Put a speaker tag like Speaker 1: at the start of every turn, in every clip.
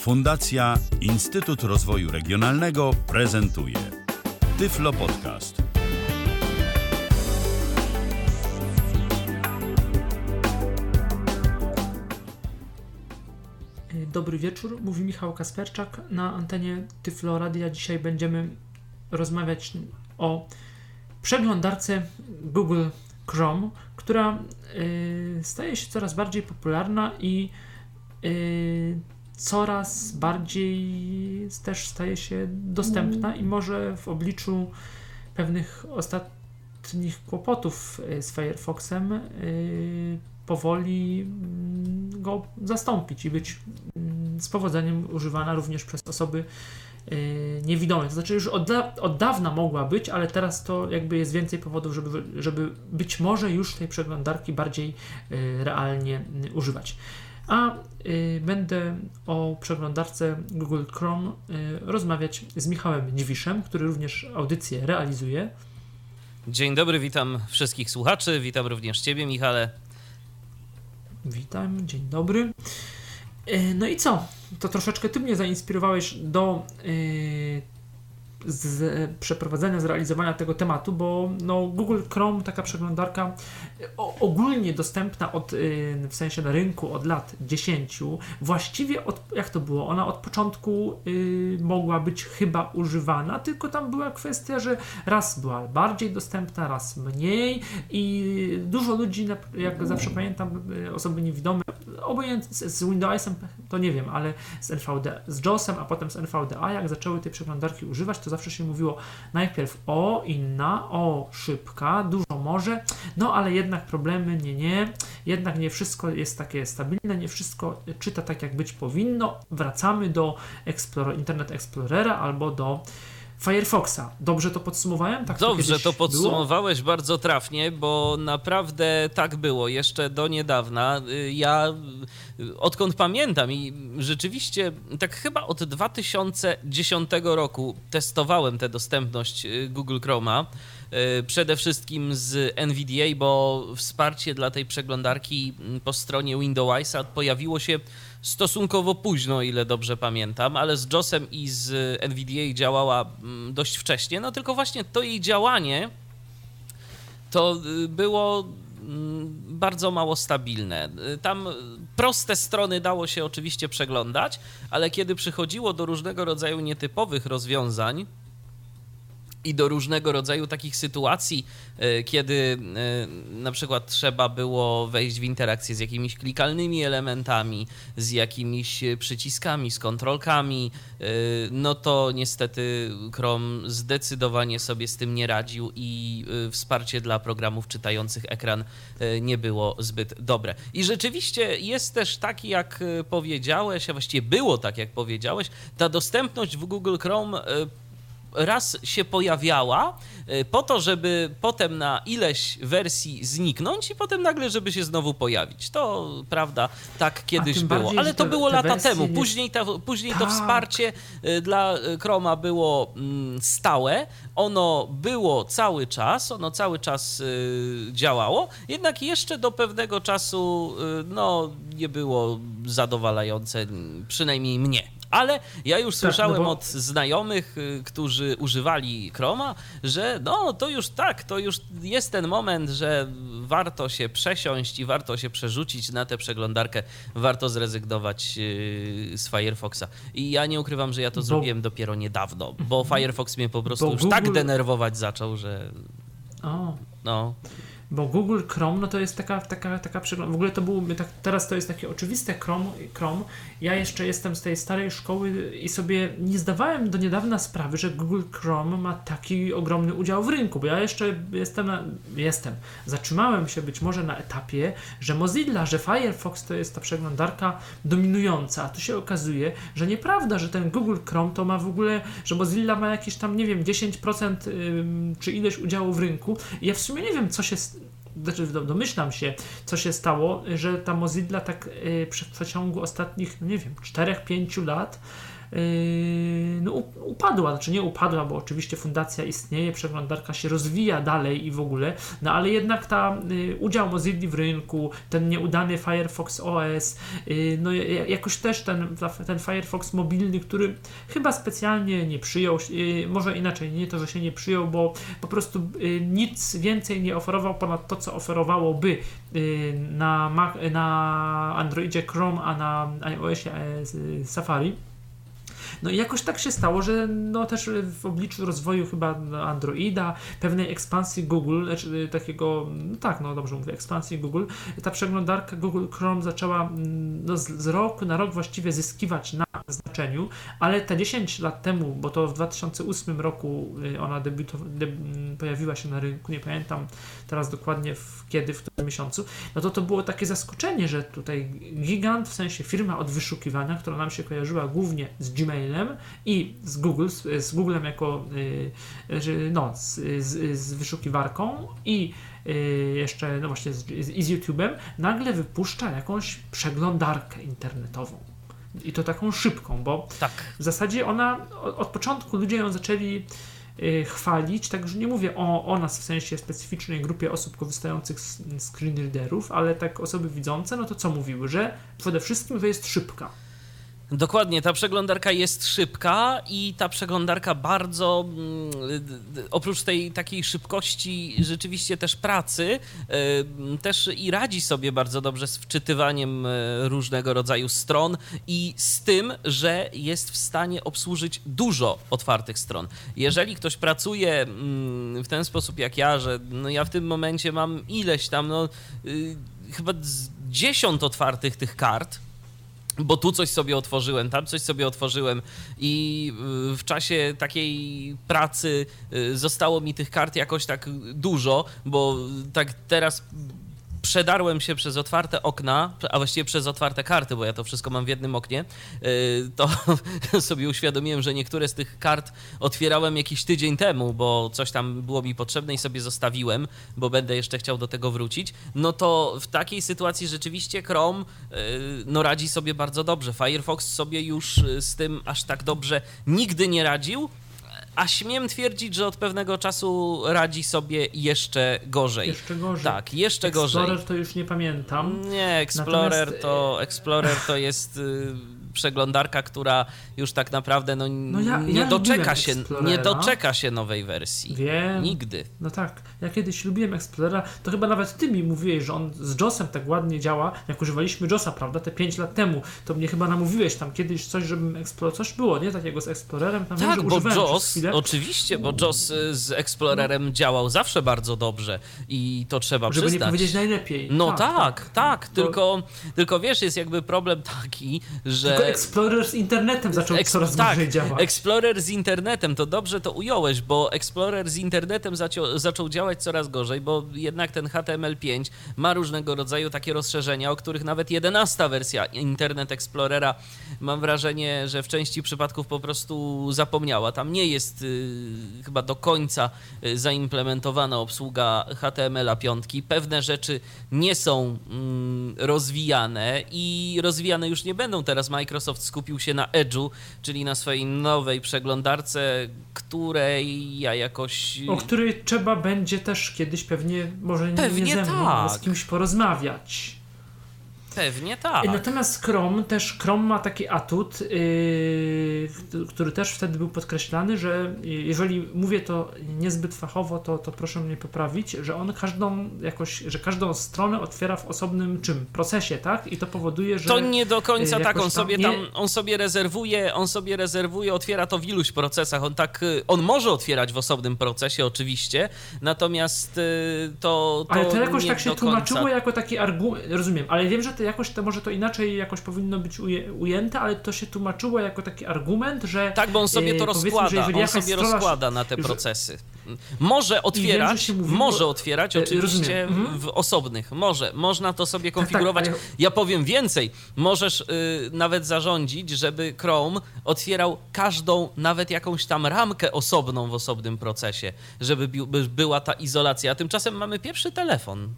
Speaker 1: Fundacja Instytut Rozwoju Regionalnego prezentuje Tyflo Podcast.
Speaker 2: Dobry wieczór, mówi Michał Kasperczak na antenie Tyflo Radia. Dzisiaj będziemy rozmawiać o przeglądarce Google Chrome, która y, staje się coraz bardziej popularna i y, coraz bardziej też staje się dostępna i może w obliczu pewnych ostatnich kłopotów y, z Firefoxem powoli mm, go zastąpić i być mm, z powodzeniem używana również przez osoby Y, niewidome. To znaczy już od, da od, dawna mogła być, ale teraz to jakby jest więcej powodów, żeby, żeby być może już tej przeglądarki bardziej y, realnie y, używać. A y, będę o przeglądarce Google Chrome y, rozmawiać z Michałem Dziwiszem, który również audycję realizuje.
Speaker 3: Dzień dobry, witam wszystkich słuchaczy, witam również Ciebie, Michale.
Speaker 2: Witam, dzień dobry. Y, no i co? To troszeczkę ty mnie zainspirowałeś do z przeprowadzenia, zrealizowania tego tematu, bo no, Google Chrome, taka przeglądarka ogólnie dostępna od, yy, w sensie na rynku od lat 10, właściwie od, jak to było, ona od początku yy, mogła być chyba używana, tylko tam była kwestia, że raz była bardziej dostępna, raz mniej i dużo ludzi, jak zawsze pamiętam, y, osoby niewidome, obojętnie z Windowsem, to nie wiem, ale z NVD, z JOSem, a potem z NVDA, jak zaczęły tej przeglądarki używać, to zawsze się mówiło najpierw o, inna, o, szybka, dużo może, no ale jednak problemy, nie, nie, jednak nie wszystko jest takie stabilne, nie wszystko czyta tak, jak być powinno, wracamy do Explorer, Internet Explorera albo do Firefoxa. Dobrze to podsumowałem? Tak
Speaker 3: Dobrze to, to podsumowałeś było? bardzo trafnie, bo naprawdę tak było jeszcze do niedawna. Y, ja y, odkąd pamiętam i rzeczywiście tak chyba od 2010 roku testowałem tę dostępność y, Google Chroma przede wszystkim z NVDA, bo wsparcie dla tej przeglądarki po stronie Windowsa pojawiło się stosunkowo późno, ile dobrze pamiętam, ale z JOSem i z NVDA działała mm, dość wcześnie, no tylko właśnie to jej działanie to y, było mm, bardzo mało stabilne. Y, tam proste strony dało się oczywiście przeglądać, ale kiedy przychodziło do różnego rodzaju nietypowych rozwiązań, i do różnego rodzaju takich sytuacji, e, kiedy e, na przykład trzeba było wejść w interakcję z jakimiś klikalnymi elementami, z jakimiś przyciskami, z kontrolkami, e, no to niestety Chrome zdecydowanie sobie z tym nie radził i wsparcie dla programów czytających ekran nie było zbyt dobre. I rzeczywiście jest też taki, jak powiedziałeś, a właściwie było tak, jak powiedziałeś, ta dostępność w Google Chrome raz się pojawiała, e, po to, żeby potem na ileś wersji zniknąć i potem nagle, żeby się znowu pojawić. To prawda, tak kiedyś było. Bardziej, Ale to te, było te lata temu. Później, ta, później tak. to wsparcie e, dla Chroma było mm, stałe. Ono było cały czas, ono cały czas e, działało, jednak jeszcze do pewnego czasu no, nie było zadowalające, przynajmniej mnie. Ale ja już tak, słyszałem no bo... od znajomych, y, którzy używali Chroma, że no to już tak, to już jest ten moment, że warto się przesiąść i warto się przerzucić na tę przeglądarkę, warto zrezygnować y, z Firefoxa. I ja nie ukrywam, że ja to bo... zrobiłem dopiero niedawno, bo mhm. Firefox mnie po prostu już tak Google... tak denerwować zaczął, że.
Speaker 2: O. No. Bo Google Chrome, no to jest taka, taka, taka przegląd. W ogóle to było, tak, teraz to jest takie oczywiste Chrome, Chrome. Ja jeszcze jestem z tej starej szkoły i sobie nie zdawałem do niedawna sprawy, że Google Chrome ma taki ogromny udział w rynku, bo ja jeszcze jestem, na, jestem, zatrzymałem się być może na etapie, że Mozilla, że Firefox to jest ta przeglądarka dominująca, a tu się okazuje, że nieprawda, że ten Google Chrome to ma w ogóle, że Mozilla ma jakieś tam, nie wiem, 10% czy ileś udziału w rynku. I ja w sumie nie wiem, co się znaczy domyślam się, co się stało, że ta Mozilla tak y, w przeciągu ostatnich, no nie wiem, 4-5 lat no, upadła, znaczy nie upadła, bo oczywiście fundacja istnieje, przeglądarka się rozwija dalej i w ogóle, no ale jednak ta udział Mozilla w rynku, ten nieudany Firefox OS, no jakoś też ten, ten Firefox mobilny, który chyba specjalnie nie przyjął, może inaczej, nie to, że się nie przyjął, bo po prostu nic więcej nie oferował ponad to, co oferowałoby na, na Androidzie Chrome, a na iOSie e, Safari. No i jakoś tak się stało, że no też w obliczu rozwoju chyba Androida, pewnej ekspansji Google, znaczy takiego, no tak, no dobrze mówię, ekspansji Google, ta przeglądarka Google Chrome zaczęła mm, no, z, z roku na rok właściwie zyskiwać na znaczeniu, ale te 10 lat temu, bo to w 2008 roku y, ona debiutow- de- pojawiła się na rynku, nie pamiętam teraz dokładnie w kiedy, w którym miesiącu, no to to było takie zaskoczenie, że tutaj gigant, w sensie firma od wyszukiwania, która nam się kojarzyła głównie z I z Google, z, z Googlem jako y, no, z, z, z wyszukiwarką i y, jeszcze no właśnie z, i z YouTube'em, nagle wypuszcza jakąś przeglądarkę internetową. I to taką szybką, bo
Speaker 3: tak.
Speaker 2: w zasadzie ona od początku ludzie ją zaczęli Y, chwalić, także nie mówię o, o nas w sensie specyficznej grupie osób korzystających z screenreaderów, ale tak osoby widzące, no to co mówiły, że przede wszystkim to jest szybka.
Speaker 3: Dokładnie, ta przeglądarka jest szybka i ta przeglądarka bardzo, mm, oprócz tej takiej szybkości rzeczywiście też pracy, y, też i radzi sobie bardzo dobrze z wczytywaniem y, różnego rodzaju stron i z tym, że jest w stanie obsłużyć dużo otwartych stron. Jeżeli ktoś pracuje mm, w ten sposób jak ja, że no ja w tym momencie mam ileś tam, no y, chyba dziesiąt otwartych tych kart, bo tu coś sobie otworzyłem, tam coś sobie otworzyłem i y, w czasie takiej pracy y, zostało mi tych kart jakoś tak dużo, bo tak teraz przedarłem się przez otwarte okna, a właściwie przez otwarte karty, bo ja to wszystko mam w jednym oknie, y, to sobie uświadomiłem, że niektóre z tych kart otwierałem jakiś tydzień temu, bo coś tam było mi potrzebne i sobie zostawiłem, bo będę jeszcze chciał do tego wrócić. No to w takiej sytuacji rzeczywiście Chrome y, no radzi sobie bardzo dobrze. Firefox sobie już y, z tym aż tak dobrze nigdy nie radził, a śmiem twierdzić, że od pewnego czasu radzi sobie jeszcze gorzej.
Speaker 2: Jeszcze gorzej.
Speaker 3: Tak, jeszcze
Speaker 2: Explorer
Speaker 3: gorzej.
Speaker 2: Explorer to już nie pamiętam.
Speaker 3: Nie, Explorer Natomiast... to Explorer to jest y, przeglądarka, która już tak naprawdę no, no ja, nie, ja doczeka się, nie doczeka się nowej wersji.
Speaker 2: Wiem.
Speaker 3: Nigdy.
Speaker 2: No tak. Ja kiedyś lubiłem Explorera, to chyba nawet ty mi mówiłeś, że on z JOSem tak ładnie działa, jak używaliśmy JOSa, prawda, te 5 lat temu, to mnie chyba namówiłeś tam kiedyś coś, żebym Explorer, coś było, nie, takiego z Explorerem, tam
Speaker 3: tak,
Speaker 2: wiem,
Speaker 3: bo JOS, oczywiście, bo JOS y, z Explorerem no. działał zawsze bardzo dobrze i to trzeba
Speaker 2: Żeby
Speaker 3: przyznać.
Speaker 2: Żeby nie powiedzieć najlepiej.
Speaker 3: No tak, tak, tak, tak tylko, tylko wiesz, jest jakby problem taki, że...
Speaker 2: Tylko Explorer z internetem zaczął Ex coraz tak, gorzej działać.
Speaker 3: Explorer z internetem, to dobrze to ująłeś, bo Explorer z internetem zaczął działać coraz gorzej, bo jednak ten HTML5 ma różnego rodzaju takie rozszerzenia, o których nawet 11 wersja Internet Explorera mam wrażenie, że w części przypadków po prostu zapomniała. Tam nie jest y, chyba do końca y, zaimplementowana obsługa HTML-a 5. Pewne rzeczy nie są y, rozwijane i rozwijane już nie będą. Teraz Microsoft skupił się na Edge'u, czyli na swojej nowej przeglądarce, której ja jakoś...
Speaker 2: O której trzeba będzie też kiedyś pewnie, może pewnie nie ze mną, tak. z kimś porozmawiać.
Speaker 3: Pewnie tak.
Speaker 2: Natomiast Chrome też Chrome ma taki atut, yy, który też wtedy był podkreślany, że jeżeli mówię to niezbyt fachowo, to, to proszę mnie poprawić, że on każdą jakoś, że każdą stronę otwiera w osobnym czym? Procesie, tak? I to powoduje, że.
Speaker 3: To nie do końca yy, tak. On sobie tam, on sobie rezerwuje, on sobie rezerwuje, otwiera to w iluś procesach. On tak, y, on może otwierać w osobnym procesie, oczywiście, natomiast y, to. to
Speaker 2: ale to jakoś tak się tłumaczyło jako taki argument. Rozumiem, ale wiem, że to jakoś to może to inaczej jakoś powinno być ujęte, ale to się tłumaczyło jako taki argument, że.
Speaker 3: Tak, bo on sobie to e, rozkłada, on sobie rozkłada na te procesy. Może otwierać, wiem, może otwierać e, oczywiście mhm. w osobnych, może, można to sobie konfigurować. Tak, tak. Ja powiem więcej, możesz y, nawet zarządzić, żeby Chrome otwierał każdą, nawet jakąś tam ramkę osobną w osobnym procesie, żeby bi była ta izolacja. A tymczasem mamy pierwszy telefon. Y,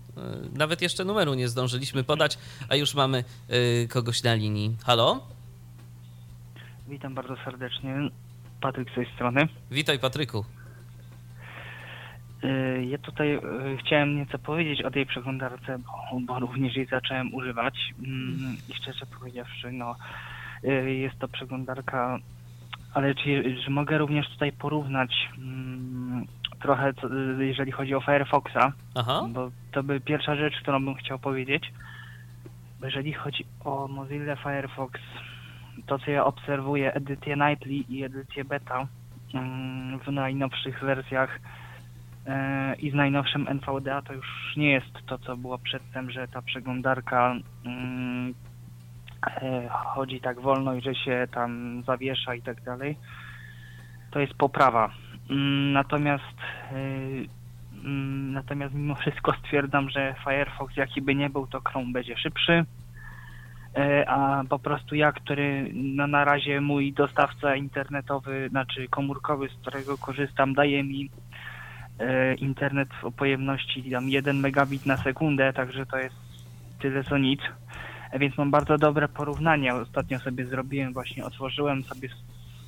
Speaker 3: nawet jeszcze numeru nie zdążyliśmy podać, a już mamy y, kogoś na linii. Halo?
Speaker 4: Witam bardzo serdecznie. Patryk z tej strony.
Speaker 3: Witaj, Patryku.
Speaker 4: Y, Ja tutaj y, chciałem nieco powiedzieć o tej przeglądarce, bo, bo również jej zacząłem używać. Mm, I szczerze powiedziawszy, no, y, jest to przeglądarka, ale czy, czy mogę również tutaj porównać mm, trochę, jeżeli chodzi o Firefoxa,
Speaker 3: Aha.
Speaker 4: bo to by pierwsza rzecz, którą bym chciał powiedzieć. Jeżeli chodzi o Mozilla Firefox, to co ja obserwuję, edycję Nightly i edycję beta mm, w najnowszych wersjach i z najnowszym NVDA to już nie jest to, co było przedtem, że ta przeglądarka mm, e, chodzi tak wolno i że się tam zawiesza i tak dalej. To jest poprawa. Mm, Natomiast e, mm, natomiast mimo wszystko stwierdzam, że Firefox jaki by nie był, to Chrome będzie szybszy. E, A po prostu ja, który no na razie mój dostawca internetowy, znaczy komórkowy, z którego korzystam, daje mi e, internet o pojemności tam 1 megabit na sekundę, także to jest tyle co nic. E, Więc mam bardzo dobre porównanie. Ostatnio sobie zrobiłem, właśnie otworzyłem sobie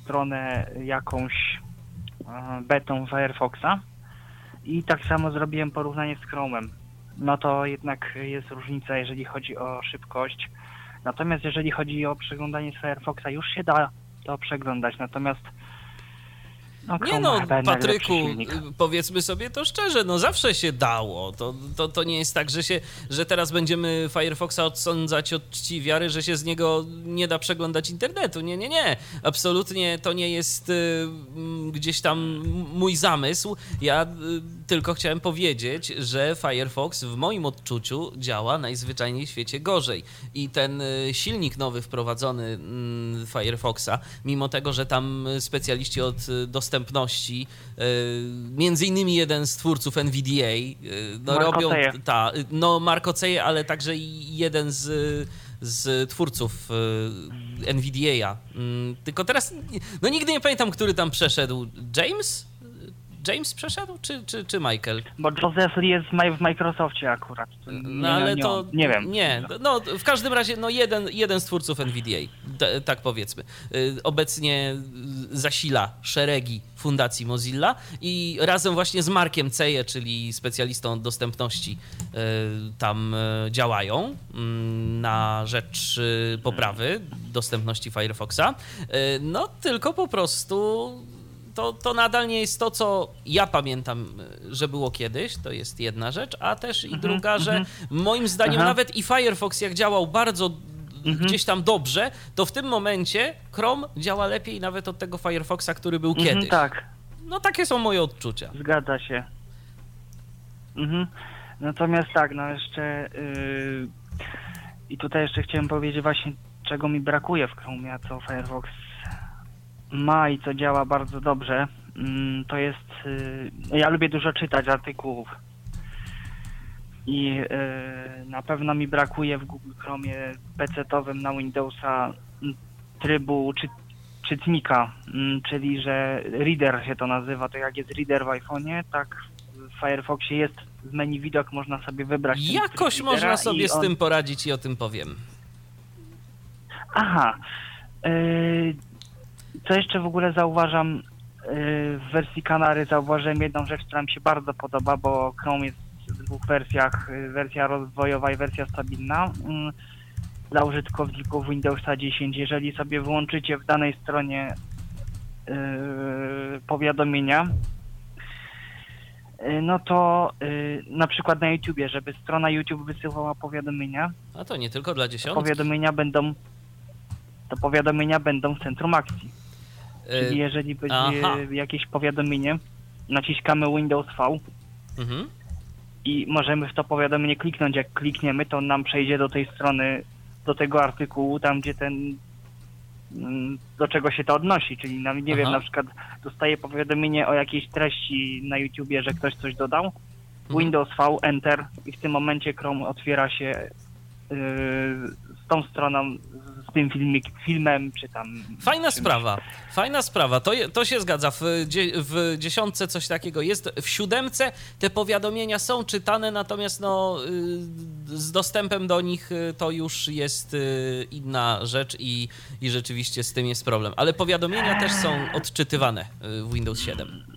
Speaker 4: stronę jakąś e, betą Firefoxa i tak samo zrobiłem porównanie z Chrome'em. No to jednak jest różnica, jeżeli chodzi o szybkość. Natomiast jeżeli chodzi o przeglądanie z Firefoxa, już się da to przeglądać. Natomiast no,
Speaker 3: Nie no, Patryku, y, powiedzmy sobie to szczerze, no zawsze się dało. To, to, to nie jest tak, że, się, że teraz będziemy Firefoxa odsądzać od czci wiary, że się z niego nie da przeglądać internetu. Nie, nie, nie. Absolutnie to nie jest y, gdzieś tam mój zamysł. Ja y, tylko chciałem powiedzieć, że Firefox w moim odczuciu działa najzwyczajniej w świecie gorzej. I ten y, silnik nowy wprowadzony mm, Firefoxa, mimo tego, że tam specjaliści od y, dostępności, y, między innymi jeden z twórców NVDA, no
Speaker 4: Marco
Speaker 3: robią
Speaker 4: Ceje.
Speaker 3: ta, no Marco Ceje, ale także i jeden z z twórców NVDA. Mm, Tylko teraz, no nigdy nie pamiętam, który tam przeszedł. James? James przeszedł, czy, czy, czy Michael?
Speaker 4: Bo Joseph Lee jest w Mi- w Microsoftie akurat.
Speaker 3: No ale
Speaker 4: nie,
Speaker 3: to.
Speaker 4: Nie wiem.
Speaker 3: Nie, no w każdym razie, no jeden, jeden z twórców NVDA, tak powiedzmy. Y, Obecnie zasila szeregi Fundacji Mozilla i razem właśnie z Markiem Ceje, czyli specjalistą od dostępności, y, tam y, działają mm, na rzecz poprawy dostępności Firefoxa. No tylko po prostu to, to nadal nie jest to, co ja pamiętam, że było kiedyś. To jest jedna rzecz, a też i druga, że moim zdaniem
Speaker 4: Mhm, Aha.
Speaker 3: nawet i Firefox, jak działał bardzo
Speaker 4: Mhm.
Speaker 3: gdzieś tam dobrze, to w tym momencie Chrome działa lepiej nawet od tego Firefoxa, który był
Speaker 4: Mhm,
Speaker 3: kiedyś.
Speaker 4: tak,
Speaker 3: No takie są moje odczucia.
Speaker 4: zgadza się. Mhm. Natomiast tak, no jeszcze yy, i tutaj jeszcze chciałem powiedzieć właśnie, czego mi brakuje w Chrome, a co Firefox ma i co działa bardzo dobrze. Mm, to jest, yy, ja lubię dużo czytać artykułów i yy, na pewno mi brakuje w Google Chromie PC-owym na Windowsa mm, trybu czy, czytnika, mm, czyli że reader się to nazywa, to jak jest reader w iPhone'ie, tak w Firefoxie jest w menu widok, można sobie wybrać.
Speaker 3: Jakoś można sobie
Speaker 4: i
Speaker 3: z
Speaker 4: on-
Speaker 3: tym poradzić i o tym powiem.
Speaker 4: Aha. Yy, co jeszcze w ogóle zauważam yy, w wersji Kanary, zauważyłem jedną rzecz, która mi się bardzo podoba, bo Chrome jest w dwóch wersjach, yy, wersja rozwojowa i wersja stabilna. Yy, dla użytkowników Windowsa 10, jeżeli sobie wyłączycie w danej stronie yy, powiadomienia, yy, no to yy, na przykład na YouTubie, żeby strona YouTube wysyłała powiadomienia,
Speaker 3: A to nie tylko dla dziesiątki.
Speaker 4: powiadomienia będą to powiadomienia będą w centrum akcji. Czyli
Speaker 3: Y,
Speaker 4: jeżeli będzie
Speaker 3: aha.
Speaker 4: jakieś powiadomienie, naciskamy Windows V
Speaker 3: mhm.
Speaker 4: i możemy w to powiadomienie kliknąć. Jak klikniemy, to nam przejdzie do tej strony, do tego artykułu, tam gdzie ten mm, do czego się to odnosi, czyli na, nie wiem,
Speaker 3: Aha.
Speaker 4: na przykład dostaję powiadomienie o jakiejś treści na YouTubie, że ktoś coś dodał,
Speaker 3: Mhm.
Speaker 4: Windows V, Enter i w tym momencie Chrome otwiera się yy, z tą stroną, z tym filmik, filmem, czy tam...
Speaker 3: Fajna
Speaker 4: czymś.
Speaker 3: sprawa, fajna sprawa, to, je- to się zgadza. W, w dziesiątce coś takiego jest. W siódemce te powiadomienia są czytane, natomiast no, y, z dostępem do nich y, to już jest y, inna rzecz i, i rzeczywiście z tym jest problem. Ale powiadomienia też są odczytywane w Windows 7.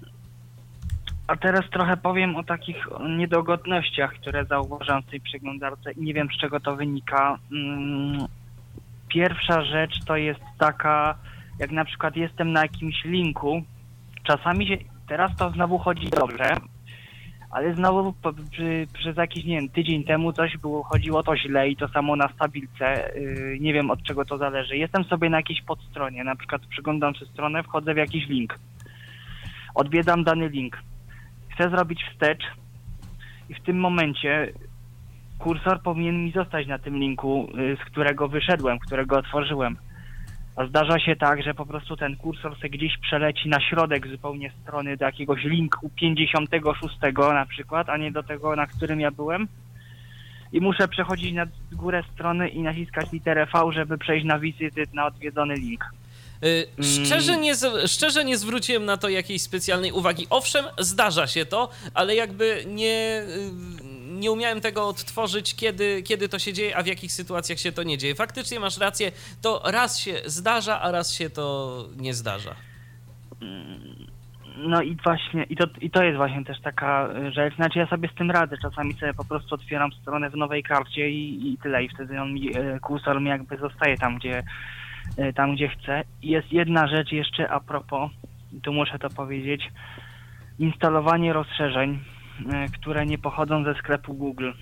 Speaker 4: A teraz trochę powiem o takich niedogodnościach, które zauważam w tej przeglądarce i nie wiem z czego to wynika. Mm, Pierwsza rzecz to jest taka, jak na przykład jestem na jakimś linku, czasami się, teraz to znowu chodzi dobrze, ale znowu po, przy, przez jakiś, nie wiem, tydzień temu coś było, chodziło to źle i to samo na stabilce, yy, nie wiem od czego to zależy. Jestem sobie na jakiejś podstronie, na przykład przeglądam tę stronę, wchodzę w jakiś link, odwiedzam dany link, chcę zrobić wstecz i w tym momencie kursor powinien mi zostać na tym linku, y, z którego wyszedłem, którego otworzyłem. A zdarza się tak, że po prostu ten kursor se gdzieś przeleci na środek zupełnie strony do jakiegoś linku 56 na przykład, a nie do tego, na którym ja byłem. I muszę przechodzić na górę strony i naciskać literę V, żeby przejść na wizyty na odwiedzony link.
Speaker 3: Y, Szczerze nie, szczerze nie zwróciłem na to jakiejś specjalnej uwagi. Owszem, zdarza się to, ale jakby nie, y, nie umiałem tego odtworzyć, kiedy, kiedy to się dzieje, a w jakich sytuacjach się to nie dzieje. Faktycznie masz rację, to raz się zdarza, a raz się to nie zdarza.
Speaker 4: No i właśnie, i to, i to jest właśnie też taka y, rzecz, znaczy ja sobie z tym radzę, czasami sobie po prostu otwieram stronę w nowej karcie i, i tyle, i wtedy on mi, kursor mi jakby zostaje tam, gdzie, tam, gdzie chcę. I jest jedna rzecz jeszcze a propos, tu muszę to powiedzieć, instalowanie rozszerzeń, y, które nie pochodzą ze sklepu Google, y,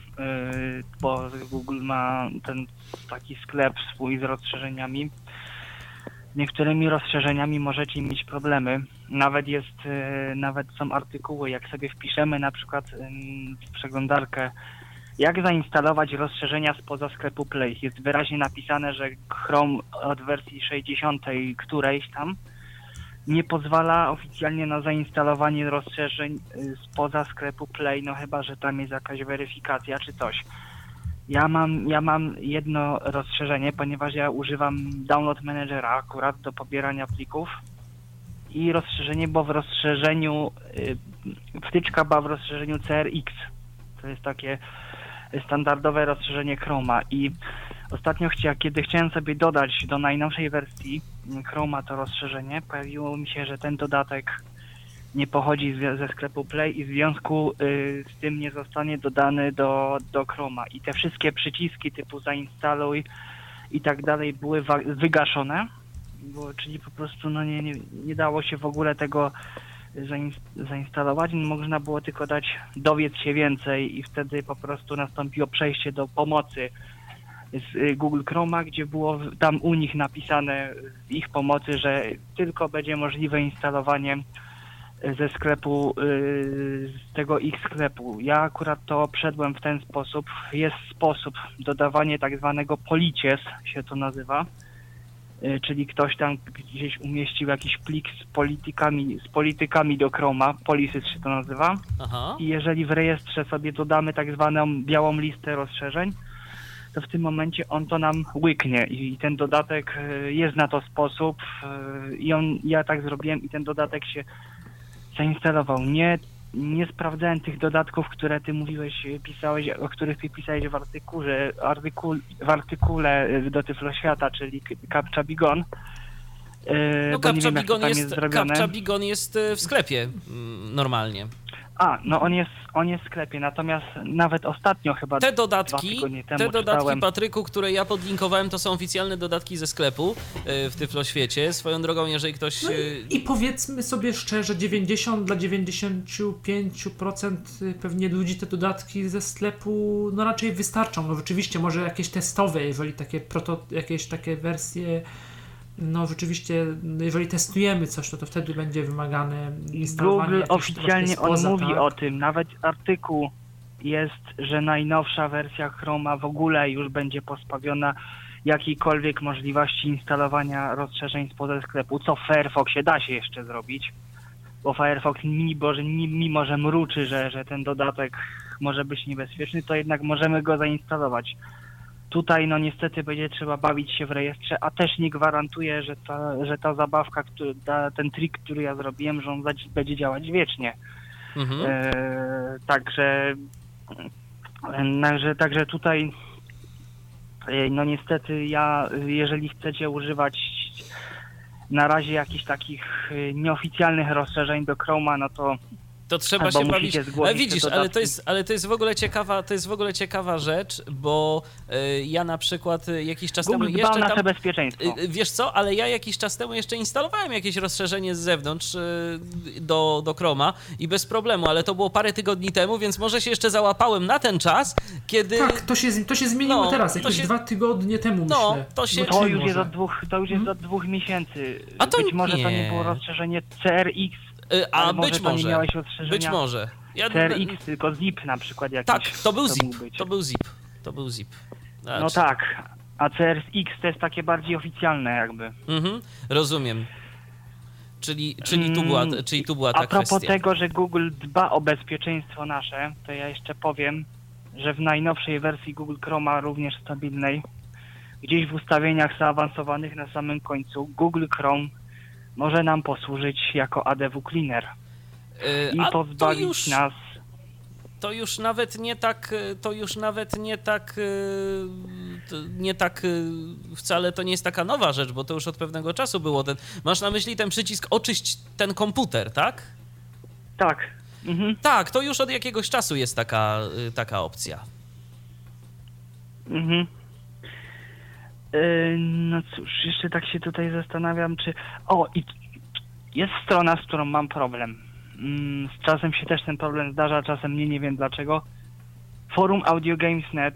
Speaker 4: bo Google ma ten taki sklep swój z rozszerzeniami, niektórymi rozszerzeniami możecie mieć problemy. Nawet jest, nawet są artykuły, jak sobie wpiszemy na przykład w przeglądarkę, jak zainstalować rozszerzenia spoza sklepu Play. Jest wyraźnie napisane, że Chrome od wersji 60 którejś tam nie pozwala oficjalnie na zainstalowanie rozszerzeń y, spoza sklepu Play, no chyba, że tam jest jakaś weryfikacja czy coś. Ja mam, ja mam jedno rozszerzenie, ponieważ ja używam Download Managera akurat do pobierania plików i rozszerzenie, bo w rozszerzeniu, y, wtyczka była w rozszerzeniu CRX. To jest takie standardowe rozszerzenie Chroma i ostatnio kiedy chciałem sobie dodać do najnowszej wersji Chroma to rozszerzenie, pojawiło mi się, że ten dodatek nie pochodzi ze sklepu Play i w związku y, z tym nie zostanie dodany do, do Chroma. I te wszystkie przyciski typu zainstaluj i tak dalej były wygaszone, bo, czyli po prostu no nie, nie, nie dało się w ogóle tego zainstalować. Można było tylko dać dowiedz się więcej i wtedy po prostu nastąpiło przejście do pomocy z y, Google Chroma, gdzie było w- tam u nich napisane z ich pomocy, że tylko będzie możliwe instalowanie ze sklepu, y, z tego ich sklepu. Ja akurat to obszedłem w ten sposób. Jest sposób dodawanie tak zwanego policies, się to nazywa, y, czyli ktoś tam gdzieś umieścił jakiś plik z politykami, z politykami do Chroma, policies się to nazywa.
Speaker 3: Aha.
Speaker 4: I jeżeli w rejestrze sobie dodamy tak zwaną białą listę rozszerzeń, to w tym momencie on to nam łyknie i ten dodatek y, jest na to sposób y, i on, ja tak zrobiłem i ten dodatek się zainstalował. Nie, nie sprawdzałem tych dodatków, które ty mówiłeś, y, pisałeś, o których ty pisałeś w artykule, artykul, w artykule y, do Tyflo Świata, czyli K- Captcha Bigon. Y,
Speaker 3: No
Speaker 4: wiem, jak to
Speaker 3: Bigon jest,
Speaker 4: jest.
Speaker 3: Captcha Bigon jest y, w sklepie mm, normalnie.
Speaker 4: A, no on jest, on jest w sklepie, natomiast nawet ostatnio chyba
Speaker 3: Te dodatki,
Speaker 4: temu
Speaker 3: te dodatki
Speaker 4: czytałem.
Speaker 3: Patryku, które ja podlinkowałem, to są oficjalne dodatki ze sklepu y, w Tyfloświecie. Swoją drogą, jeżeli ktoś...
Speaker 2: No
Speaker 3: y,
Speaker 2: i, I powiedzmy sobie szczerze, 90 dla 95% pewnie ludzi te dodatki ze sklepu no raczej wystarczą. No rzeczywiście może jakieś testowe, jeżeli takie proto, jakieś takie wersje no rzeczywiście, jeżeli testujemy coś, no to wtedy będzie wymagane instalowanie
Speaker 4: Google oficjalnie
Speaker 2: spoza,
Speaker 4: on mówi
Speaker 2: tak?
Speaker 4: o tym, nawet artykuł jest, że najnowsza wersja Chroma w ogóle już będzie pozbawiona jakiejkolwiek możliwości instalowania rozszerzeń spoza sklepu, co w Firefoxie da się jeszcze zrobić, bo Firefox mimo, że, mimo, że mruczy, że, że ten dodatek może być niebezpieczny, to jednak możemy go zainstalować. Tutaj no niestety będzie trzeba bawić się w rejestrze, a też nie gwarantuję, że ta, że ta zabawka, który, ta, ten trik, który ja zrobiłem, że on będzie działać wiecznie.
Speaker 3: Mhm.
Speaker 4: E, także, także, także tutaj e, no niestety ja, jeżeli chcecie używać na razie jakichś takich e, nieoficjalnych rozszerzeń do Chroma, no to
Speaker 3: To trzeba
Speaker 4: Albo
Speaker 3: się bawić. Ale widzisz, ale to jest, ale to jest w ogóle ciekawa, to jest w ogóle ciekawa rzecz, bo y, ja na przykład y, jakiś czas
Speaker 4: Google
Speaker 3: temu jeszcze
Speaker 4: nasze
Speaker 3: tam
Speaker 4: bezpieczeństwo.
Speaker 3: Y, Wiesz co, ale ja jakiś czas temu jeszcze instalowałem jakieś rozszerzenie z zewnątrz y, do, do Chroma i bez problemu, ale to było parę tygodni temu, więc może się jeszcze załapałem na ten czas, kiedy...
Speaker 2: Tak, to się, to się zmieniło
Speaker 3: No,
Speaker 2: teraz,
Speaker 3: to
Speaker 2: jakieś
Speaker 3: się-
Speaker 2: dwa tygodnie temu
Speaker 3: No,
Speaker 2: myślę.
Speaker 3: to się-
Speaker 2: Bo
Speaker 4: To już jest od dwóch, to już jest od dwóch miesięcy.
Speaker 3: A to
Speaker 4: Być może to
Speaker 3: nie.
Speaker 4: nie było rozszerzenie CRX,
Speaker 3: A
Speaker 4: ale może
Speaker 3: być
Speaker 4: to
Speaker 3: może,
Speaker 4: rozszerzenia
Speaker 3: być może. Ja,
Speaker 4: CRX, tylko ZIP na przykład jakiś.
Speaker 3: tak, to był zip,
Speaker 4: mógł być.
Speaker 3: to był zip, to był zip.
Speaker 4: No
Speaker 3: Znaczy-
Speaker 4: tak, a CRX to jest takie bardziej oficjalne jakby.
Speaker 3: Mhm, rozumiem. Czyli, czyli, tu była,
Speaker 4: Mm,
Speaker 3: czyli tu była ta
Speaker 4: A propos
Speaker 3: kwestia.
Speaker 4: tego, że Google dba o bezpieczeństwo nasze, to ja jeszcze powiem, że w najnowszej wersji Google Chroma, również stabilnej, gdzieś w ustawieniach zaawansowanych na samym końcu, Google Chrome może nam posłużyć jako ADW Cleaner
Speaker 3: Y,
Speaker 4: i
Speaker 3: a
Speaker 4: pozbawić
Speaker 3: już,
Speaker 4: nas
Speaker 3: to już nawet nie tak, y, to już nawet nie tak, y, nie tak, wcale to nie jest taka nowa rzecz, bo to już od pewnego czasu było ten, masz na myśli ten przycisk oczyść ten komputer, tak?
Speaker 4: Tak. Mhm,
Speaker 3: Tak, to już od jakiegoś czasu jest taka, taka opcja.
Speaker 4: mhm. Yy, No cóż, jeszcze tak się tutaj zastanawiam, czy... O, i jest strona, z którą mam problem. Mm, Z czasem się też ten problem zdarza, czasem nie, nie wiem dlaczego. Forum Audio Games.net.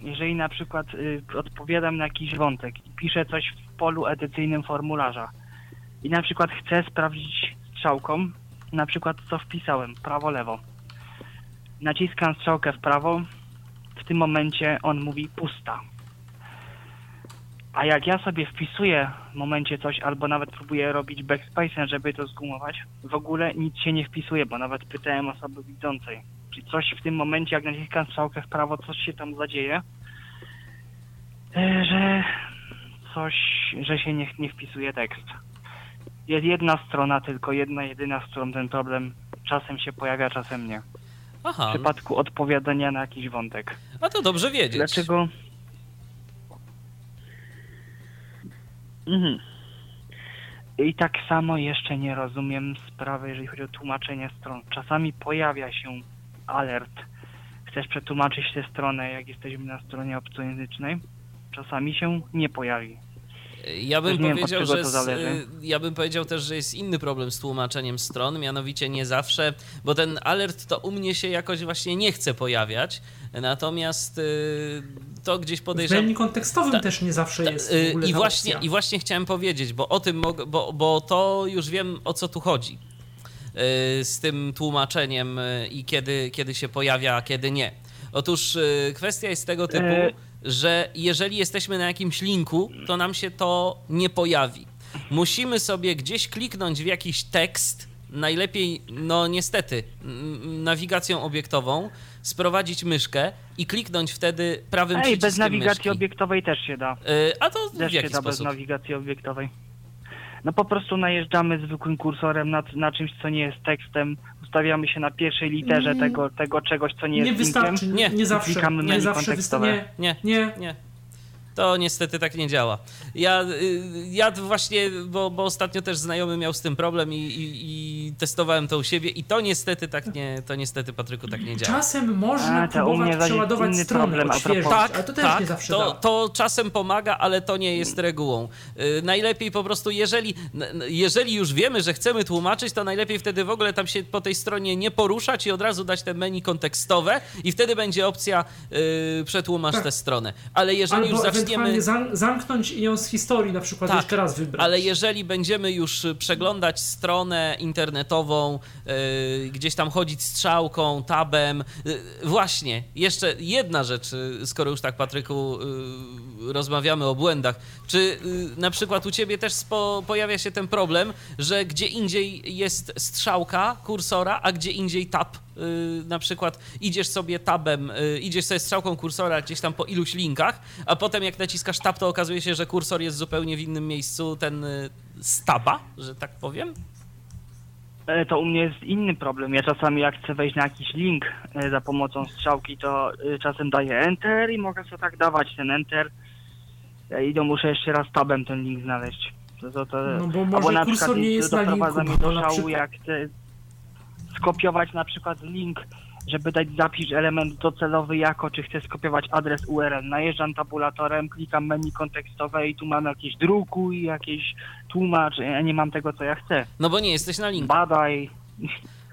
Speaker 4: Jeżeli na przykład y, odpowiadam na jakiś wątek i piszę coś w polu edycyjnym formularza i na przykład chcę sprawdzić strzałką, na przykład co wpisałem, prawo-lewo. Naciskam strzałkę w prawo, w tym momencie on mówi pusta. A jak ja sobie wpisuję w momencie coś, albo nawet próbuję robić backspace'em, żeby to zgumować, w ogóle nic się nie wpisuje, bo nawet pytałem osoby widzącej. Czy coś w tym momencie, jak naciskam strzałkę w prawo, coś się tam zadzieje, e, że coś, że się nie, nie wpisuje tekst. Jest jedna strona, tylko jedna, jedyna, z którą ten problem czasem się pojawia, czasem nie. W
Speaker 3: Aha,
Speaker 4: przypadku odpowiadania na jakiś wątek.
Speaker 3: a to dobrze wiedzieć.
Speaker 4: Dlaczego? Mhm. I tak samo jeszcze nie rozumiem sprawy, jeżeli chodzi o tłumaczenie stron. Czasami pojawia się alert. Chcesz przetłumaczyć tę stronę, jak jesteśmy na stronie obcojęzycznej? Czasami się nie pojawi.
Speaker 3: Ja bym
Speaker 4: wiem, od
Speaker 3: powiedział, że
Speaker 4: to
Speaker 3: z,
Speaker 4: zależy.
Speaker 3: y, ja bym powiedział też, że jest inny problem z tłumaczeniem stron, mianowicie nie zawsze, bo ten alert to u mnie się jakoś właśnie nie chce pojawiać, natomiast y, to gdzieś
Speaker 2: W
Speaker 3: podejrzewam.
Speaker 2: menu kontekstowym
Speaker 3: Ta-
Speaker 2: też nie zawsze
Speaker 3: Ta-
Speaker 2: jest
Speaker 3: y,
Speaker 2: w ogóle
Speaker 3: I
Speaker 2: ta
Speaker 3: właśnie,
Speaker 2: opcja.
Speaker 3: I właśnie chciałem powiedzieć, bo o tym mogę, bo, bo to już wiem o co tu chodzi. y, Z tym tłumaczeniem y, i kiedy, kiedy się pojawia, a kiedy nie. Otóż kwestia jest tego typu,
Speaker 4: E.
Speaker 3: że jeżeli jesteśmy na jakimś linku, to nam się to nie pojawi. Musimy sobie gdzieś kliknąć w jakiś tekst, najlepiej, no niestety, nawigacją obiektową, sprowadzić myszkę i kliknąć wtedy prawym
Speaker 4: Ej,
Speaker 3: przyciskiem
Speaker 4: bez nawigacji
Speaker 3: myszki.
Speaker 4: obiektowej też się da.
Speaker 3: Y, A to w
Speaker 4: Też się
Speaker 3: jaki
Speaker 4: da bez
Speaker 3: sposób?
Speaker 4: nawigacji obiektowej. No po prostu najeżdżamy zwykłym kursorem na, na czymś, co nie jest tekstem. Ustawiamy się na pierwszej literze
Speaker 2: Mm.
Speaker 4: tego, tego czegoś, co nie
Speaker 2: Nie
Speaker 4: jest
Speaker 2: wystarczy,
Speaker 3: Nie.
Speaker 2: nie, nie zawsze.
Speaker 4: Klikamy
Speaker 2: Nie
Speaker 4: menu
Speaker 2: zawsze.
Speaker 3: Nie,
Speaker 2: Nie, nie.
Speaker 3: nie. To niestety tak nie działa. Ja, y, ja właśnie, bo, bo ostatnio też znajomy miał z tym problem i, i, i testowałem to u siebie i to niestety tak nie, to niestety Patryku tak nie działa.
Speaker 2: Czasem można
Speaker 4: A,
Speaker 2: próbować przeładować
Speaker 4: problem, a
Speaker 2: odświeżyć,
Speaker 4: propos-
Speaker 2: ale to też
Speaker 3: tak,
Speaker 2: nie zawsze
Speaker 3: to,
Speaker 2: da.
Speaker 3: to czasem pomaga, ale to nie jest regułą. Y, najlepiej po prostu, jeżeli, jeżeli już wiemy, że chcemy tłumaczyć, to najlepiej wtedy w ogóle tam się po tej stronie nie poruszać i od razu dać te meni kontekstowe i wtedy będzie opcja y, przetłumacz
Speaker 2: Tak.
Speaker 3: tę stronę. Ale jeżeli
Speaker 2: Albo
Speaker 3: już zaczniemy
Speaker 2: ewentualnie zamknąć i ją z historii na przykład tak, jeszcze raz wybrać.
Speaker 3: Ale jeżeli będziemy już przeglądać stronę internetową, yy, gdzieś tam chodzić strzałką, tabem, yy, właśnie, jeszcze jedna rzecz, yy, skoro już tak Patryku rozmawiamy o błędach, czy na przykład u ciebie też spo, pojawia się ten problem, że gdzie indziej jest strzałka kursora, a gdzie indziej tab na przykład idziesz sobie tabem, idziesz sobie strzałką kursora gdzieś tam po iluś linkach, a potem jak naciskasz tab, to okazuje się, że kursor jest zupełnie w innym miejscu, ten y, staba, że tak powiem?
Speaker 4: E, to u mnie jest inny problem. Ja czasami jak chcę wejść na jakiś link e, za pomocą strzałki, to e, czasem daję enter i mogę sobie tak dawać ten enter i to muszę jeszcze raz tabem ten link znaleźć. To, to, to,
Speaker 2: no bo może na kursor nie jest na linku.
Speaker 4: mnie do jak chcę skopiować na przykład link żeby dać zapisz element docelowy jako, czy chcę skopiować adres URL. Najeżdżam tabulatorem, klikam menu kontekstowe i tu mam jakieś drukuj, jakieś tłumacz, ja nie mam tego, co ja chcę.
Speaker 3: No bo nie jesteś na linku.
Speaker 4: Badaj.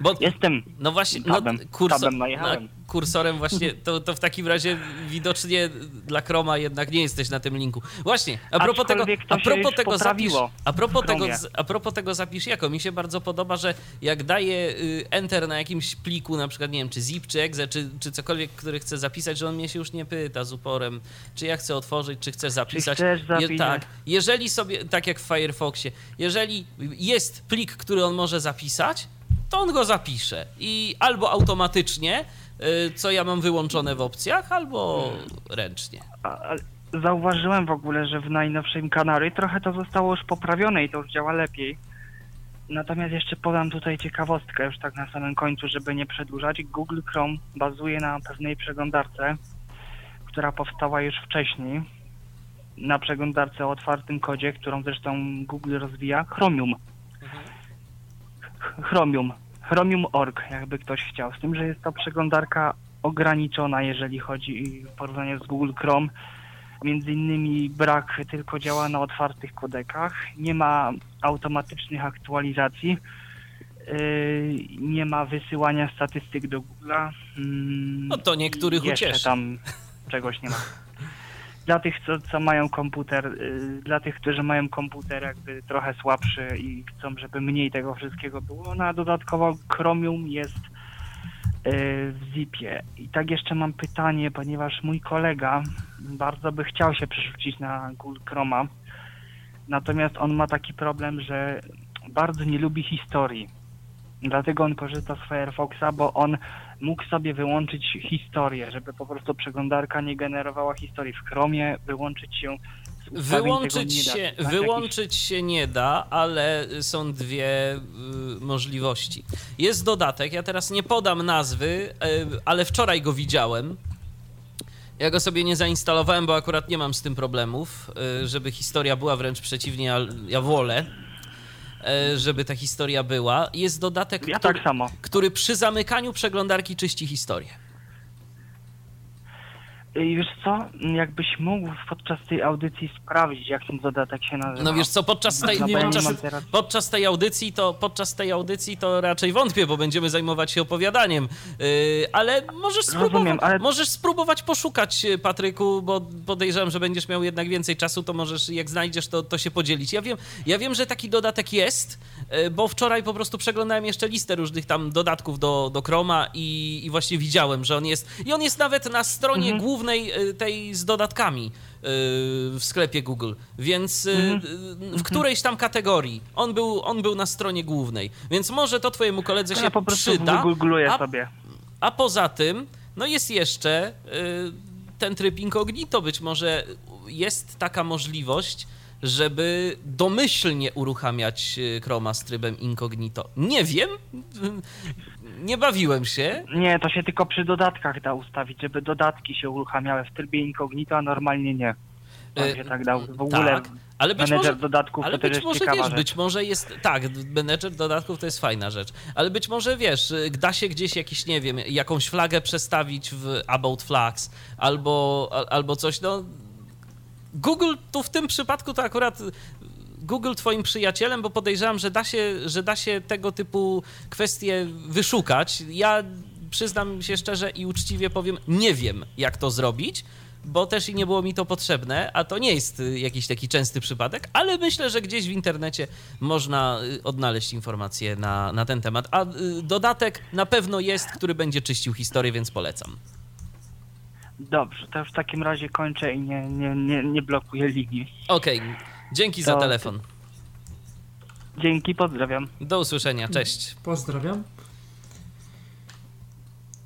Speaker 4: Bo, Jestem.
Speaker 3: No właśnie, tabem, no, kursor, tabem najechałem. No, kursorem właśnie, to, to w takim razie widocznie dla Chroma jednak nie jesteś na tym linku. Właśnie, a propos tego, a propos tego zapisz, a propos tego, a propos tego zapisz jako, mi się bardzo podoba, że jak daję y, enter na jakimś pliku, na przykład, nie wiem, czy zip, czy exe, czy, czy cokolwiek, który chcę zapisać, że on mnie się już nie pyta z uporem, czy ja chcę otworzyć, czy chcę zapisać.
Speaker 4: Czy chcesz zapisać? Je,
Speaker 3: tak, jeżeli sobie, tak jak w Firefoxie, jeżeli jest plik, który on może zapisać, to on go zapisze i albo automatycznie, y, co ja mam wyłączone w opcjach, albo ręcznie.
Speaker 4: Zauważyłem w ogóle, że w najnowszym kanale trochę to zostało już poprawione i to już działa lepiej. Natomiast jeszcze podam tutaj ciekawostkę już tak na samym końcu, żeby nie przedłużać. Google Chrome bazuje na pewnej przeglądarce, która powstała już wcześniej. Na przeglądarce o otwartym kodzie, którą zresztą Google rozwija, Chromium. Chromium. Chromium.org, jakby ktoś chciał. Z tym, że jest to przeglądarka ograniczona, jeżeli chodzi o porównanie z Google Chrome. Między innymi brak tylko działa na otwartych kodekach, nie ma automatycznych aktualizacji, yy, nie ma wysyłania statystyk do Google'a.
Speaker 3: Mm, no to niektórych ucieszy.
Speaker 4: tam czegoś nie ma. dla tych, co, co mają komputer, y, dla tych, którzy mają komputer jakby trochę słabszy i chcą, żeby mniej tego wszystkiego było, no a dodatkowo Chromium jest y, w Zipie. I tak jeszcze mam pytanie, ponieważ mój kolega bardzo by chciał się przerzucić na Google Chroma, natomiast on ma taki problem, że bardzo nie lubi historii. Dlatego on korzysta z Firefoxa, bo on mógł sobie wyłączyć historię, żeby po prostu przeglądarka nie generowała historii. W Chromie wyłączyć się
Speaker 3: Wyłączyć się, tak? wyłączyć się nie da, ale są dwie y, możliwości. Jest dodatek, ja teraz nie podam nazwy, y, ale wczoraj go widziałem. Ja go sobie nie zainstalowałem, bo akurat nie mam z tym problemów, y, żeby historia była wręcz przeciwnie, ja, ja wolę żeby ta historia była. Jest dodatek,
Speaker 4: ja
Speaker 3: który,
Speaker 4: tak
Speaker 3: który przy zamykaniu przeglądarki czyści historię.
Speaker 4: I wiesz co, jakbyś mógł podczas tej audycji sprawdzić, jak ten dodatek się nazywa.
Speaker 3: No wiesz co, podczas tej, no, podczas, podczas, tej audycji to podczas tej audycji to raczej wątpię, bo będziemy zajmować się opowiadaniem. Yy, ale możesz spróbować, Rozumiem, ale... możesz spróbować poszukać, y, Patryku, bo podejrzewam, że będziesz miał jednak więcej czasu, to możesz, jak znajdziesz, to, to się podzielić. Ja wiem, ja wiem, że taki dodatek jest, yy, bo wczoraj po prostu przeglądałem jeszcze listę różnych tam dodatków do, do Chroma i, i właśnie widziałem, że on jest. I on jest nawet na stronie mhm. głównej głównej y, tej z dodatkami y, w sklepie Google, więc mhm. w którejś tam kategorii. On był, on był na stronie głównej, więc może to twojemu koledze się po prostu przyda.
Speaker 4: A, sobie.
Speaker 3: a poza tym, no jest jeszcze ten tryb incognito, być może jest taka możliwość, żeby domyślnie uruchamiać Chroma z trybem incognito. Nie wiem, nie bawiłem się.
Speaker 4: Nie, to się tylko przy dodatkach da ustawić, żeby dodatki się uruchamiały w trybie incognito, a normalnie nie. Się tak dał. W ogóle tak, ale być może, dodatków ale to być może wiesz, rzecz.
Speaker 3: być może jest, tak, menedżer dodatków to jest fajna rzecz, ale być może wiesz, da się gdzieś jakiś, nie wiem, jakąś flagę przestawić w About Flags albo, albo coś, no Google tu w tym przypadku to akurat Google twoim przyjacielem, bo podejrzewam, że da się, że da się tego typu kwestie wyszukać. Ja przyznam się szczerze i uczciwie powiem, nie wiem, jak to zrobić. bo też i nie było mi to potrzebne, a to nie jest y, jakiś taki częsty przypadek, ale myślę, że gdzieś w internecie można y, odnaleźć informacje na, na ten temat. A y, dodatek na pewno jest, który będzie czyścił historię, więc polecam.
Speaker 4: Dobrze, to już w takim razie kończę i nie, nie, nie, nie blokuję linii.
Speaker 3: Okej, dzięki za
Speaker 4: To-
Speaker 3: telefon.
Speaker 4: Dzięki, pozdrawiam.
Speaker 3: Do usłyszenia, cześć.
Speaker 2: Pozdrawiam.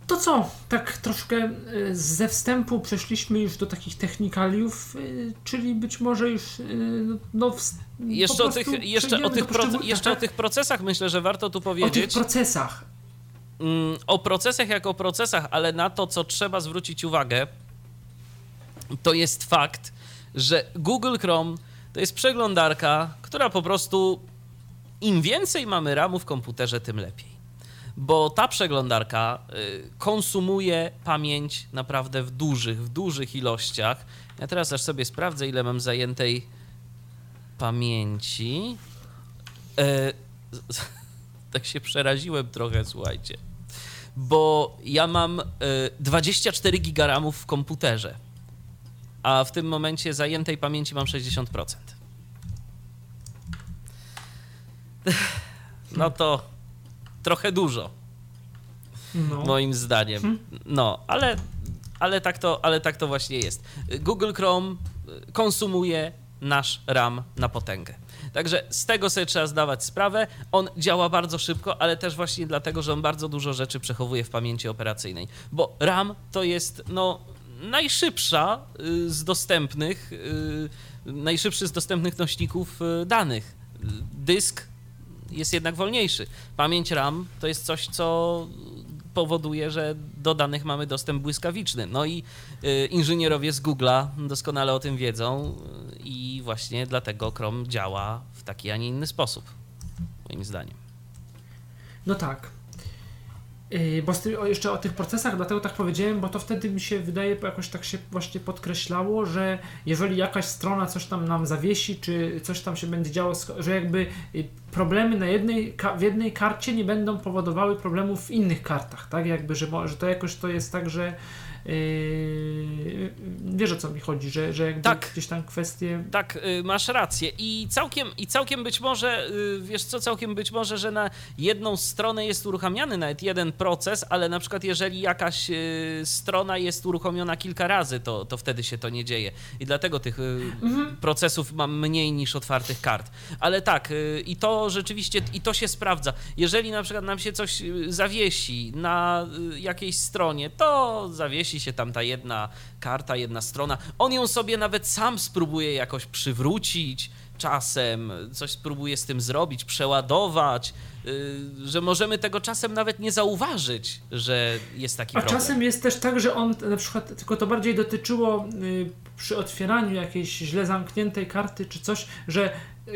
Speaker 2: To co? Tak troszkę y, ze wstępu przeszliśmy już do takich technikaliów, y, czyli być może już y, no, w,
Speaker 3: Jeszcze, o tych, jeszcze, o tych, jeszcze o tych procesach myślę, że warto tu
Speaker 2: o tych
Speaker 3: powiedzieć.
Speaker 2: procesach.
Speaker 3: Mm, o procesach jak o procesach, ale na to, co trzeba zwrócić uwagę, to jest fakt, że Google Chrome to jest przeglądarka, która po prostu im więcej mamy RAMu w komputerze, tym lepiej. Bo ta przeglądarka y, konsumuje pamięć naprawdę w dużych, w dużych ilościach. Ja teraz aż sobie sprawdzę, ile mam zajętej pamięci. E, tak się przeraziłem trochę, słuchajcie. Bo ja mam y, 24 gigaramów w komputerze, a w tym momencie zajętej pamięci mam 60%. No to trochę dużo,
Speaker 2: No.
Speaker 3: moim zdaniem. No, ale, ale, tak to, ale tak to właśnie jest. Google Chrome y, konsumuje nasz RAM na potęgę. Także z tego sobie trzeba zdawać sprawę. On działa bardzo szybko, ale też właśnie dlatego, że on bardzo dużo rzeczy przechowuje w pamięci operacyjnej. Bo RAM to jest no, najszybsza y, z dostępnych, y, najszybszy z dostępnych nośników y, danych. Dysk jest jednak wolniejszy. Pamięć RAM to jest coś, co powoduje, że do danych mamy dostęp błyskawiczny. No i inżynierowie z Google'a doskonale o tym wiedzą i właśnie dlatego Chrome działa w taki, a nie inny sposób, moim zdaniem.
Speaker 2: No tak. Yy, Bo tym, o, jeszcze o tych procesach, dlatego tak powiedziałem, bo to wtedy mi się wydaje, jakoś tak się właśnie podkreślało, że jeżeli jakaś strona coś tam nam zawiesi, czy coś tam się będzie działo, że jakby y, problemy na jednej, w jednej karcie nie będą powodowały problemów w innych kartach, tak? Jakby, że, że to jakoś to jest tak, że yy, wiesz o co mi chodzi, że, że jakby
Speaker 3: Tak.
Speaker 2: gdzieś tam kwestie
Speaker 3: Tak, y, masz rację. I całkiem, I całkiem być może, y, wiesz co, całkiem być może, że na jedną stronę jest uruchamiany nawet jeden proces, ale na przykład jeżeli jakaś y, strona jest uruchomiona kilka razy, to, to wtedy się to nie dzieje. I dlatego tych y, procesów mam mniej niż otwartych kart. Ale tak, y, i to rzeczywiście, i to się sprawdza. Jeżeli na przykład nam się coś zawiesi na jakiejś stronie, to zawiesi się tam ta jedna karta, jedna strona. On ją sobie nawet sam spróbuje jakoś przywrócić czasem, coś spróbuje z tym zrobić, przeładować, y, że możemy tego czasem nawet nie zauważyć, że jest taki
Speaker 2: A
Speaker 3: problem.
Speaker 2: czasem jest też tak, że on na przykład, tylko to bardziej dotyczyło y, przy otwieraniu jakiejś źle zamkniętej karty czy coś, że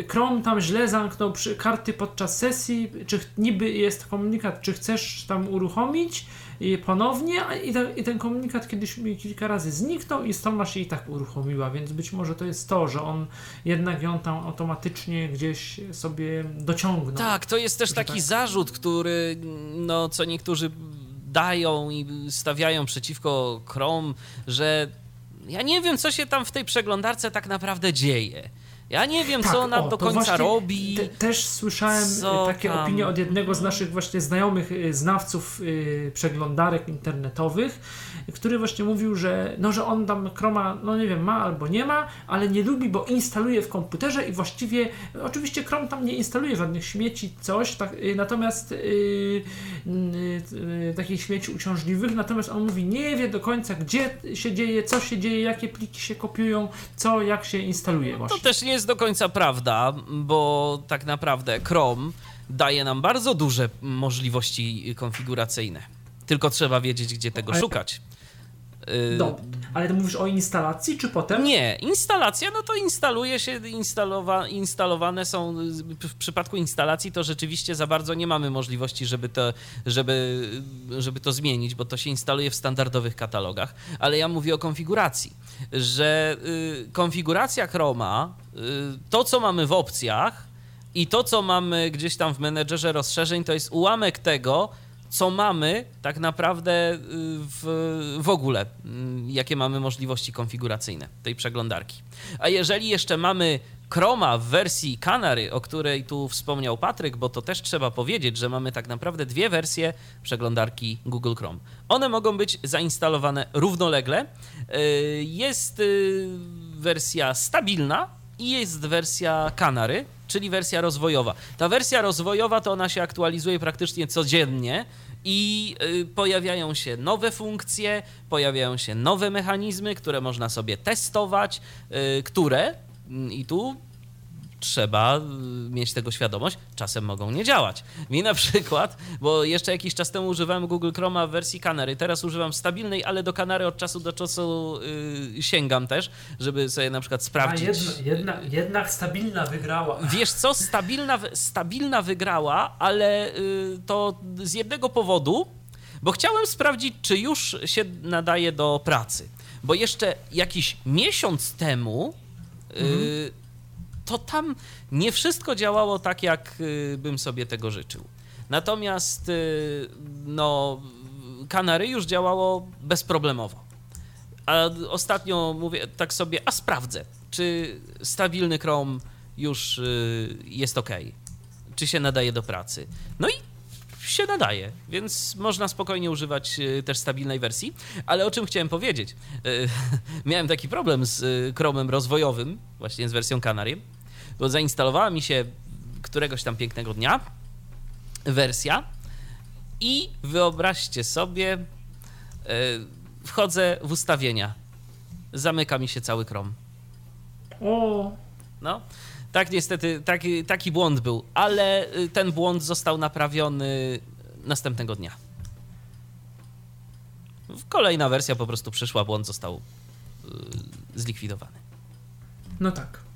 Speaker 2: Chrome tam źle zamknął karty podczas sesji, czy niby jest komunikat, czy chcesz tam uruchomić i ponownie, i, te, i ten komunikat kiedyś mi kilka razy zniknął i strona się i tak uruchomiła, więc być może to jest to, że on jednak ją tam automatycznie gdzieś sobie dociągnął.
Speaker 3: Tak, to jest też taki
Speaker 2: tak.
Speaker 3: zarzut, który, no, co niektórzy dają i stawiają przeciwko Chrome, że ja nie wiem, co się tam w tej przeglądarce tak naprawdę dzieje. Ja nie wiem,
Speaker 2: Tak,
Speaker 3: co ona
Speaker 2: o,
Speaker 3: do
Speaker 2: to
Speaker 3: końca robi.
Speaker 2: Te, też słyszałem y, takie
Speaker 3: tam?
Speaker 2: opinie od jednego z naszych właśnie znajomych y, znawców y, przeglądarek internetowych, który właśnie mówił, że no, że on tam Chroma, no nie wiem, ma albo nie ma, ale nie lubi, bo instaluje w komputerze i właściwie, oczywiście Chrome tam nie instaluje żadnych śmieci, coś, tak, natomiast y, y, y, takich śmieci uciążliwych, natomiast on mówi, nie wie do końca, gdzie się dzieje, co się dzieje, jakie pliki się kopiują, co, jak się instaluje
Speaker 3: To
Speaker 2: właśnie.
Speaker 3: też nie jest do końca prawda, bo tak naprawdę Chrome daje nam bardzo duże możliwości konfiguracyjne. Tylko trzeba wiedzieć, gdzie tego szukać. Y,
Speaker 2: Dobrze, ale ty mówisz o instalacji, czy potem?
Speaker 3: Nie, instalacja, no to instaluje się, instalowa, instalowane są, w przypadku instalacji to rzeczywiście za bardzo nie mamy możliwości, żeby to, żeby, żeby to zmienić, bo to się instaluje w standardowych katalogach, ale ja mówię o konfiguracji, że y, konfiguracja Chroma, y, to co mamy w opcjach i to co mamy gdzieś tam w menedżerze rozszerzeń, to jest ułamek tego, co mamy tak naprawdę y, w, w ogóle, mm, jakie mamy możliwości konfiguracyjne tej przeglądarki. A jeżeli jeszcze mamy Chroma w wersji Canary, o której tu wspomniał Patryk, bo to też trzeba powiedzieć, że mamy tak naprawdę dwie wersje przeglądarki Google Chrome. One mogą być zainstalowane równolegle. Y, jest y, wersja stabilna i jest wersja Canary, czyli wersja rozwojowa. Ta wersja rozwojowa to ona się aktualizuje praktycznie codziennie i y, pojawiają się nowe funkcje, pojawiają się nowe mechanizmy, które można sobie testować, które mm, i tu trzeba y, mieć tego świadomość, czasem mogą nie działać. Mi na przykład, bo jeszcze jakiś czas temu używałem Google Chroma w wersji Canary, teraz używam stabilnej, ale do Canary od czasu do czasu yy, sięgam też, żeby sobie na przykład sprawdzić. A
Speaker 2: jedna, jedna, jednak stabilna wygrała.
Speaker 3: Wiesz co, stabilna, stabilna wygrała, ale yy, to z jednego powodu, bo chciałem sprawdzić, czy już się nadaje do pracy. Bo jeszcze jakiś miesiąc temu yy, mhm to tam nie wszystko działało tak, jak y, bym sobie tego życzył. Natomiast y, no, Kanary już działało bezproblemowo. A ostatnio mówię tak sobie, a sprawdzę, czy stabilny Chrome już y, jest ok, czy się nadaje do pracy. No i się nadaje, więc można spokojnie używać też stabilnej wersji. Ale o czym chciałem powiedzieć? Miałem taki problem z Chrome'em rozwojowym, właśnie z wersją Canary bo zainstalowała mi się któregoś tam pięknego dnia wersja i wyobraźcie sobie, yy, wchodzę w ustawienia. Zamyka mi się cały.
Speaker 2: O.
Speaker 3: No, tak niestety, taki, taki błąd był, ale e, ten błąd został naprawiony następnego dnia. Kolejna wersja po prostu przyszła, błąd został yy, zlikwidowany.
Speaker 2: No tak.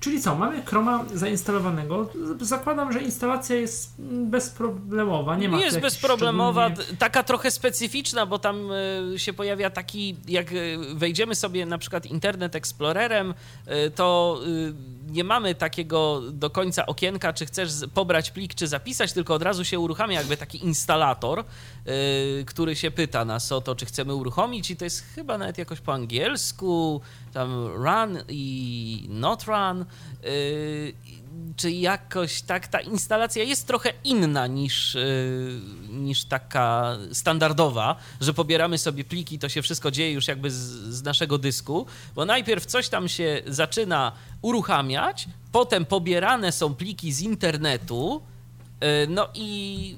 Speaker 2: Czyli co, mamy Chroma zainstalowanego. Zakładam, że instalacja jest bezproblemowa. Nie ma
Speaker 3: Jest bezproblemowa, szczególnie... taka trochę specyficzna, bo tam e, się pojawia taki, jak e, wejdziemy sobie na przykład Internet Explorerem, e, to nie mamy takiego do końca okienka, czy chcesz pobrać plik, czy zapisać, tylko od razu się uruchamia jakby taki instalator, który się pyta nas o to, czy chcemy uruchomić i to jest chyba nawet jakoś po angielsku, tam run i not run, yy, czy jakoś tak ta instalacja jest trochę inna niż, yy, niż taka standardowa, że pobieramy sobie pliki, to się wszystko dzieje już jakby z, z naszego dysku, bo najpierw coś tam się zaczyna uruchamiać, potem pobierane są pliki z internetu, yy, no i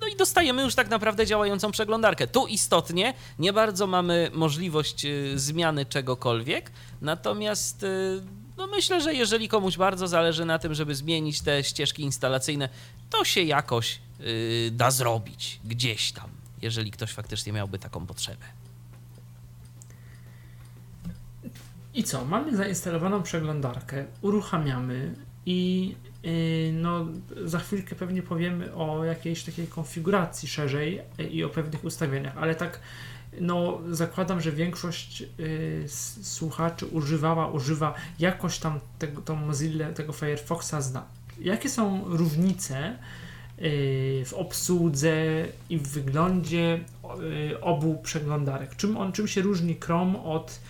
Speaker 3: no i dostajemy już tak naprawdę działającą przeglądarkę. Tu istotnie nie bardzo mamy możliwość y, zmiany czegokolwiek, natomiast y, no myślę, że jeżeli komuś bardzo zależy na tym, żeby zmienić te ścieżki instalacyjne, to się jakoś y, da zrobić gdzieś tam, jeżeli ktoś faktycznie miałby taką potrzebę.
Speaker 2: I co? Mamy zainstalowaną przeglądarkę, uruchamiamy i Yy, no, za chwilkę pewnie powiemy o jakiejś takiej konfiguracji szerzej yy, i o pewnych ustawieniach, ale tak no, zakładam, że większość y, słuchaczy używała, używa jakoś tam tego, tą Mozilla, tego Firefoxa zna. Jakie są różnice y, w obsłudze i w wyglądzie y, obu przeglądarek? Czym on, czym się różni Chrome od,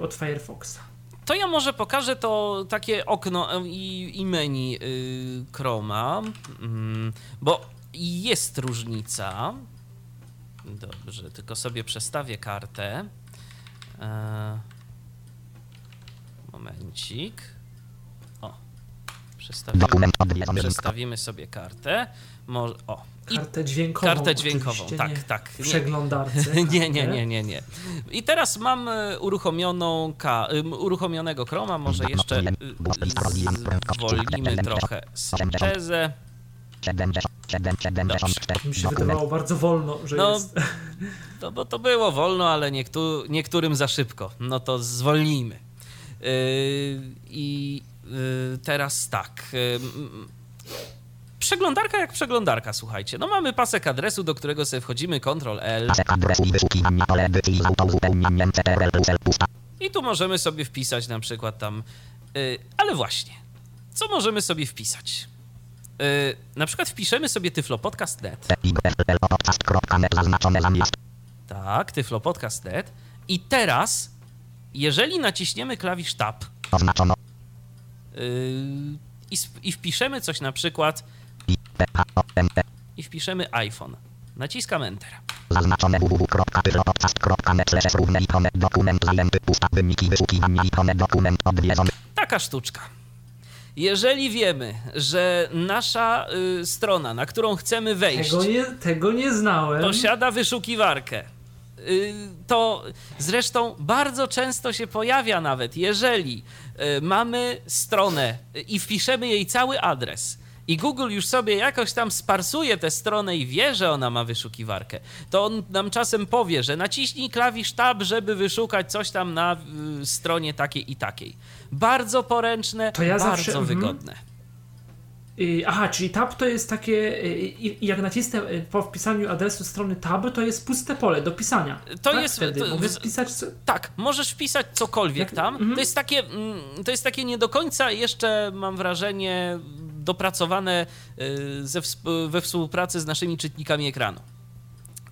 Speaker 2: od Firefoxa?
Speaker 3: To ja może pokażę to takie okno e, i, i menu yy, Chroma, yy, bo jest różnica. Dobrze, tylko sobie przestawię kartę. E, momencik. O, przestawimy, przestawimy sobie kartę. Może, o,
Speaker 2: Kartę dźwiękową.
Speaker 3: Kartę dźwiękową, tak, tak.
Speaker 2: W przeglądarce.
Speaker 3: nie, nie, nie, nie, nie. I teraz mam e, uruchomioną ka, uruchomionego Chroma, może jeszcze e, zwolnimy trochę syntezę.
Speaker 2: Mi się wydawało bardzo wolno, że no, jest.
Speaker 3: No bo to było wolno, ale niektó niektórym za szybko. No to zwolnijmy. Yy, I yy, teraz tak. Yy, przeglądarka jak przeglądarka, słuchajcie. No mamy pasek adresu, do którego sobie wchodzimy, Ctrl L. Pasek adresu i wyszukiwania pole edycji I tu możemy sobie wpisać na przykład tam... Yy, ale właśnie, co możemy sobie wpisać? Na przykład wpiszemy sobie tyflopodcast.net. Tak, tyflopodcast.net. I teraz, jeżeli naciśniemy klawisz Tab yy, i, i wpiszemy coś na przykład i wpiszemy iPhone, naciskam Enter.
Speaker 5: Zaznaczone www.tyflopodcast.net równe dokument zajęty pusta wyniki wyszukiwania dokument odwiedzony.
Speaker 3: Taka sztuczka. Jeżeli wiemy, że nasza y, strona, na którą chcemy wejść,
Speaker 2: Tego nie, tego nie znałem.
Speaker 3: posiada wyszukiwarkę, y, to zresztą bardzo często się pojawia nawet, jeżeli y, mamy stronę i wpiszemy jej cały adres. I Google już sobie jakoś tam sparsuje tę stronę i wie, że ona ma wyszukiwarkę, to on nam czasem powie, że naciśnij klawisz Tab, żeby wyszukać coś tam na y, stronie takiej i takiej. Bardzo poręczne,
Speaker 2: ja
Speaker 3: bardzo
Speaker 2: zawsze- mhm.
Speaker 3: wygodne.
Speaker 2: Y, Aha, czyli tab to jest takie, y, jak nacisnę y, po wpisaniu adresu strony tab, to jest puste pole do pisania.
Speaker 3: To
Speaker 2: tak?
Speaker 3: jest-
Speaker 2: Wtedy
Speaker 3: to-
Speaker 2: mogę wpisać co...
Speaker 3: Tak, możesz wpisać cokolwiek tam.
Speaker 2: mhm.
Speaker 3: To jest takie, mm, to jest takie nie do końca jeszcze, mam wrażenie, dopracowane y, ze, wsp- we współpracy z naszymi czytnikami ekranu.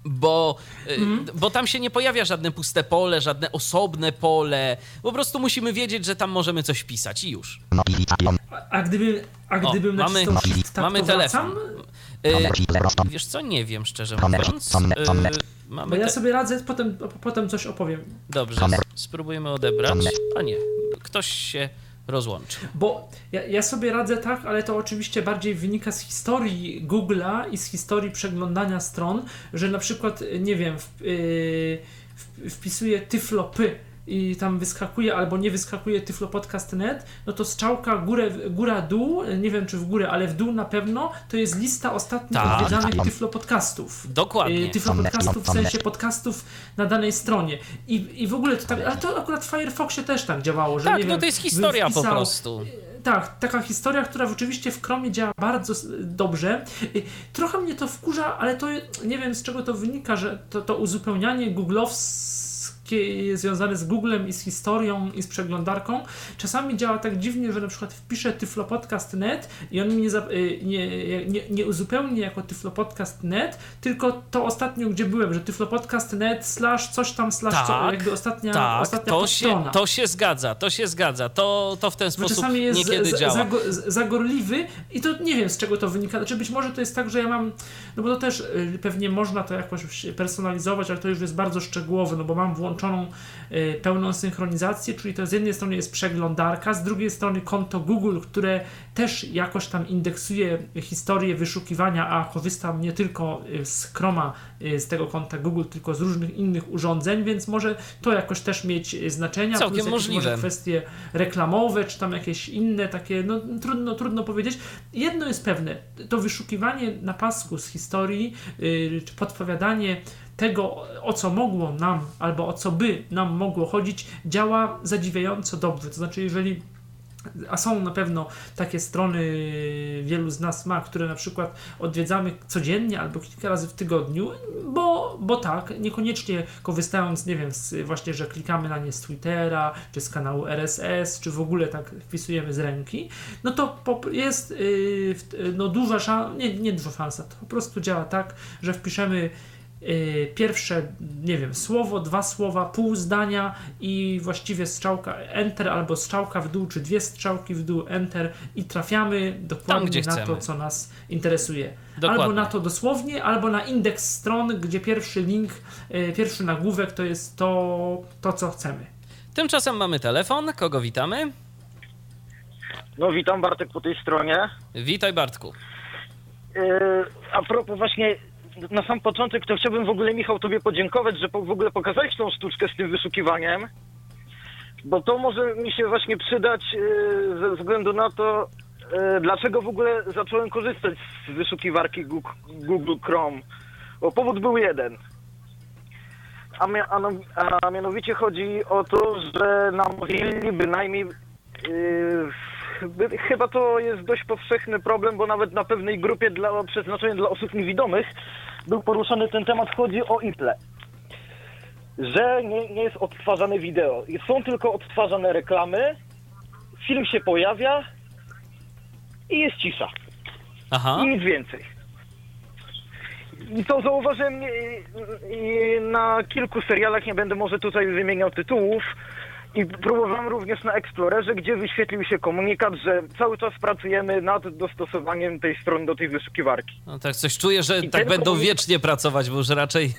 Speaker 3: Bo, y,
Speaker 2: Mhm.
Speaker 3: bo tam się nie pojawia żadne puste pole, żadne osobne pole. Po prostu musimy wiedzieć, że tam możemy coś pisać i już.
Speaker 5: Notifikation.
Speaker 2: A, a gdybym, a
Speaker 3: O,
Speaker 2: gdybym
Speaker 3: mamy-
Speaker 2: nacisnął shift tab,
Speaker 3: mamy telefon.
Speaker 2: wracam?
Speaker 3: Y, wiesz co, nie wiem szczerze mówiąc. Y,
Speaker 2: Bo
Speaker 3: mamy
Speaker 2: ja sobie radzę, potem, potem coś opowiem.
Speaker 3: Dobrze, spróbujemy odebrać. A nie, ktoś się rozłączy.
Speaker 2: Bo ja, ja sobie radzę tak, ale to oczywiście bardziej wynika z historii Google'a i z historii przeglądania stron, że na przykład, nie wiem, w, yy, wpisuję tyflopy i tam wyskakuje albo nie wyskakuje tyflopodcast.net, no to strzałka górę, góra dół, nie wiem czy w górę, ale w dół na pewno, to jest lista ostatnich
Speaker 3: Tak.
Speaker 2: odwiedzanych tyflopodcastów.
Speaker 3: Dokładnie.
Speaker 2: Y, Tyflopodcastów w sensie podcastów na danej stronie. I, I w ogóle to tak, ale to akurat w Firefoxie też tak działało, że
Speaker 3: Tak,
Speaker 2: nie
Speaker 3: no
Speaker 2: wiem,
Speaker 3: to jest historia po
Speaker 2: wpisał-
Speaker 3: prostu.
Speaker 2: tak, taka historia, która oczywiście w Chromie działa bardzo dobrze. Y, Trochę mnie to wkurza, ale to nie wiem z czego to wynika, że to, to uzupełnianie googlowskie związane z Googlem i z historią i z przeglądarką czasami działa tak dziwnie, że na przykład wpiszę tyflopodcast.net i on mi nie, za- y, nie, nie, nie uzupełni jako tyflopodcast.net, tylko to ostatnio, gdzie byłem, że tyflopodcast.net slash coś tam slash co,
Speaker 3: Tak,
Speaker 2: jakby ostatnia,
Speaker 3: Tak,
Speaker 2: ostatnia
Speaker 3: to się, to się zgadza, to się zgadza. To, to w ten sposób
Speaker 2: czasami jest
Speaker 3: niekiedy
Speaker 2: za,
Speaker 3: działa.
Speaker 2: za, za, zagorliwy i to nie wiem z czego to wynika. Znaczy być może to jest tak, że ja mam, no bo to też y, pewnie można to jakoś personalizować, ale to już jest bardzo szczegółowe, no bo mam włączoną y, pełną synchronizację, czyli to z jednej strony jest przeglądarka, z drugiej strony konto Google, które też jakoś tam indeksuje historię wyszukiwania, a korzystam nie tylko y, z Chroma, y, z tego konta Google, tylko z różnych innych urządzeń, więc może to jakoś też mieć znaczenia.
Speaker 3: Całkiem
Speaker 2: plus
Speaker 3: możliwe.
Speaker 2: Może kwestie reklamowe, czy tam jakieś inne takie, no trudno, trudno powiedzieć. Jedno jest pewne, to wyszukiwanie na pasku z historii, czy podpowiadanie tego, o co mogło nam, albo o co by nam mogło chodzić, działa zadziwiająco dobrze. To znaczy, jeżeli a są na pewno takie strony, wielu z nas ma, które na przykład odwiedzamy codziennie albo kilka razy w tygodniu, bo, bo tak, niekoniecznie korzystając, nie wiem, z, właśnie, że klikamy na nie z Twittera, czy z kanału RSS, czy w ogóle tak wpisujemy z ręki, no to jest yy, no, duża szansa, nie, nie duża szansa, to po prostu działa tak, że wpiszemy pierwsze, nie wiem, słowo, dwa słowa, pół zdania i właściwie strzałka Enter albo strzałka w dół, czy dwie strzałki w dół Enter i trafiamy dokładnie
Speaker 3: gdzie
Speaker 2: na to,
Speaker 3: chcemy.
Speaker 2: co nas interesuje.
Speaker 3: Dokładnie.
Speaker 2: Albo na to dosłownie, albo na indeks stron, gdzie pierwszy link, yy, pierwszy nagłówek to jest to, to co chcemy.
Speaker 3: Tymczasem mamy telefon. Kogo witamy?
Speaker 6: No witam Bartek po tej stronie.
Speaker 3: Witaj Bartku.
Speaker 6: Yy, a propos właśnie na sam początek to chciałbym w ogóle Michał tobie podziękować, że w ogóle pokazałeś tą sztuczkę z tym wyszukiwaniem. Bo to może mi się właśnie przydać yy, ze względu na to, yy, dlaczego w ogóle zacząłem korzystać z wyszukiwarki Google, Chrome. Bo powód był jeden. No- a mianowicie chodzi o to, że na Mozilla bynajmniej Yy, Chyba to jest dość powszechny problem, bo nawet na pewnej grupie dla, przeznaczonej dla osób niewidomych był poruszany ten temat. Chodzi o IPLE. Że nie, nie jest odtwarzane wideo. Są tylko odtwarzane reklamy, film się pojawia i jest cisza.
Speaker 3: Aha.
Speaker 6: i nic więcej. I to zauważyłem na kilku serialach, nie będę może tutaj wymieniał tytułów. I próbowałem również na Explorerze, gdzie wyświetlił się komunikat, że cały czas pracujemy nad dostosowaniem tej strony do tej wyszukiwarki.
Speaker 3: No tak coś czuję, że
Speaker 6: I
Speaker 3: tak będą
Speaker 6: komunikat-
Speaker 3: wiecznie pracować, bo już raczej...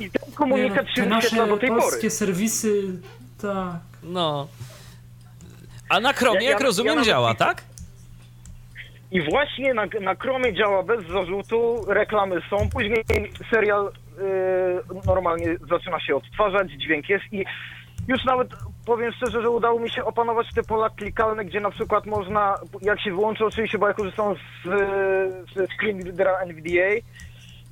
Speaker 6: I ten komunikat
Speaker 2: no,
Speaker 6: się
Speaker 2: te
Speaker 6: wyświetla
Speaker 2: nasze
Speaker 6: do tej
Speaker 2: polskie
Speaker 6: pory.
Speaker 2: serwisy, tak.
Speaker 3: No. A na Chromie,
Speaker 6: Ja- ja-
Speaker 3: jak rozumiem,
Speaker 6: ja
Speaker 3: działa, tak?
Speaker 6: I właśnie na, na Chromie działa bez zarzutu, reklamy są, później serial y, normalnie zaczyna się odtwarzać, dźwięk jest i już nawet powiem szczerze, że udało mi się opanować te pola klikalne, gdzie na przykład można, jak się wyłączy oczywiście, bo ja korzystam z, ze screen readera NVDA,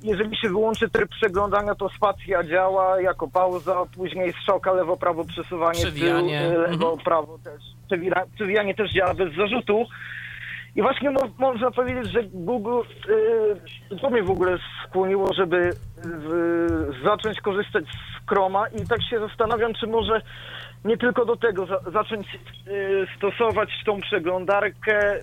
Speaker 6: jeżeli się wyłączy tryb przeglądania, to spacja działa jako pauza, później strzałka lewo-prawo przesuwanie, tył,
Speaker 3: Przewijanie,
Speaker 6: y, lewo,
Speaker 3: mhm.
Speaker 6: też. Przewira- Przewijanie też działa bez zarzutu. I właśnie mo- można powiedzieć, że Google, y, to mnie w ogóle skłoniło, żeby y, zacząć korzystać z Chroma i tak się zastanawiam, czy może nie tylko do tego za, zacząć y, stosować tą przeglądarkę,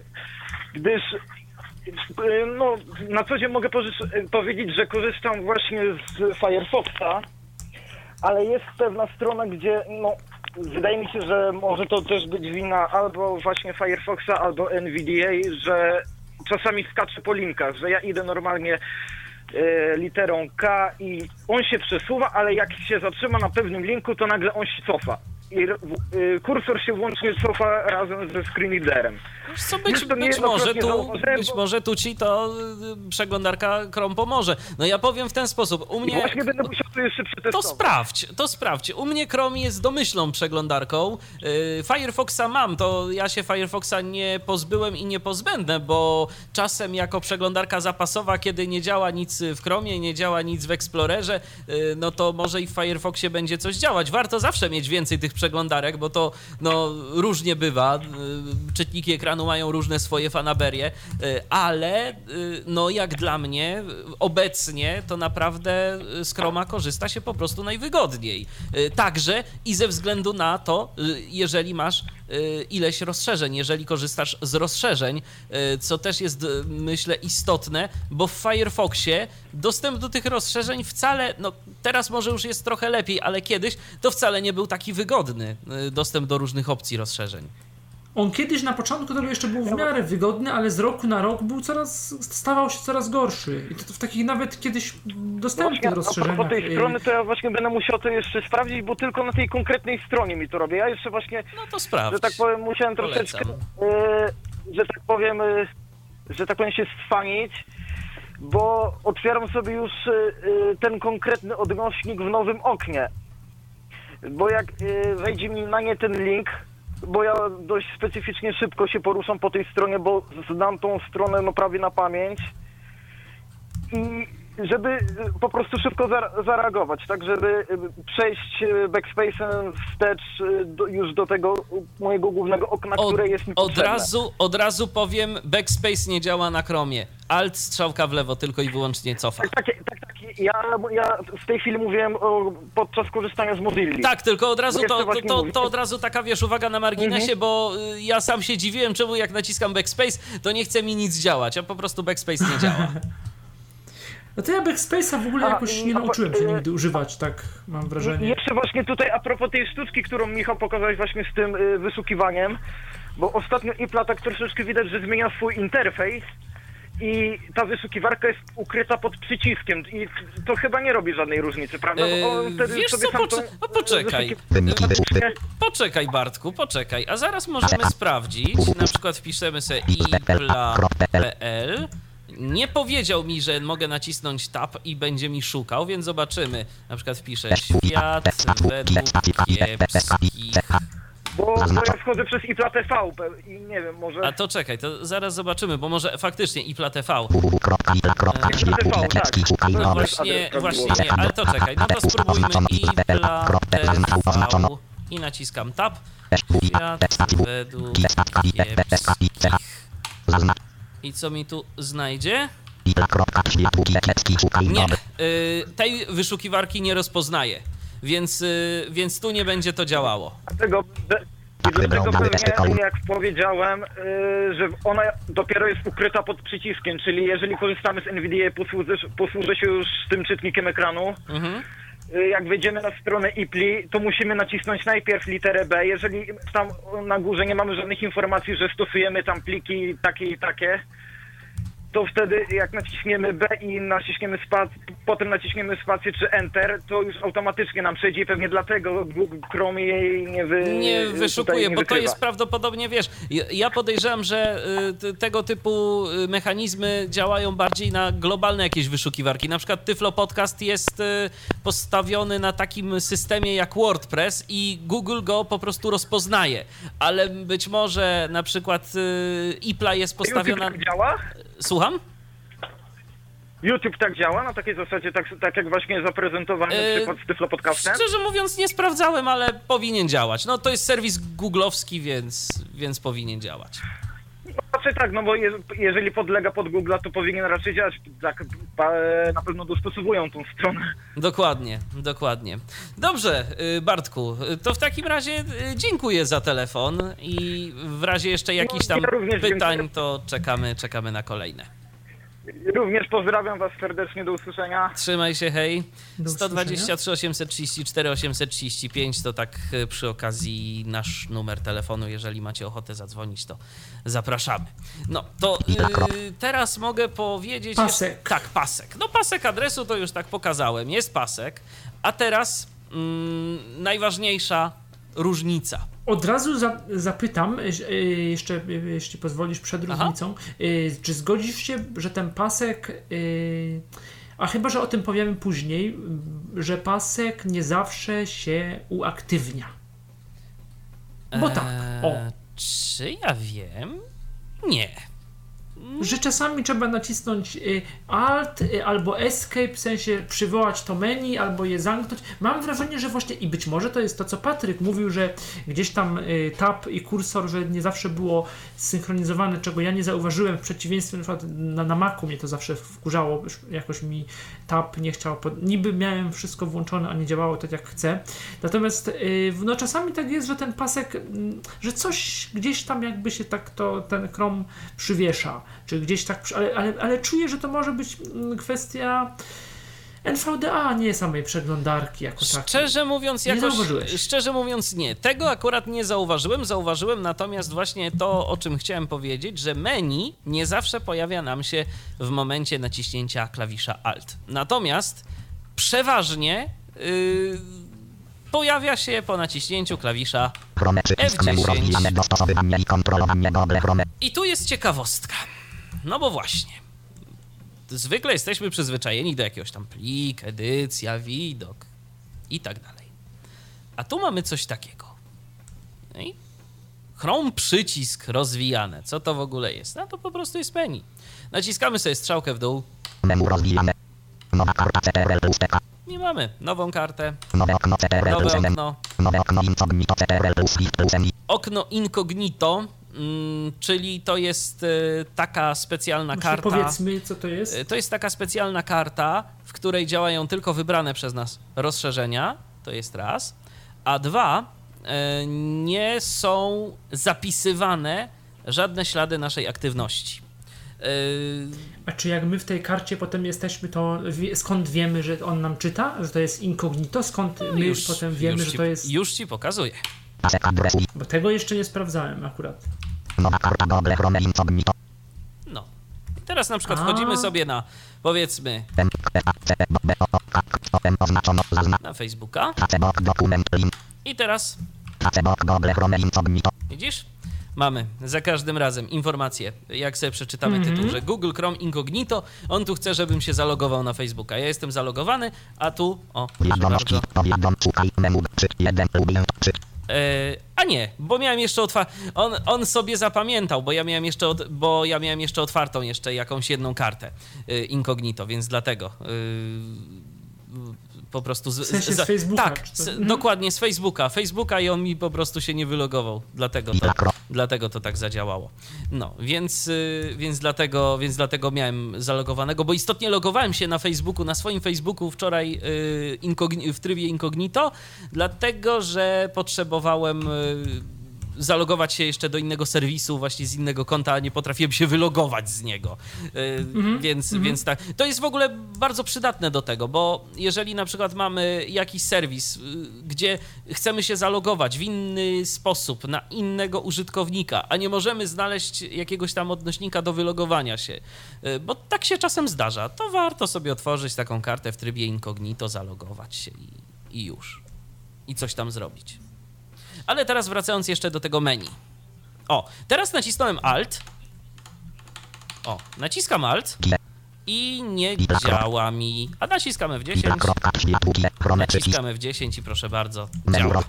Speaker 6: gdyż y, no, na co dzień mogę y, powiedzieć, że korzystam właśnie z Firefoxa, ale jest pewna strona, gdzie no, wydaje mi się, że może to też być wina albo właśnie Firefoxa, albo NVDA, że czasami skacze po linkach, że ja idę normalnie e, literą K i on się przesuwa, ale jak się zatrzyma na pewnym linku, to nagle on się cofa. I y, kursor się włącznie cofa razem ze screenreaderem.
Speaker 3: Wiesz Co być,
Speaker 6: to
Speaker 3: być może tu, być
Speaker 6: bo-
Speaker 3: może tu ci to y, przeglądarka Chrome pomoże. No ja powiem w ten sposób. U
Speaker 6: I
Speaker 3: mnie
Speaker 6: właśnie będę musiał to jeszcze
Speaker 3: To
Speaker 6: przetestować.
Speaker 3: sprawdź, to sprawdź. U mnie Chrome jest domyślną przeglądarką. Yy, Firefoxa mam, to ja się Firefoxa nie pozbyłem i nie pozbędę, bo czasem jako przeglądarka zapasowa, kiedy nie działa nic w Chromie, nie działa nic w Explorerze, no to może i w Firefoxie będzie coś działać. Warto zawsze mieć więcej tych przeglądarek, bo to no, różnie bywa. Yy, Czytniki ekranu mają różne swoje fanaberie, yy, ale yy, no jak dla mnie obecnie to naprawdę z Chroma korzysta się po prostu najwygodniej. Także i ze względu na to, jeżeli masz ileś rozszerzeń, jeżeli korzystasz z rozszerzeń, yy, co też jest yy, myślę istotne, bo w Firefoxie dostęp do tych rozszerzeń wcale, no teraz może już jest trochę lepiej, ale kiedyś to wcale nie był taki wygodny dostęp do różnych opcji rozszerzeń.
Speaker 2: On kiedyś na początku to jeszcze był w miarę wygodny, ale z roku na rok był coraz, stawał się coraz gorszy. I to, w takich nawet kiedyś dostępnych
Speaker 6: Właśnie,
Speaker 2: rozszerzeniach.
Speaker 6: propos tej
Speaker 2: y,
Speaker 6: strony, to ja właśnie będę musiał to jeszcze sprawdzić, bo tylko na tej konkretnej stronie mi to robię. Ja jeszcze właśnie
Speaker 3: No to sprawdź.
Speaker 6: że tak powiem, musiałem troszeczkę, e, że tak powiem, e, że tak powiem się stwanić, bo otwieram sobie już ten konkretny odnośnik w nowym oknie. Bo jak e, wejdzie mi na nie ten link, bo ja dość specyficznie szybko się poruszam po tej stronie, bo znam tą stronę no prawie na pamięć. I żeby e, po prostu szybko za- zareagować, tak, żeby e, przejść e, backspace'em wstecz do, już do tego mojego głównego okna,
Speaker 3: Od,
Speaker 6: które jest mi
Speaker 3: od, razu, od razu powiem, backspace nie działa na Chromie. Alt strzałka w lewo, tylko i wyłącznie cofa.
Speaker 6: Tak, tak, tak, tak. Ja, ja w tej chwili mówiłem o, podczas korzystania z Mozilla.
Speaker 3: Tak, tylko od razu to, to, to, to od razu taka wiesz uwaga na marginesie,
Speaker 6: Mhm.
Speaker 3: bo y, ja sam się dziwiłem, czemu jak naciskam backspace, to nie chce mi nic działać, a po prostu backspace nie działa.
Speaker 2: No to ja Backspace'a w ogóle
Speaker 6: A,
Speaker 2: jakoś nie nauczyłem się
Speaker 6: y,
Speaker 2: nigdy używać, tak mam wrażenie.
Speaker 6: jeszcze właśnie tutaj a propos tej sztuczki, którą Michał pokazałeś właśnie z tym y, wyszukiwaniem, bo ostatnio Ipla tak troszeczkę widać, że zmienia swój interfejs i ta wyszukiwarka jest ukryta pod przyciskiem i to chyba nie robi żadnej różnicy, prawda? Bo
Speaker 3: Eee, wiesz
Speaker 6: sobie
Speaker 3: co,
Speaker 6: sam
Speaker 3: pocze-
Speaker 6: tą,
Speaker 3: no poczekaj.
Speaker 6: wyszuki.
Speaker 3: Poczekaj Bartku, poczekaj, a zaraz możemy sprawdzić, na przykład wpiszemy sobie ipla.pl nie powiedział mi, że mogę nacisnąć tab i będzie mi szukał, więc zobaczymy. Na przykład wpiszę świat według kiepskich
Speaker 6: Bo, bo ja wchodzę przez Ipla TV i nie wiem, może...
Speaker 3: A to czekaj, to zaraz zobaczymy, bo może faktycznie IPLA TV.
Speaker 5: www.ipla.kiepski szukaj
Speaker 3: No
Speaker 5: nowych.
Speaker 3: właśnie, właśnie nie, ale to czekaj, no to spróbujmy IPLA TV i naciskam tab. Świat według kiepskich. I co mi tu znajdzie? Nie, y, tej wyszukiwarki nie rozpoznaje, więc, y, więc tu nie będzie to działało.
Speaker 6: Dlatego, I dlatego pewnie, jak powiedziałem, yy, że ona dopiero jest ukryta pod przyciskiem, czyli jeżeli korzystamy z NVIDIA, posłużę, posłużę się już tym czytnikiem ekranu,
Speaker 3: Mhm.
Speaker 6: Yy, jak wejdziemy na stronę IPLI, to musimy nacisnąć najpierw literę B. Jeżeli tam na górze nie mamy żadnych informacji, że stosujemy tam pliki takie i takie, to wtedy jak naciśniemy B i naciśniemy spac, potem naciśniemy spację czy Enter, to już automatycznie nam przejdzie i pewnie dlatego Google Chrome jej nie, wy,
Speaker 3: nie wyszukuje,
Speaker 6: nie
Speaker 3: bo to
Speaker 6: wykrywa.
Speaker 3: jest prawdopodobnie, wiesz, ja- podejrzewam, że y, tego typu y, mechanizmy działają bardziej na globalne jakieś wyszukiwarki. Na przykład Tyflo Podcast jest y, postawiony na takim systemie jak WordPress i Google go po prostu rozpoznaje, ale być może na przykład y, IPLA jest postawiona...
Speaker 6: YouTube tak działa?
Speaker 3: Słucham?
Speaker 6: YouTube tak działa na takiej zasadzie, tak, tak jak właśnie zaprezentowany
Speaker 3: Yy,
Speaker 6: przykład z Tyflo Podcastem?
Speaker 3: Szczerze mówiąc nie sprawdzałem, ale powinien działać. No to jest serwis googlowski, więc, więc powinien działać.
Speaker 6: Raczej tak, no bo je, jeżeli podlega pod Google'a, to powinien raczej działać. Tak, na pewno dostosowują tą stronę.
Speaker 3: Dokładnie, dokładnie. Dobrze, y, Bartku, to w takim razie y, dziękuję za telefon i w razie jeszcze jakichś tam
Speaker 6: ja również
Speaker 3: pytań,
Speaker 6: dziękuję.
Speaker 3: to czekamy, czekamy na kolejne.
Speaker 6: Również pozdrawiam Was serdecznie, do usłyszenia.
Speaker 3: Trzymaj się, hej.
Speaker 2: Do
Speaker 3: 123 834 835 to tak y, przy okazji nasz numer telefonu. Jeżeli macie ochotę zadzwonić, to zapraszamy. No to y, teraz mogę powiedzieć.
Speaker 2: Pasek.
Speaker 3: Jeszcze, tak, pasek. No pasek adresu to już tak pokazałem. Jest pasek. A teraz mm, najważniejsza różnica.
Speaker 2: Od razu za, zapytam, e, jeszcze e, jeśli pozwolisz, przed
Speaker 3: Aha.
Speaker 2: różnicą, e, czy zgodzisz się, że ten pasek, e, a chyba, że o tym powiemy później, że pasek nie zawsze się uaktywnia. Bo tak, o.
Speaker 3: Eee, Czy ja wiem? Nie.
Speaker 2: Że czasami trzeba nacisnąć y, Alt y, albo Escape, w sensie przywołać to menu, albo je zamknąć. Mam wrażenie, że właśnie i być może to jest to, co Patryk mówił, że gdzieś tam y, tab i kursor, że nie zawsze było synchronizowane, czego ja nie zauważyłem, w przeciwieństwie na przykład na, na Macu mnie to zawsze wkurzało, jakoś mi tab nie chciał, pod... niby miałem wszystko włączone, a nie działało tak jak chcę. Natomiast no czasami tak jest, że ten pasek, mm, że coś gdzieś tam jakby się tak to, ten Chrome przywiesza, czy gdzieś tak, ale, ale, ale czuję, że to może być mm, kwestia NVDA, nie samej przeglądarki jako takiej.
Speaker 3: Szczerze mówiąc,
Speaker 2: Nie
Speaker 3: jakoś,
Speaker 2: zauważyłeś.
Speaker 3: szczerze mówiąc nie. Tego akurat nie zauważyłem. Zauważyłem natomiast właśnie to, o czym chciałem powiedzieć, że menu nie zawsze pojawia nam się w momencie naciśnięcia klawisza Alt. Natomiast przeważnie yy, pojawia się po naciśnięciu klawisza
Speaker 5: Chrome przycisk menu
Speaker 3: F10.
Speaker 5: rozwijane dostosowywanie i kontrolowanie Google Chrome.
Speaker 3: I tu jest ciekawostka. No bo właśnie. Zwykle jesteśmy przyzwyczajeni do jakiegoś tam plik, edycja, widok i tak dalej. A tu mamy coś takiego. No i Chrome przycisk rozwijane. Co to w ogóle jest? No to po prostu jest menu. Naciskamy sobie strzałkę w dół.
Speaker 5: Menu rozwijane. Nowa karta CTRL.
Speaker 3: Nie mamy. Nową kartę,
Speaker 5: Nowe okno CTRL
Speaker 3: nowe okno.
Speaker 5: Nowe okno incognito CTRL plus.
Speaker 3: Okno incognito, czyli to jest e, taka specjalna
Speaker 2: Może
Speaker 3: karta.
Speaker 2: Powiedzmy, co to jest.
Speaker 3: E, To jest taka specjalna karta, w której działają tylko wybrane przez nas rozszerzenia. To jest raz. A dwa, e, nie są zapisywane żadne ślady naszej aktywności.
Speaker 2: A czy jak my w tej karcie potem jesteśmy, to skąd wiemy, że on nam czyta? Że to jest incognito? Skąd my potem wiemy,
Speaker 3: No już
Speaker 2: że
Speaker 3: ci,
Speaker 2: to jest...
Speaker 3: Już ci pokazuję.
Speaker 2: Bo tego jeszcze nie sprawdzałem akurat.
Speaker 5: Incognito.
Speaker 3: No. Teraz na przykład wchodzimy sobie na, powiedzmy, na Facebooka. I teraz. Widzisz? Mamy za każdym razem informację, jak sobie przeczytamy
Speaker 2: Mhm.
Speaker 3: tytuł, że Google Chrome Incognito, on tu chce, żebym się zalogował na Facebooka. Ja jestem zalogowany, a tu, o,
Speaker 5: Wiadomości. Powiadom. Szukaj menu. Czy jeden lubię. Czy
Speaker 3: E, a nie, bo miałem jeszcze otwartą. On, on sobie zapamiętał, bo ja miałem jeszcze, od, bo ja miałem jeszcze otwartą jeszcze jakąś jedną kartę e, incognito, więc dlatego. e, po prostu z,
Speaker 2: W sensie z Facebooka,
Speaker 3: Tak, z,
Speaker 2: Mhm.
Speaker 3: dokładnie z Facebooka. Facebooka i on mi po prostu się nie wylogował. Dlatego to, dlatego to tak zadziałało. No, więc, y, więc, dlatego, więc dlatego miałem zalogowanego, bo istotnie logowałem się na Facebooku, na swoim Facebooku wczoraj y, w trybie incognito, dlatego że potrzebowałem y, zalogować się jeszcze do innego serwisu, właśnie z innego konta, a nie potrafiłem się wylogować z niego. Y, Więc, więc tak. To jest w ogóle bardzo przydatne do tego, bo jeżeli na przykład mamy jakiś serwis, y, gdzie chcemy się zalogować w inny sposób na innego użytkownika, a nie możemy znaleźć jakiegoś tam odnośnika do wylogowania się, y, bo tak się czasem zdarza, to warto sobie otworzyć taką kartę w trybie incognito, zalogować się i, i już. I coś tam zrobić. Ale teraz wracając jeszcze do tego menu. O, teraz nacisnąłem Alt. O, naciskam Alt i nie działa mi. A naciskam F10.
Speaker 5: Libra kropka światło G. Chrome przycisk.
Speaker 3: Naciskam F10 i proszę bardzo, działa.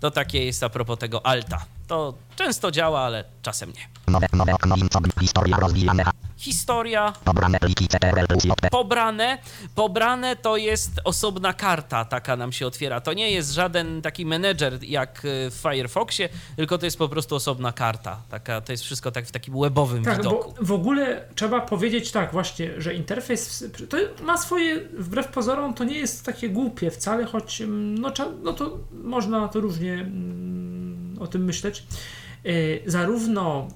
Speaker 3: To takie jest a propos tego Alta. To często działa, ale czasem nie.
Speaker 5: Nowe, nowe okno incogn. Historia rozwijane.
Speaker 3: Historia,
Speaker 5: Pobrane pliki CTRL
Speaker 3: pobrane. Pobrane to jest osobna karta, taka nam się otwiera. To nie jest żaden taki menedżer jak y, w Firefoxie, tylko to jest po prostu osobna karta. Taka, to jest wszystko tak w takim webowym
Speaker 2: Tak,
Speaker 3: widoku.
Speaker 2: bo w ogóle trzeba powiedzieć tak właśnie, że interfejs to ma swoje, wbrew pozorom, to nie jest takie głupie wcale, choć mm, no, no to można to różnie mm, o tym myśleć. Y, zarówno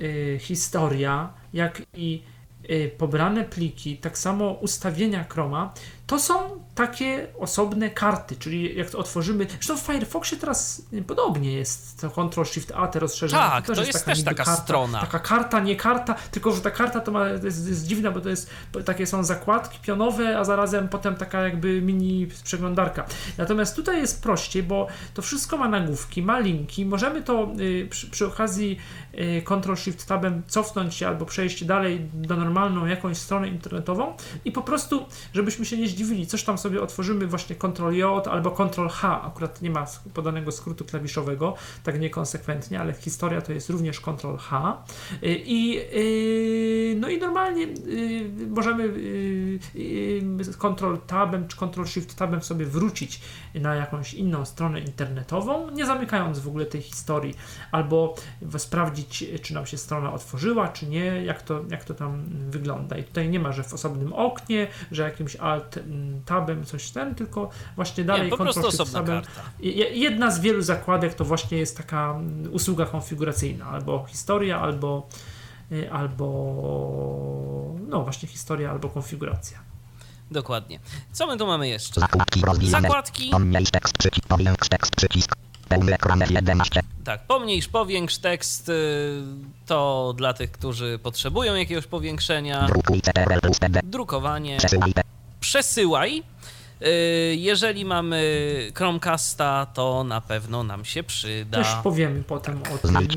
Speaker 2: y, historia, jak i y, pobrane pliki, tak samo ustawienia Chroma, to są takie osobne karty, czyli jak to otworzymy, zresztą w Firefoxie teraz podobnie jest, to Ctrl-Shift-A, te rozszerzenia.
Speaker 3: Tak, to jest też
Speaker 2: niby
Speaker 3: taka strona.
Speaker 2: Taka karta, nie karta, tylko że ta karta to ma, to jest, jest dziwna, bo to jest, takie są zakładki pionowe, a zarazem potem taka jakby mini przeglądarka. Natomiast tutaj jest prościej, bo to wszystko ma nagłówki, ma linki, możemy to y, przy, przy okazji y, Ctrl-Shift-Tabem cofnąć się albo przejść dalej do normalną jakąś stronę internetową i po prostu, żebyśmy się nie zdziwili, coś tam sobie otworzymy właśnie Ctrl-J albo Ctrl-H, akurat nie ma podanego skrótu klawiszowego, tak niekonsekwentnie, ale historia to jest również Ctrl-H Y, i y, no i normalnie y, możemy y, Ctrl-Tabem czy Ctrl-Shift-Tabem sobie wrócić na jakąś inną stronę internetową, nie zamykając w ogóle tej historii, albo sprawdzić, czy nam się strona otworzyła, czy nie, jak to, jak to tam wygląda. I tutaj nie ma, że w osobnym oknie, że jakimś alt-tabem coś ten, tylko właśnie dalej
Speaker 3: Nie, po prostu
Speaker 2: Ctrl-Shift
Speaker 3: osobna
Speaker 2: tabem.
Speaker 3: karta.
Speaker 2: Je- Jedna z wielu zakładek to właśnie jest taka mm, usługa konfiguracyjna, albo historia, albo, y, albo no właśnie historia, albo konfiguracja.
Speaker 3: Dokładnie. Co my tu mamy jeszcze?
Speaker 5: Zakładki rozwijane.
Speaker 3: Zakładki.
Speaker 5: Pomniejsz tekst przycisk. Powiększ tekst przycisk. Pełny ekran F11.
Speaker 3: Tak, pomniejsz, powiększ tekst. y, To dla tych, którzy potrzebują jakiegoś powiększenia. Drukowanie.
Speaker 5: Przesyłaj
Speaker 3: Jeżeli mamy Chromecasta, to na pewno nam się
Speaker 2: Też
Speaker 3: przyda.
Speaker 2: powiemy potem o tym.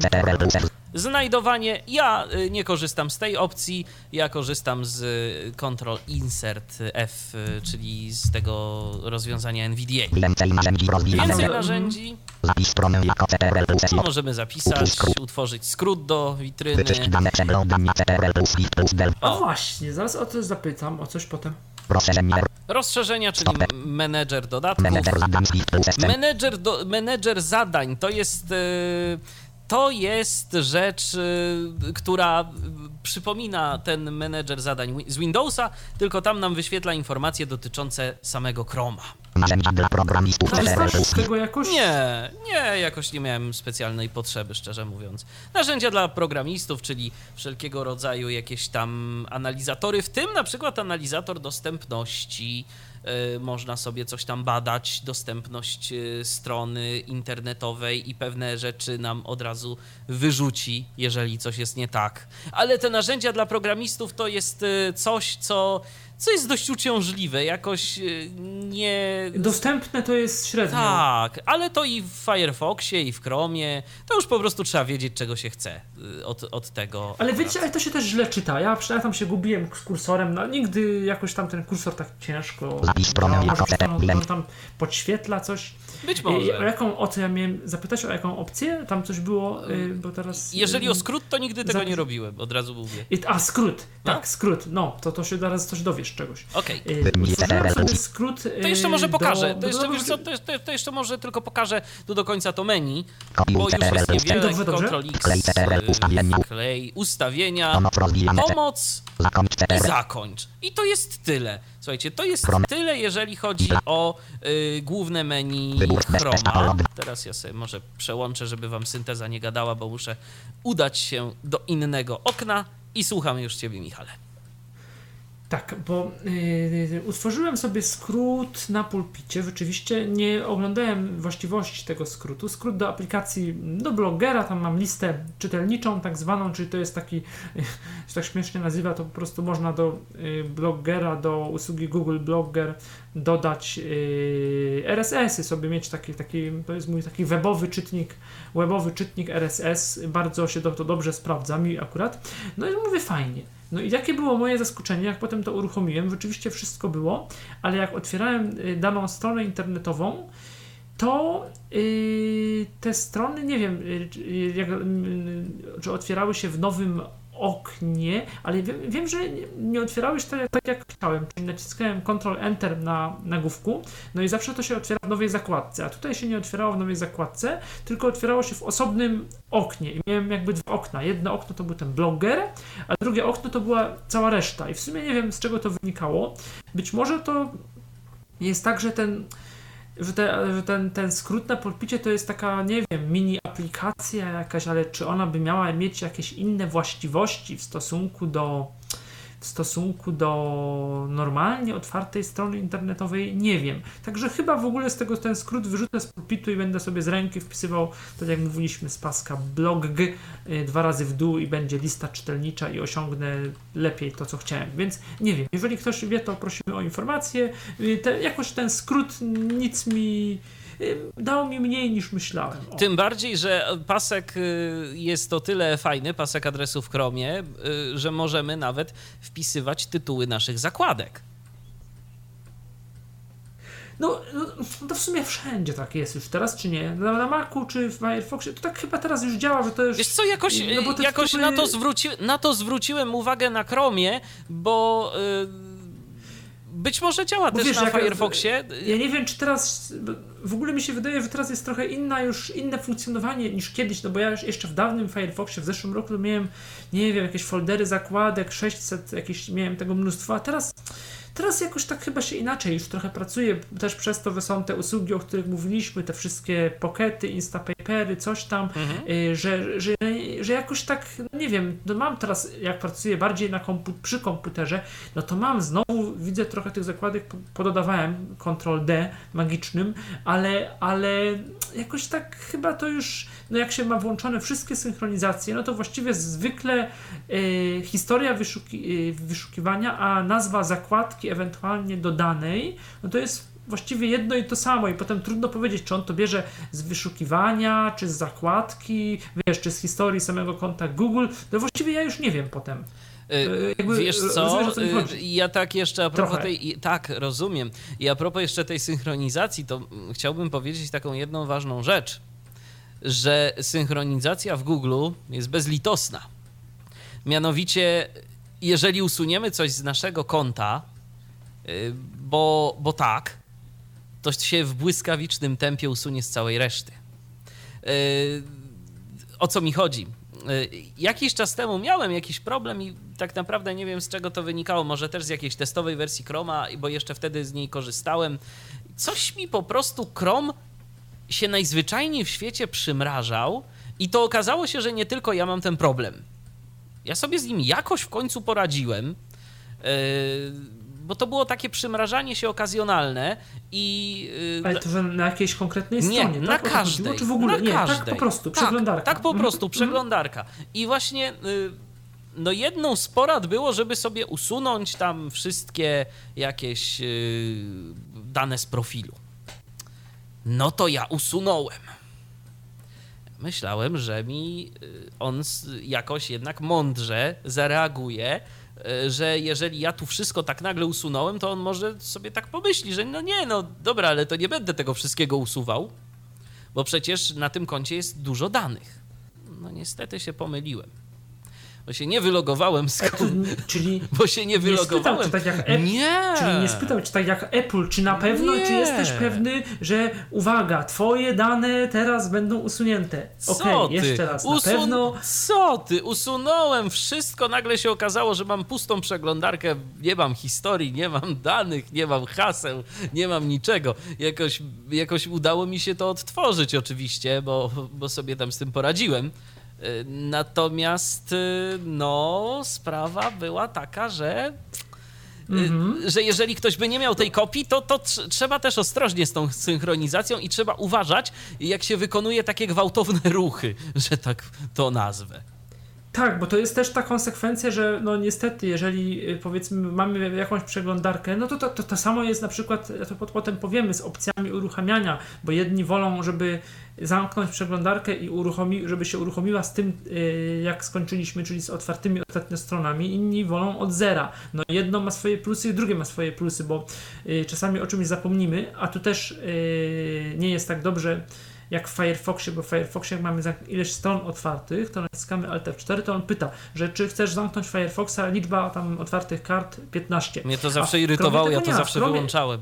Speaker 3: Znajdowanie. Ja y, nie korzystam z tej opcji. Ja korzystam z y, Ctrl Insert F, y, czyli z tego rozwiązania NVDA.
Speaker 5: Więcej narzędzi.
Speaker 3: Więcej narzędzi.
Speaker 5: Stronę jako CTRL
Speaker 3: możemy zapisać, utworzyć skrót do witryny.
Speaker 5: Wyczyść dane przeglądania CTRL plus plus Del.
Speaker 3: O.
Speaker 2: właśnie, zaraz o to zapytam, o coś potem.
Speaker 5: Rozszerzenie.
Speaker 3: Rozszerzenia, czyli menedżer dodatków.
Speaker 5: Menedżer
Speaker 3: do, menedżer zadań to jest. e, To jest rzecz, e, która przypomina ten menedżer zadań z Windowsa, tylko tam nam wyświetla informacje dotyczące samego Chroma.
Speaker 5: Narzędzia dla programistów
Speaker 2: tego jakoś?
Speaker 3: Nie, nie, jakoś nie miałem specjalnej potrzeby, szczerze mówiąc. Narzędzia dla programistów, czyli wszelkiego rodzaju jakieś tam analizatory, w tym na przykład analizator dostępności. Y, Można sobie coś tam badać, dostępność y, strony internetowej i pewne rzeczy nam od razu wyrzuci, jeżeli coś jest nie tak. Ale te narzędzia dla programistów to jest y, coś, co, co jest dość uciążliwe, jakoś y, nie.
Speaker 2: Dostępne to jest średnio.
Speaker 3: Tak, ale to i w Firefoxie, i w Chromie, to już po prostu trzeba wiedzieć, czego się chce y, od, od tego.
Speaker 2: Ale
Speaker 3: akurat.
Speaker 2: wiecie, ale to się też źle czyta. Ja przynajmniej tam się gubiłem z kursorem, no nigdy jakoś tam ten kursor tak ciężko. Może
Speaker 5: CTRL.
Speaker 2: on, on tam podświetla coś.
Speaker 3: Być
Speaker 2: I, o
Speaker 3: może.
Speaker 2: jaką, o co ja miałem zapytać, o jaką opcję? Tam coś było, y, bo teraz...
Speaker 3: Jeżeli o skrót, to nigdy tego
Speaker 2: zapis-
Speaker 3: nie robiłem, od razu mówię.
Speaker 2: A, skrót,
Speaker 3: No.
Speaker 2: tak, skrót, no, to, to się zaraz coś dowiesz. Czegoś.
Speaker 3: Okej.
Speaker 2: Y, sobie skrót.
Speaker 3: To jeszcze może
Speaker 2: y,
Speaker 3: pokażę.
Speaker 2: do-
Speaker 3: To jeszcze,
Speaker 2: do-
Speaker 3: co, to, to, to jeszcze może tylko pokażę tu do końca to menu, bo już jest niewiele.
Speaker 2: Dobrze, dobrze.
Speaker 3: Ctrl X,
Speaker 5: Klej CTRL ustawienia.
Speaker 3: klej, ustawienia,
Speaker 5: Pomoc
Speaker 3: i zakończ. I to jest tyle. Słuchajcie, to jest
Speaker 5: Chrome.
Speaker 3: tyle, jeżeli chodzi o y, główne menu Chroma. Teraz ja sobie może przełączę, żeby wam synteza nie gadała, bo muszę udać się do innego okna i słucham już ciebie, Michale.
Speaker 2: Tak, bo yy, utworzyłem sobie skrót na pulpicie. Rzeczywiście nie oglądałem właściwości tego skrótu. Skrót do aplikacji do blogera, tam mam listę czytelniczą, tak zwaną, czyli to jest taki, się tak śmiesznie nazywa, to po prostu można do yy, blogera, do usługi Google Blogger dodać yy, RSS-y, sobie mieć taki, taki, to jest mój taki webowy czytnik, webowy czytnik RSS. Bardzo się to, to dobrze sprawdza, mi akurat. No i mówię fajnie. No i jakie było moje zaskoczenie, jak potem to uruchomiłem? Rzeczywiście wszystko było, ale jak otwierałem y, daną stronę internetową, to yy, te strony, nie wiem, czy- yy, jak, czy otwierały się w nowym oknie, ale wiem, wiem że nie, się tak, tak jak chciałem, czyli naciskałem Ctrl Enter na nagłówku, no i zawsze to się otwiera w nowej zakładce, a tutaj się nie otwierało w nowej zakładce, tylko otwierało się w osobnym oknie i miałem jakby dwa okna. Jedno okno to był ten blogger, a drugie okno to była cała reszta i w sumie nie wiem z czego to wynikało. Być może to jest tak, że ten że, te, że ten, ten skrót na pulpicie to jest taka, nie wiem, mini aplikacja jakaś, ale czy ona by miała mieć jakieś inne właściwości w stosunku do w stosunku do normalnie otwartej strony internetowej, nie wiem. Także chyba w ogóle z tego ten skrót wyrzucę z pulpitu i będę sobie z ręki wpisywał, tak jak mówiliśmy z paska blog y, dwa razy w dół i będzie lista czytelnicza i osiągnę lepiej to, co chciałem. Więc nie wiem, jeżeli ktoś wie, to prosimy o informację. Y, Te, jakoś ten skrót nic mi dał mi mniej niż myślałem. O.
Speaker 3: Tym bardziej, że pasek y, jest o tyle fajny, pasek adresu w Chromie, y, że możemy nawet wpisywać tytuły naszych zakładek.
Speaker 2: No, no, to w sumie wszędzie tak jest już teraz, czy nie? Na, na Macu czy w Firefoxie, to tak chyba teraz już działa, że to już...
Speaker 3: Wiesz co, jakoś,
Speaker 2: No
Speaker 3: jakoś
Speaker 2: tytuły-
Speaker 3: na, to zwróci, na to zwróciłem uwagę na Chromie, bo y, być może działa
Speaker 2: Bo
Speaker 3: też
Speaker 2: wiesz,
Speaker 3: na Firefoxie.
Speaker 2: Ja nie wiem, czy teraz. W ogóle mi się wydaje, że teraz jest trochę inna już inne funkcjonowanie niż kiedyś, no bo ja już jeszcze w dawnym Firefoxie w zeszłym roku miałem, nie wiem, jakieś foldery zakładek, 600, jakieś miałem tego mnóstwo, a teraz. Teraz jakoś tak chyba się inaczej już trochę pracuje, też przez to, są te usługi, o których mówiliśmy, te wszystkie pokety, instapapery, coś tam, y, że, że, że jakoś tak, no nie wiem, no mam teraz, jak pracuję bardziej na kompu- przy komputerze, no to mam znowu, widzę trochę tych zakładek, po- pododawałem Ctrl D magicznym, ale, ale jakoś tak chyba to już, no jak się ma włączone wszystkie synchronizacje, no to właściwie zwykle y, historia wyszuki, y, wyszukiwania, a nazwa zakładki ewentualnie dodanej, no to jest właściwie jedno i to samo i potem trudno powiedzieć, czy on to bierze z wyszukiwania, czy z zakładki, wiesz, czy z historii samego konta Google, no właściwie ja już nie wiem potem.
Speaker 3: Y,
Speaker 2: jakby,
Speaker 3: Wiesz co,
Speaker 2: mi
Speaker 3: y, ja tak jeszcze a propos
Speaker 2: Trochę.
Speaker 3: tej, tak, rozumiem. I a propos jeszcze tej synchronizacji, to mm, chciałbym powiedzieć taką jedną ważną rzecz, że synchronizacja w Google jest bezlitosna. Mianowicie, jeżeli usuniemy coś z naszego konta, y, bo, bo tak, to się w błyskawicznym tempie usunie z całej reszty. Y, o co mi chodzi? Y, Jakiś czas temu miałem jakiś problem i tak naprawdę nie wiem z czego to wynikało. Może też z jakiejś testowej wersji Chroma, bo jeszcze wtedy z niej korzystałem. Coś mi po prostu Chrome się najzwyczajniej w świecie przymrażał i to okazało się, że nie tylko ja mam ten problem. Ja sobie z nim jakoś w końcu poradziłem, yy, bo to było takie przymrażanie się okazjonalne i... yy,
Speaker 2: Ale to, że na jakiejś konkretnej
Speaker 3: nie,
Speaker 2: stronie,
Speaker 3: na
Speaker 2: tak? To
Speaker 3: każdej.
Speaker 2: chodziło? Czy w ogóle?
Speaker 3: Na
Speaker 2: nie,
Speaker 3: każdej.
Speaker 2: tak po prostu,
Speaker 3: Tak,
Speaker 2: przeglądarka.
Speaker 3: Tak, po
Speaker 2: Mhm.
Speaker 3: prostu, przeglądarka. I właśnie y, no jedną z porad było, żeby sobie usunąć tam wszystkie jakieś y, dane z profilu. No to ja usunąłem. Myślałem, że mi y, on jakoś jednak mądrze zareaguje, y, że jeżeli ja tu wszystko tak nagle usunąłem, to on może sobie tak pomyśli, że no nie, no dobra, ale to nie będę tego wszystkiego usuwał, bo przecież na tym koncie jest dużo danych. No niestety się pomyliłem. Bo się nie wylogowałem z
Speaker 2: Apple, czyli
Speaker 3: bo się nie
Speaker 2: nie spytał,
Speaker 3: wylogowałem.
Speaker 2: czy tak jak Apple,
Speaker 3: Nie!
Speaker 2: Czyli nie spytał, czy tak jak Apple, czy na pewno,
Speaker 3: Nie.
Speaker 2: czy jesteś pewny, że uwaga, twoje dane teraz będą usunięte.
Speaker 3: Co
Speaker 2: Okej,
Speaker 3: ty?
Speaker 2: jeszcze raz, na
Speaker 3: Usun-
Speaker 2: pewno.
Speaker 3: Co ty? Usunąłem wszystko, nagle się okazało, że mam pustą przeglądarkę, nie mam historii, nie mam danych, nie mam haseł, nie mam niczego. Jakoś, jakoś udało mi się to odtworzyć oczywiście, bo, bo sobie tam z tym poradziłem. Natomiast y, no, sprawa była taka, że y, że jeżeli ktoś by nie miał tej kopii, to, to tr- trzeba też ostrożnie z tą synchronizacją i trzeba uważać, jak się wykonuje takie gwałtowne ruchy, że tak to nazwę.
Speaker 2: Tak, bo to jest też ta konsekwencja, że no niestety, jeżeli y, powiedzmy mamy jakąś przeglądarkę, no to to, to, to samo jest na przykład, to pot- potem powiemy, z opcjami uruchamiania, bo jedni wolą, żeby zamknąć przeglądarkę i uruchomi, żeby się uruchomiła z tym, y, jak skończyliśmy, czyli z otwartymi ostatnio stronami, inni wolą od zera. No jedno ma swoje plusy, drugie ma swoje plusy, bo y, czasami o czymś zapomnimy, a tu też y, nie jest tak dobrze jak w Firefoxie, bo w Firefoxie jak mamy ileś stron otwartych, to naciskamy Alt F4, to on pyta, że czy chcesz zamknąć Firefoxa, liczba tam otwartych kart 15.
Speaker 3: Mnie to zawsze irytowało, ja to
Speaker 2: nie
Speaker 3: zawsze
Speaker 2: Chromie-
Speaker 3: wyłączałem.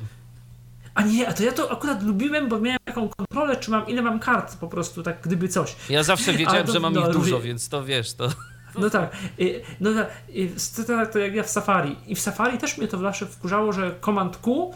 Speaker 2: A nie, a to ja to akurat lubiłem, bo miałem taką kontrolę, czy mam, ile mam kart po prostu, tak gdyby coś.
Speaker 3: Ja zawsze wiedziałem,
Speaker 2: to-
Speaker 3: że mam
Speaker 2: no,
Speaker 3: ich dużo, więc to wiesz, to...
Speaker 2: No tak, no tak, y, to, jak ja w Safari. I w Safari też mnie to zawsze wkurzało, że Command Q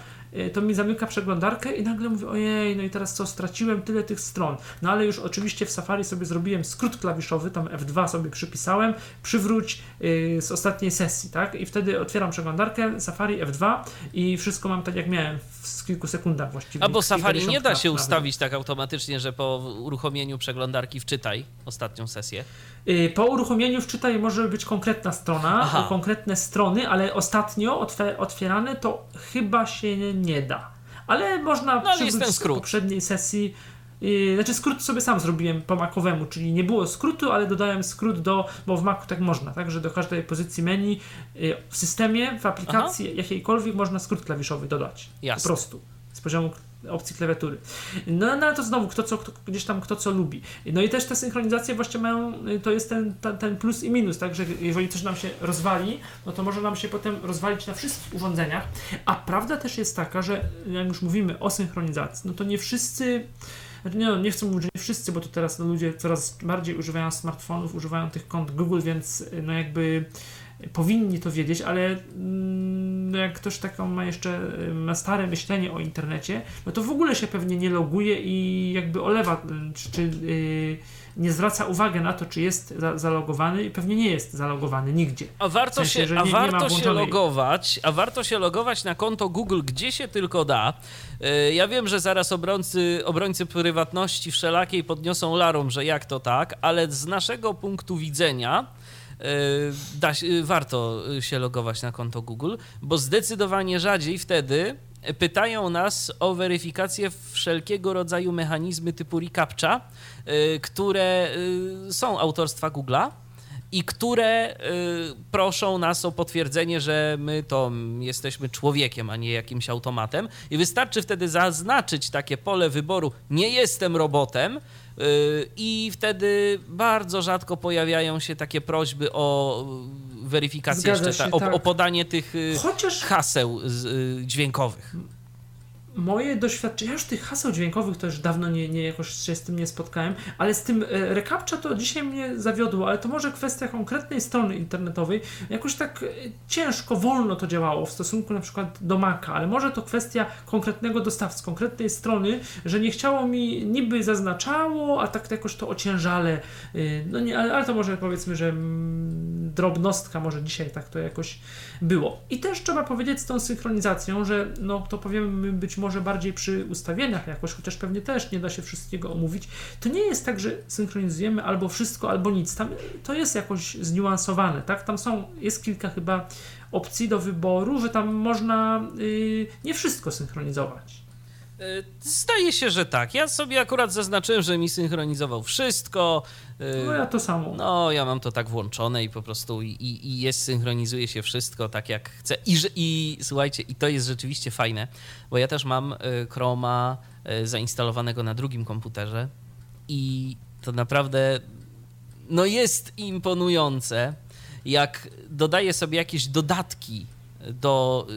Speaker 2: to mi zamyka przeglądarkę i nagle mówię, ojej, no i teraz co, straciłem tyle tych stron. No ale już oczywiście w Safari sobie zrobiłem skrót klawiszowy, tam F2 sobie przypisałem, przywróć y, z ostatniej sesji, tak? I wtedy otwieram przeglądarkę, Safari F2 i wszystko mam tak jak miałem w kilku sekundach właściwie.
Speaker 3: A bo Safari nie da się
Speaker 2: nawet.
Speaker 3: ustawić tak automatycznie, że po uruchomieniu przeglądarki wczytaj ostatnią sesję.
Speaker 2: Y, Po uruchomieniu wczytaj może być konkretna strona, konkretne strony, ale ostatnio otwierane to chyba się nie da. Ale można
Speaker 3: No, ale jest skrót.
Speaker 2: poprzedniej sesji. Yy, znaczy skrót sobie sam zrobiłem po makowemu, czyli nie było skrótu, ale dodałem skrót do, bo w Macu tak można, tak, że do każdej pozycji meni yy, w systemie, w aplikacji jakiejkolwiek można skrót klawiszowy dodać.
Speaker 3: Jasne.
Speaker 2: Po prostu. Z poziomu opcji klawiatury. No, no ale to znowu, kto co, kto, gdzieś tam kto co lubi. No i też te synchronizacje właśnie mają, y, to jest ten, ten, ten plus i minus, tak, że jeżeli coś nam się rozwali, no to może nam się potem rozwalić na wszystkich urządzeniach, a prawda też jest taka, że jak już mówimy o synchronizacji, no to nie wszyscy znaczy nie, no, nie chcę mówić, że nie wszyscy, bo to teraz no, ludzie coraz bardziej używają smartfonów, używają tych kont Google, więc y, no jakby powinni to wiedzieć, ale mm, no jak ktoś taką ma jeszcze y, ma stare myślenie o internecie, no to w ogóle się pewnie nie loguje i jakby olewa, czy, czy y, nie zwraca uwagi na to, czy jest za, zalogowany i pewnie nie jest zalogowany nigdzie.
Speaker 3: A warto,
Speaker 2: W sensie,
Speaker 3: się, a
Speaker 2: nie- nie
Speaker 3: warto się
Speaker 2: włączonej-
Speaker 3: logować, a warto się logować na konto Google, gdzie się tylko da. E, Ja wiem, że zaraz obrońcy, obrońcy prywatności wszelakiej podniosą larum, że jak to tak, ale z naszego punktu widzenia da, się- warto się logować na konto Google, bo zdecydowanie rzadziej wtedy pytają nas o weryfikację wszelkiego rodzaju mechanizmy typu reCAPTCHA, które są autorstwa Google'a i które y, proszą nas o potwierdzenie, że my to jesteśmy człowiekiem, a nie jakimś automatem. I wystarczy wtedy zaznaczyć takie pole wyboru: nie jestem robotem. Y, I wtedy bardzo rzadko pojawiają się takie prośby o y, weryfikację
Speaker 2: Zgadza
Speaker 3: jeszcze, ta,
Speaker 2: się,
Speaker 3: o,
Speaker 2: tak.
Speaker 3: o podanie tych y,
Speaker 2: Chociaż
Speaker 3: haseł dźwiękowych.
Speaker 2: Moje doświadczenie, ja już tych haseł dźwiękowych to już dawno nie, nie jakoś się z tym nie spotkałem, ale z tym e, recaptcha to dzisiaj mnie zawiodło, ale to może kwestia konkretnej strony internetowej. Jakoś tak e, ciężko, wolno to działało w stosunku na przykład do Maca, ale może to kwestia konkretnego dostawcy, konkretnej strony, że nie chciało mi, niby zaznaczało, a tak jakoś to ociężale. e, No nie, ale, ale to może powiedzmy, że mm, drobnostka, może dzisiaj tak to jakoś było. I też trzeba powiedzieć z tą synchronizacją, że no to powiemy być może bardziej przy ustawieniach jakoś, chociaż pewnie też nie da się wszystkiego omówić. To nie jest tak, że synchronizujemy albo wszystko, albo nic. Tam to jest jakoś zniuansowane, tak? Tam są, jest kilka chyba opcji do wyboru, że tam można yy, nie wszystko synchronizować.
Speaker 3: Y, Zdaje się, że tak. Ja sobie akurat zaznaczyłem, że mi synchronizował wszystko. y,
Speaker 2: No ja to samo.
Speaker 3: No, ja mam to tak włączone i po prostu i, i jest, synchronizuje się wszystko tak jak chcę. I, I słuchajcie, i to jest rzeczywiście fajne, bo ja też mam y, Chroma zainstalowanego na drugim komputerze i to naprawdę no jest imponujące, jak dodaję sobie jakieś dodatki do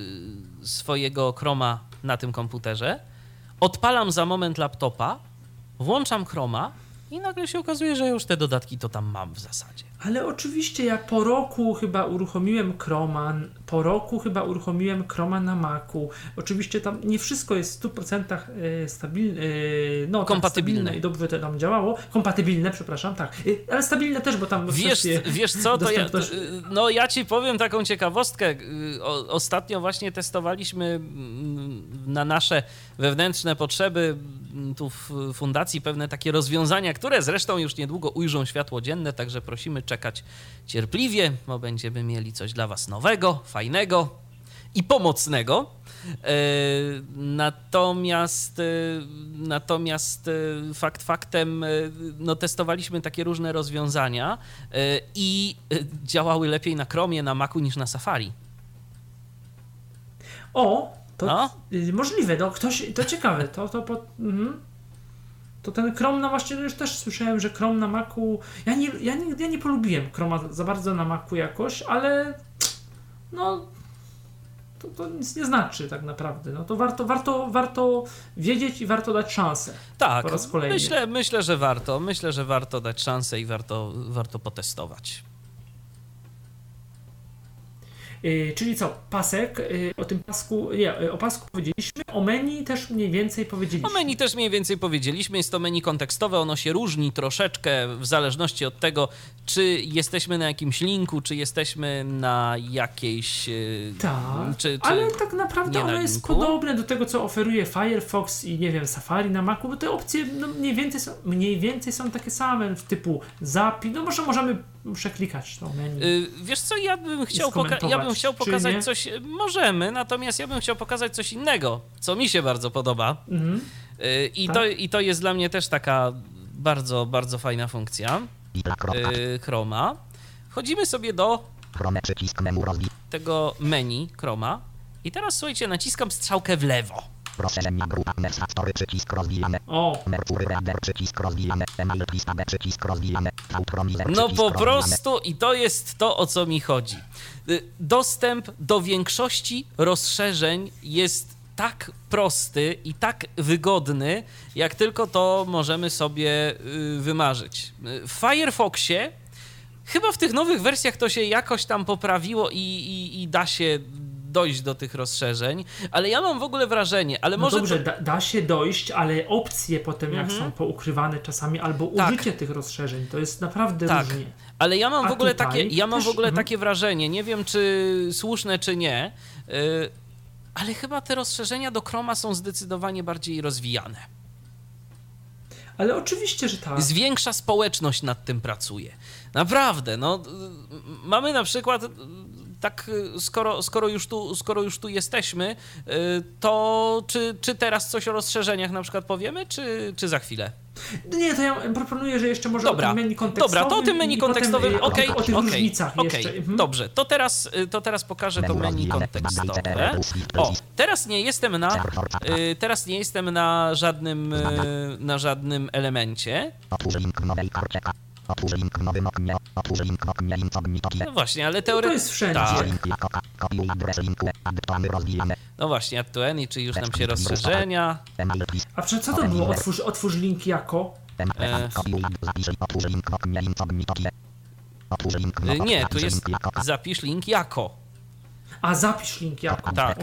Speaker 3: swojego Chroma na tym komputerze, odpalam za moment laptopa, włączam Chroma i nagle się okazuje, że już te dodatki to tam mam w zasadzie.
Speaker 2: Ale oczywiście ja po roku chyba uruchomiłem Chroma, po roku chyba uruchomiłem Chroma na Macu. Oczywiście tam nie wszystko jest w 100% stabilne, no tak,
Speaker 3: Kompatybilne.
Speaker 2: stabilne i dobrze to tam działało. Kompatybilne, przepraszam, tak. Y, Ale stabilne też, bo tam
Speaker 3: Wiesz, wiesz co, to ja, no ja ci powiem taką ciekawostkę. O, ostatnio właśnie testowaliśmy mm, na nasze wewnętrzne potrzeby tu w fundacji pewne takie rozwiązania, które zresztą już niedługo ujrzą światło dzienne, także prosimy czekać cierpliwie, bo będziemy mieli coś dla was nowego, fajnego i pomocnego. E, Natomiast, e, natomiast e, fakt faktem, no testowaliśmy takie różne rozwiązania i działały lepiej na Chromie, na Macu niż na Safari.
Speaker 2: O, to
Speaker 3: No.
Speaker 2: y, możliwe, no ktoś, to ciekawe, to, to, po, mhm. to ten Chrome na właśnie, no już też słyszałem, że Chrome na Macu, ja nie, ja nie, ja nie polubiłem Chroma za bardzo na Macu jakoś, ale no to, to nic nie znaczy tak naprawdę, no to warto, warto, warto wiedzieć i warto dać szansę.
Speaker 3: Tak,
Speaker 2: Po raz kolejny.
Speaker 3: myślę, myślę, że warto. Myślę, że warto dać szansę i warto, warto potestować.
Speaker 2: Y, czyli co, pasek, y, o tym pasku, nie, y, o pasku powiedzieliśmy, o menu też mniej więcej powiedzieliśmy.
Speaker 3: O menu też mniej więcej powiedzieliśmy, jest to menu kontekstowe, ono się różni troszeczkę w zależności od tego, czy jesteśmy na jakimś linku, czy jesteśmy na jakiejś...
Speaker 2: Tak,
Speaker 3: czy, czy...
Speaker 2: ale tak naprawdę
Speaker 3: nie na
Speaker 2: ono jest
Speaker 3: linku?
Speaker 2: podobne do tego, co oferuje Firefox i nie wiem, Safari na Macu, bo te opcje no, mniej, więcej są, mniej więcej są takie same, w typu zapis, no może możemy przeklikać to menu.
Speaker 3: Y, Wiesz co, ja bym chciał, poka- ja bym chciał pokazać coś, możemy, natomiast ja bym chciał pokazać coś innego, co mi się bardzo podoba.
Speaker 2: Mhm.
Speaker 3: Y, I,
Speaker 2: Tak.
Speaker 3: to, I to jest dla mnie też taka bardzo, bardzo fajna funkcja y, Chroma. Wchodzimy sobie do tego menu Chroma i teraz słuchajcie, naciskam strzałkę w lewo.
Speaker 5: Rozszerzenia grupa Mersa Story przycisk rozwijane.
Speaker 2: O,
Speaker 5: Mercury Reader przycisk rozwijane. Email lista B przycisk rozwijane. Autopromizer
Speaker 3: No po prostu i to jest to, o co mi chodzi. Y, Dostęp do większości rozszerzeń jest tak prosty i tak wygodny, jak tylko to możemy sobie y, wymarzyć. Y, W Firefoxie chyba w tych nowych wersjach to się jakoś tam poprawiło i, i, i da się dojść do tych rozszerzeń, ale ja mam w ogóle wrażenie, ale
Speaker 2: no
Speaker 3: może
Speaker 2: dobrze,
Speaker 3: to,
Speaker 2: da, da się dojść, ale opcje potem jak są poukrywane czasami, albo
Speaker 3: Tak.
Speaker 2: użycie tych rozszerzeń, to jest naprawdę
Speaker 3: Tak.
Speaker 2: różnie.
Speaker 3: Ale ja mam
Speaker 2: A
Speaker 3: w ogóle takie, ja mam w
Speaker 2: też-
Speaker 3: ogóle
Speaker 2: mhm.
Speaker 3: takie wrażenie, nie wiem czy słuszne czy nie, yy, ale chyba te rozszerzenia do Chroma są zdecydowanie bardziej rozwijane.
Speaker 2: Ale oczywiście, że tak.
Speaker 3: Zwiększa społeczność nad tym pracuje. Naprawdę, no yy, mamy na przykład tak, yy, skoro, skoro, już tu, skoro już tu jesteśmy, yy, to czy, czy teraz coś o rozszerzeniach na przykład powiemy, czy, czy za chwilę?
Speaker 2: Nie, to ja proponuję, że jeszcze może
Speaker 3: Dobra,
Speaker 2: o tym menu kontekstowym.
Speaker 3: dobra, to o tym menu kontekstowym,
Speaker 2: y,
Speaker 3: okej,
Speaker 2: o, o tych
Speaker 3: okej,
Speaker 2: różnicach
Speaker 3: okej,
Speaker 2: jeszcze. Mhm.
Speaker 3: Dobrze, to teraz, y, to teraz pokażę to
Speaker 5: Menu
Speaker 3: kontekstowe. O, teraz nie jestem na, y, teraz nie jestem na żadnym, y, na żadnym elemencie. No właśnie, ale
Speaker 2: No to
Speaker 3: teoretycznie...
Speaker 2: jest wszędzie.
Speaker 3: Tak, no właśnie, add to any, czy już nam się rozszerzenia.
Speaker 2: A prze- co to było? Otwórz, otwórz link jako?
Speaker 3: E. Nie, tu jest zapisz link jako.
Speaker 2: A zapisz link jako.
Speaker 3: Tak.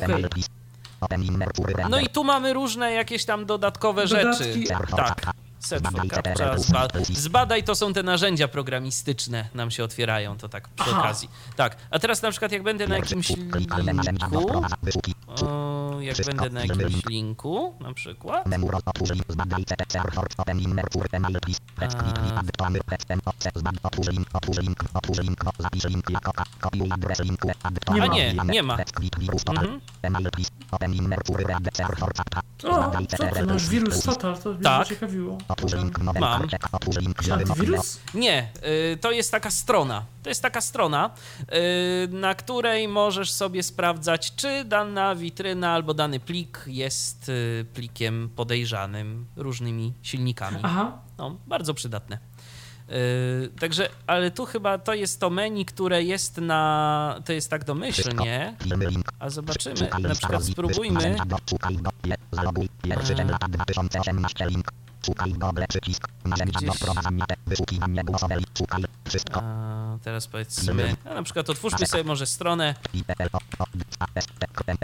Speaker 5: Mercury
Speaker 3: No i tu mamy różne jakieś tam dodatkowe
Speaker 2: Dodatki.
Speaker 3: rzeczy. Tak. Set for captcha, zba zbadaj to są te narzędzia programistyczne nam się otwierają, to tak przy
Speaker 2: Aha.
Speaker 3: okazji. Tak, a teraz na przykład jak będę na jakimś linku, o, jak będę na jakimś linku na przykład,
Speaker 5: zbadaj
Speaker 2: ma.
Speaker 3: A nie, nie ma. Mhm.
Speaker 2: O, co ty masz? Wirus total, to mnie
Speaker 3: Tak.
Speaker 5: nowej
Speaker 3: Mam.
Speaker 5: karcie. Otwórz link w nowym oknie.
Speaker 2: Antywirus?
Speaker 3: Nie, y, to jest taka strona. To jest taka strona, y, na której możesz sobie sprawdzać, czy dana witryna albo dany plik jest y, plikiem podejrzanym różnymi silnikami.
Speaker 2: Aha.
Speaker 3: No, bardzo przydatne. Yy, także, ale tu chyba to jest to menu, które jest na. To jest tak domyślnie. A zobaczymy. Na przykład spróbujmy.
Speaker 5: Szukaj do- je- Zaloguj. Pierwszy
Speaker 3: A.
Speaker 5: ten lat 2018 link. Szukaj Google przycisk. Narzędzia do wprowadzania. Wyszukiwanie głosowe. Szukaj. Wszystko.
Speaker 3: A teraz powiedzmy. A na przykład otwórzmy sobie może stronę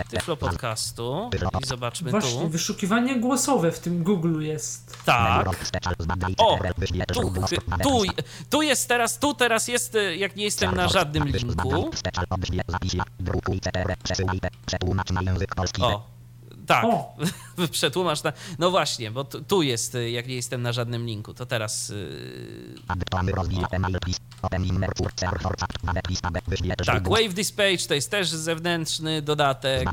Speaker 3: Tyflo Podcastu i zobaczmy
Speaker 2: Właśnie,
Speaker 3: tu.
Speaker 2: wyszukiwanie głosowe w tym Google jest.
Speaker 3: Tak. O! Tu,
Speaker 5: źródło.
Speaker 3: Tu, tu jest teraz, tu teraz jest, y, jak nie jestem na żadnym linku. O, tak.
Speaker 2: O!
Speaker 3: Przetłumacz na. No właśnie, bo tu, tu jest, y, jak nie jestem na żadnym linku, to teraz. y, Tak. Wave This Page to jest też zewnętrzny dodatek.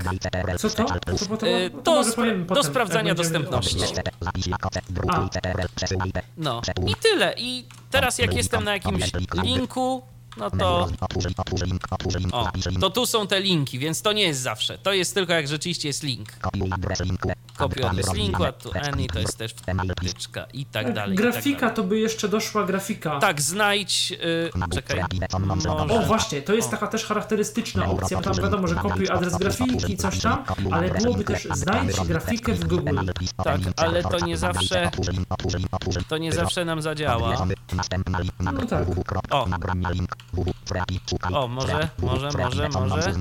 Speaker 2: Co to?
Speaker 5: Special plus.
Speaker 2: To, to, to, to,
Speaker 3: do spra-
Speaker 2: potem,
Speaker 3: sprawdzania dostępności. No i tyle. I teraz jak jestem na jakimś linku, no to. O, to tu są te linki, więc to nie jest zawsze. To jest tylko jak rzeczywiście jest link.
Speaker 5: Kopiuj adres linku.
Speaker 3: A tu any to jest też wtyczka i tak
Speaker 2: Tak,
Speaker 3: dalej. tak
Speaker 2: grafika to by jeszcze doszła grafika.
Speaker 3: Tak, znajdź. Yy, czekaj.
Speaker 2: O
Speaker 3: Może.
Speaker 2: właśnie, to jest taka też charakterystyczna opcja, tam wiadomo, że kopiuj adres grafiki, coś tam, ale byłoby też znajdź grafikę w Google.
Speaker 3: Tak, ale to nie zawsze- To nie zawsze nam zadziała.
Speaker 2: No tak.
Speaker 3: O. O, może, może, może, może.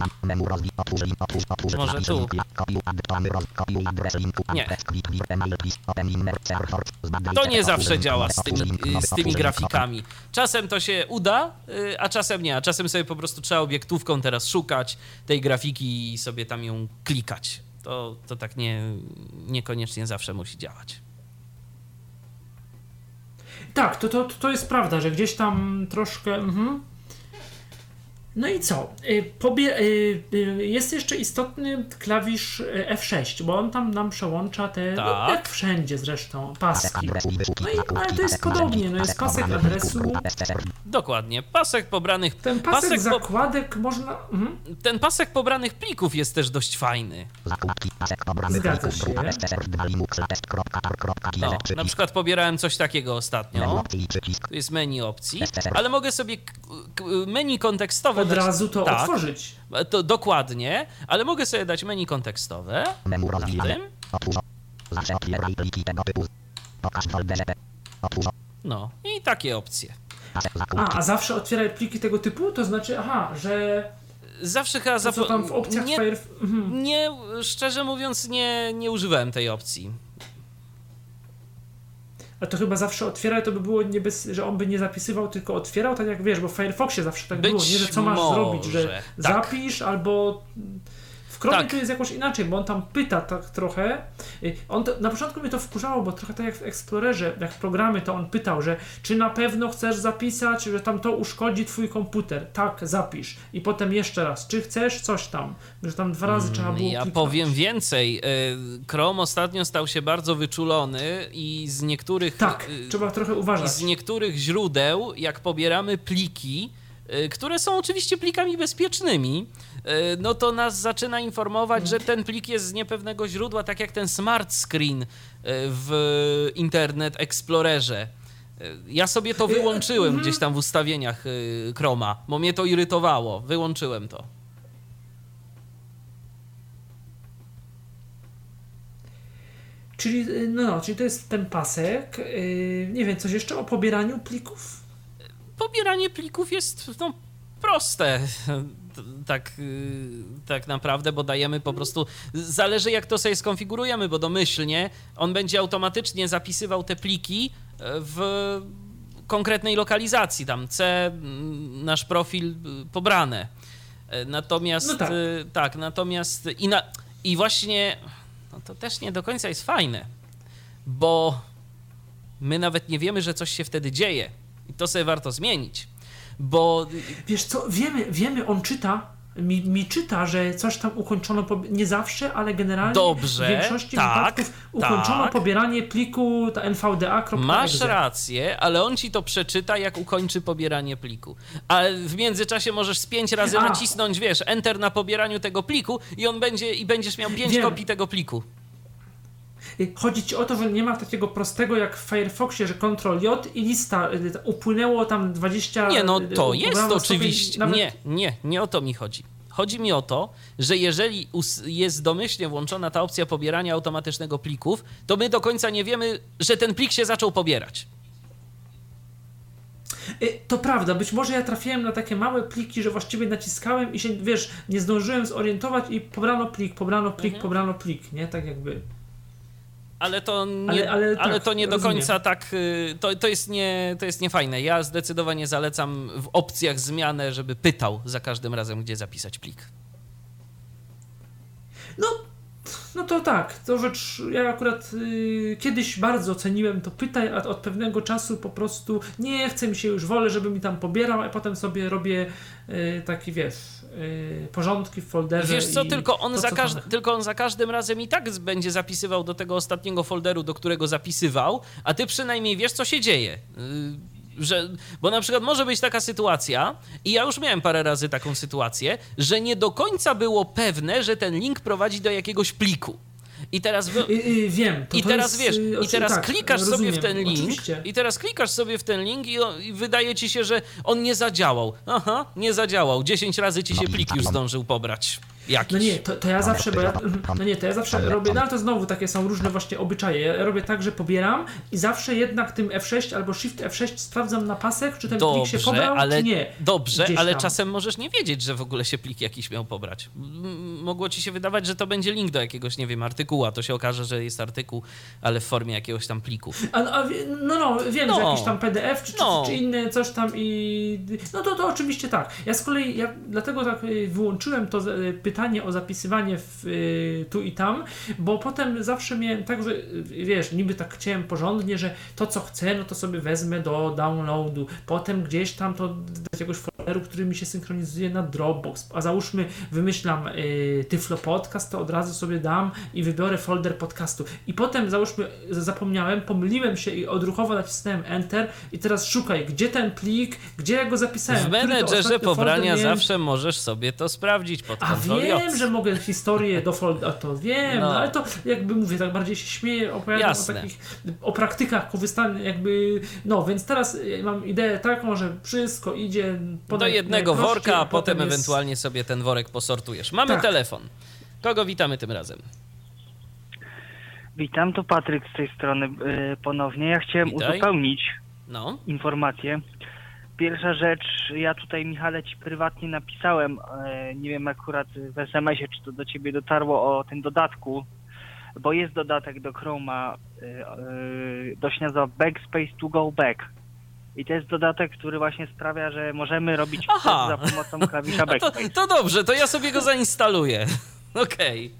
Speaker 3: Może tu. Nie. To nie zawsze działa z tymi, z tymi grafikami. Czasem to się uda, y, a czasem nie. A czasem sobie po prostu trzeba obiektówką teraz szukać tej grafiki i sobie tam ją klikać. To, to tak nie, niekoniecznie zawsze musi działać.
Speaker 2: Tak, to, to, to jest prawda, że gdzieś tam troszkę. Mhm. No i co? Y, Pobie- y, y, jest jeszcze istotny klawisz y, F6, bo on tam nam przełącza te, no,
Speaker 3: Tak.
Speaker 2: jak wszędzie zresztą, paski. No i ale to jest podobnie, no jest pasek adresu,
Speaker 3: Dokładnie. Pasek pobranych.
Speaker 2: ten pasek,
Speaker 3: Pasek po,
Speaker 2: zakładek można... Mhm.
Speaker 3: ten pasek pobranych plików jest też dość fajny.
Speaker 2: Zgadza się.
Speaker 3: No, na przykład pobierałem coś takiego ostatnio. Tu jest menu opcji, ale mogę sobie k- k- menu kontekstowe
Speaker 2: Od
Speaker 3: dać-
Speaker 2: razu to
Speaker 3: tak,
Speaker 2: otworzyć.
Speaker 3: To dokładnie, ale mogę sobie dać menu kontekstowe.
Speaker 5: Memu
Speaker 3: Na
Speaker 5: rozwijane.
Speaker 3: tym.
Speaker 5: Otwórz. Zawsze otwieraj pliki tego typu. Pokaż w folderze. Otwórz.
Speaker 3: No i takie opcje.
Speaker 2: A, a zawsze otwieraj pliki tego typu? To znaczy, aha, że
Speaker 3: Zawsze chyba
Speaker 2: to, co
Speaker 3: zapo-
Speaker 2: tam w opcjach
Speaker 3: nie.
Speaker 2: Mhm.
Speaker 3: nie, szczerze mówiąc, nie, nie używałem tej opcji.
Speaker 2: A to chyba zawsze otwieraj, to by było nie bez, że on by nie zapisywał, tylko otwierał, tak jak wiesz, bo w Firefoxie zawsze tak
Speaker 3: Być
Speaker 2: było, nie, że co masz
Speaker 3: może,
Speaker 2: zrobić, że
Speaker 3: tak.
Speaker 2: zapisz albo... W
Speaker 3: Tak.
Speaker 2: to jest jakoś inaczej, bo on tam pyta tak trochę. Y, On to, na początku mnie to wkurzało, bo trochę tak jak w Explorerze, jak w programy, to on pytał, że czy na pewno chcesz zapisać, że tam to uszkodzi twój komputer. Tak, zapisz. I potem jeszcze raz, czy chcesz coś tam, że tam dwa razy trzeba było
Speaker 3: Ja
Speaker 2: kliknąć.
Speaker 3: powiem więcej. y, Chrome ostatnio stał się bardzo wyczulony i z niektórych.
Speaker 2: Tak,
Speaker 3: y,
Speaker 2: trzeba trochę uważać.
Speaker 3: z niektórych źródeł, jak pobieramy pliki, które są oczywiście plikami bezpiecznymi, no to nas zaczyna informować, że ten plik jest z niepewnego źródła, tak jak ten smart screen y, w Internet Explorerze. Y, Ja sobie to wyłączyłem gdzieś tam w ustawieniach Chroma, bo mnie to irytowało. Wyłączyłem to.
Speaker 2: Czyli, no, no, czyli to jest ten pasek. Nie wiem, coś jeszcze o pobieraniu plików?
Speaker 3: pobieranie plików jest no, proste. Tak, y, tak naprawdę, bo dajemy po prostu. Zależy, jak to sobie skonfigurujemy, bo domyślnie on będzie automatycznie zapisywał te pliki e, w konkretnej lokalizacji. Tam C, mm, nasz profil y, pobrane. E, Natomiast
Speaker 2: No tak.
Speaker 3: y, tak, natomiast i, na, i właśnie no to też nie do końca jest fajne, bo my nawet nie wiemy, że coś się wtedy dzieje. I to sobie warto zmienić, bo
Speaker 2: Wiesz co, wiemy, wiemy, on czyta, mi, mi czyta, że coś tam ukończono, nie zawsze, ale generalnie
Speaker 3: Dobrze,
Speaker 2: w większości
Speaker 3: tak,
Speaker 2: wypadków ukończono
Speaker 3: tak.
Speaker 2: pobieranie pliku ta nvda.exe.
Speaker 3: masz rację, ale on ci to przeczyta, jak ukończy pobieranie pliku. A w międzyczasie możesz z pięć razy
Speaker 2: A.
Speaker 3: nacisnąć, wiesz, enter na pobieraniu tego pliku i on będzie, i będziesz miał pięć
Speaker 2: Wiem.
Speaker 3: kopii tego pliku.
Speaker 2: Chodzi ci o to, że nie ma takiego prostego jak w Firefoxie, że Ctrl J i lista y, upłynęło tam 20
Speaker 3: Nie, no
Speaker 2: y,
Speaker 3: to jest oczywiście.
Speaker 2: nawet-
Speaker 3: Nie, nie, nie o to mi chodzi. Chodzi mi o to, że jeżeli jest domyślnie włączona ta opcja pobierania automatycznego plików, to my do końca nie wiemy, że ten plik się zaczął pobierać.
Speaker 2: Y, To prawda, być może ja trafiłem na takie małe pliki, że właściwie naciskałem i się, wiesz, nie zdążyłem zorientować i pobrano plik, pobrano plik,
Speaker 3: Mhm.
Speaker 2: pobrano plik, nie? Tak jakby.
Speaker 3: Ale to nie,
Speaker 2: Ale-
Speaker 3: ale,
Speaker 2: ale tak,
Speaker 3: to nie do
Speaker 2: rozumiem.
Speaker 3: końca tak. y, To, to, jest nie, to jest niefajne. Ja zdecydowanie zalecam w opcjach zmianę, żeby pytał za każdym razem, gdzie zapisać plik.
Speaker 2: No, no to tak, to rzecz, ja akurat y, kiedyś bardzo ceniłem to pytaj, a od pewnego czasu po prostu nie chce mi się już, wolę, żeby mi tam pobierał, a potem sobie robię y, taki, wiesz, porządki w folderze.
Speaker 3: Wiesz co, tylko on,
Speaker 2: to,
Speaker 3: za
Speaker 2: co
Speaker 3: każd-
Speaker 2: tam-
Speaker 3: tylko on za każdym razem i tak będzie zapisywał do tego ostatniego folderu, do którego zapisywał, a ty przynajmniej wiesz, co się dzieje. Yy, Że, bo na przykład może być taka sytuacja, i ja już miałem parę razy taką sytuację, że nie do końca było pewne, że ten link prowadzi do jakiegoś pliku. I teraz wy,
Speaker 2: wiem.
Speaker 3: I teraz
Speaker 2: jest,
Speaker 3: wiesz,
Speaker 2: y,
Speaker 3: i teraz
Speaker 2: tak,
Speaker 3: klikasz sobie w
Speaker 2: rozumiem,
Speaker 3: ten link,
Speaker 2: Oczywiście.
Speaker 3: i teraz klikasz sobie w ten link i, i wydaje ci się, że on nie zadziałał. Aha, nie zadziałał. 10 razy ci się plik już zdążył pobrać. Jakiś.
Speaker 2: No nie, to, to ja zawsze, bo ja, no nie, to ja zawsze robię, no ale to znowu takie są różne właśnie obyczaje. Ja robię tak, że pobieram i zawsze jednak tym F6 albo Shift F6 sprawdzam na pasek, czy ten plik się
Speaker 3: Dobrze,
Speaker 2: pobrał,
Speaker 3: ale,
Speaker 2: czy nie.
Speaker 3: dobrze,
Speaker 2: Gdzieś
Speaker 3: ale
Speaker 2: tam.
Speaker 3: czasem możesz nie wiedzieć, że w ogóle się plik jakiś miał pobrać. Mogło ci się wydawać, że to będzie link do jakiegoś, nie wiem, artykułu, a to się okaże, że jest artykuł, ale w formie jakiegoś tam pliku.
Speaker 2: A, a, wie- no, no, wiem, że
Speaker 3: No.
Speaker 2: jakiś tam PDF czy, czy,
Speaker 3: No.
Speaker 2: czy inne coś tam i... No to, to oczywiście tak. Ja z kolei, ja dlatego tak y, wyłączyłem to y, pytanie o zapisywanie w, y, tu i tam, bo potem zawsze miałem tak, że y, wiesz, niby tak chciałem porządnie, że to co chcę, no to sobie wezmę do downloadu, potem gdzieś tam to do jakiegoś folderu, który mi się synchronizuje na Dropbox, a załóżmy wymyślam y, Tyflo Podcast, to od razu sobie dam i wybiorę folder podcastu i potem załóżmy zapomniałem, pomyliłem się i odruchowo nacisnąłem Enter i teraz szukaj, gdzie ten plik, gdzie ja go zapisałem.
Speaker 3: W menedżerze pobrania
Speaker 2: miałem.
Speaker 3: zawsze możesz sobie to sprawdzić pod Ctrl
Speaker 2: wiem, że mogę historię do folderu, to wiem,
Speaker 3: No.
Speaker 2: no. ale to jakby mówię, tak bardziej się śmieję, opowiadam
Speaker 3: Jasne.
Speaker 2: o takich, o praktykach korzystania jakby, no więc teraz y, mam ideę taką, że wszystko idzie
Speaker 3: Do jednego worka, a potem
Speaker 2: jest-
Speaker 3: ewentualnie sobie ten worek posortujesz. Mamy
Speaker 2: Tak.
Speaker 3: telefon. Kogo witamy tym razem?
Speaker 4: Witam, to Patryk z tej strony y, ponownie. Ja chciałem
Speaker 3: Witaj.
Speaker 4: uzupełnić
Speaker 3: No,
Speaker 4: informację. Pierwsza rzecz, ja tutaj Michale ci prywatnie napisałem, e, nie wiem akurat w SMS-ie, czy to do ciebie dotarło o tym dodatku, bo jest dodatek do Chroma, e, e, to się nazywa Backspace to go back. I to jest dodatek, który właśnie sprawia, że możemy robić za pomocą klawisza
Speaker 3: to,
Speaker 4: Backspace.
Speaker 3: to dobrze, to ja sobie go zainstaluję. Okej,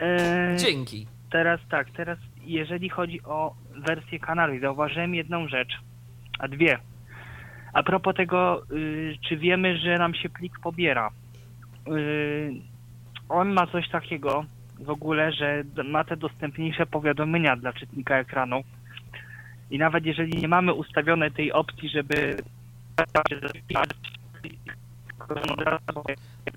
Speaker 4: E,
Speaker 3: dzięki.
Speaker 4: Teraz tak, teraz jeżeli chodzi o wersję Canary, zauważyłem jedną rzecz, a dwie. A propos tego, y, czy wiemy, że nam się plik pobiera. Y, on ma coś takiego w ogóle, że ma te dostępniejsze powiadomienia dla czytnika ekranu. I nawet jeżeli nie mamy ustawione tej opcji, żeby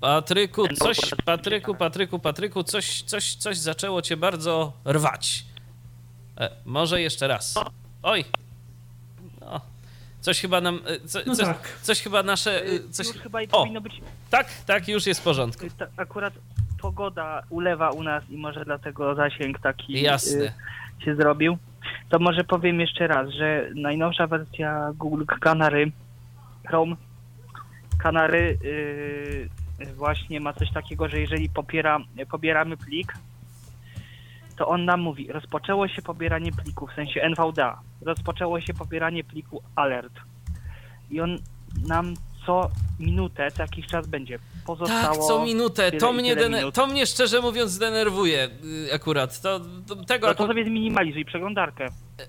Speaker 3: Patryku, coś, Patryku, Patryku, Patryku, coś, coś, coś zaczęło cię bardzo rwać. E, może jeszcze raz. Oj. Coś chyba nam, e, co,
Speaker 2: No
Speaker 3: coś,
Speaker 2: tak.
Speaker 3: coś chyba nasze, e, coś,
Speaker 4: Już chyba i
Speaker 3: o,
Speaker 4: powinno być
Speaker 3: tak, tak, już jest w porządku.
Speaker 4: ta, akurat pogoda ulewa u nas i może dlatego zasięg taki
Speaker 3: Jasne.
Speaker 4: y, się zrobił. To może powiem jeszcze raz, że najnowsza wersja Google Canary Chrome Canary y, właśnie ma coś takiego, że jeżeli popiera, pobieramy plik, to on nam mówi, rozpoczęło się pobieranie pliku, w sensie NVDA, rozpoczęło się pobieranie pliku alert. I on nam co minutę, co jakiś czas będzie
Speaker 3: Tak,
Speaker 4: pozostało...
Speaker 3: co minutę.
Speaker 4: tyle
Speaker 3: To mnie, to mnie szczerze mówiąc denerwuje y, akurat. To, to, tego
Speaker 4: No to
Speaker 3: akurat,
Speaker 4: sobie zminimalizuj przeglądarkę,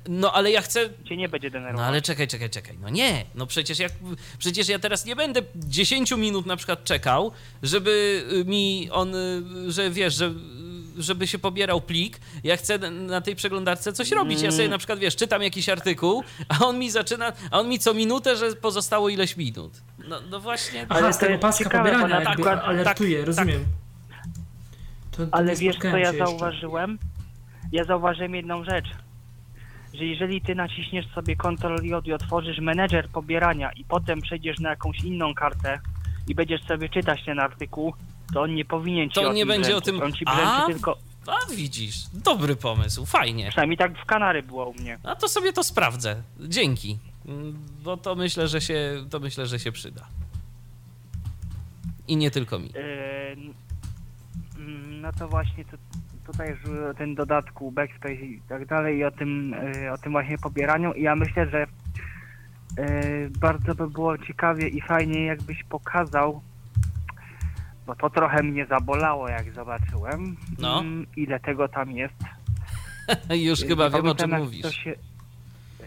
Speaker 3: no ale ja chcę,
Speaker 4: cię nie będzie
Speaker 3: No
Speaker 4: denerwować.
Speaker 3: ale czekaj, czekaj, czekaj. No nie, no przecież jak, przecież ja teraz nie będę 10 minut na przykład czekał, żeby y, mi on, y, że wiesz, że żeby się pobierał plik, ja chcę na tej przeglądarce coś robić. Ja sobie na przykład, wiesz, czytam jakiś artykuł, a on mi zaczyna, a on mi co minutę, że pozostało ileś minut. No, no właśnie.
Speaker 2: Aha,
Speaker 4: Ale
Speaker 2: z
Speaker 4: to
Speaker 2: tego
Speaker 4: jest
Speaker 2: paska pobierania
Speaker 4: na
Speaker 2: jakby
Speaker 4: przykład-
Speaker 2: alertuje,
Speaker 3: tak,
Speaker 2: rozumiem. To, to
Speaker 4: Ale wiesz, co ja
Speaker 2: jeszcze.
Speaker 4: zauważyłem? ja zauważyłem jedną rzecz, że jeżeli ty naciśniesz sobie Ctrl J i otworzysz menedżer pobierania i potem przejdziesz na jakąś inną kartę i będziesz sobie czytać ten artykuł, to on nie powinien ci
Speaker 3: To
Speaker 4: o
Speaker 3: nie będzie o tym-
Speaker 4: On ci
Speaker 3: A?
Speaker 4: tylko...
Speaker 3: A widzisz, dobry pomysł, fajnie.
Speaker 4: Przynajmniej tak w Kanary było u mnie.
Speaker 3: A to sobie to sprawdzę. Dzięki. Mm, Bo to myślę, że się, to myślę, że się przyda. I nie tylko mi.
Speaker 4: Yy, mm, no to właśnie to, tutaj już o tym dodatku backspace i tak dalej i o tym, yy, o tym właśnie pobieraniu i ja myślę, że yy, bardzo by było ciekawie i fajnie jakbyś pokazał bo to trochę mnie zabolało jak zobaczyłem
Speaker 3: No.
Speaker 4: mm, ile tego tam jest.
Speaker 3: Już
Speaker 4: Yy,
Speaker 3: chyba wiem, o czym
Speaker 4: jak
Speaker 3: mówisz.
Speaker 4: To się,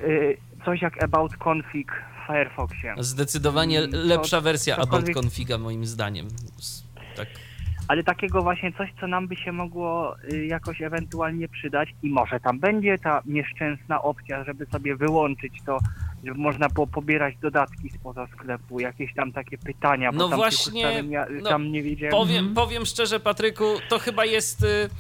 Speaker 4: yy, coś jak about config w Firefoxie.
Speaker 3: Zdecydowanie
Speaker 4: Mm, to
Speaker 3: lepsza wersja About
Speaker 4: cokolwiek-
Speaker 3: Configa moim zdaniem. Tak.
Speaker 4: ale takiego właśnie coś, co nam by się mogło y, jakoś ewentualnie przydać i może tam będzie ta nieszczęsna opcja, żeby sobie wyłączyć to, żeby można było pobierać dodatki spoza sklepu, jakieś tam takie pytania, bo
Speaker 3: No
Speaker 4: tam
Speaker 3: właśnie,
Speaker 4: ja
Speaker 3: no,
Speaker 4: tam nie wiedziałem.
Speaker 3: Powiem, powiem szczerze, Patryku, to chyba jest. Y,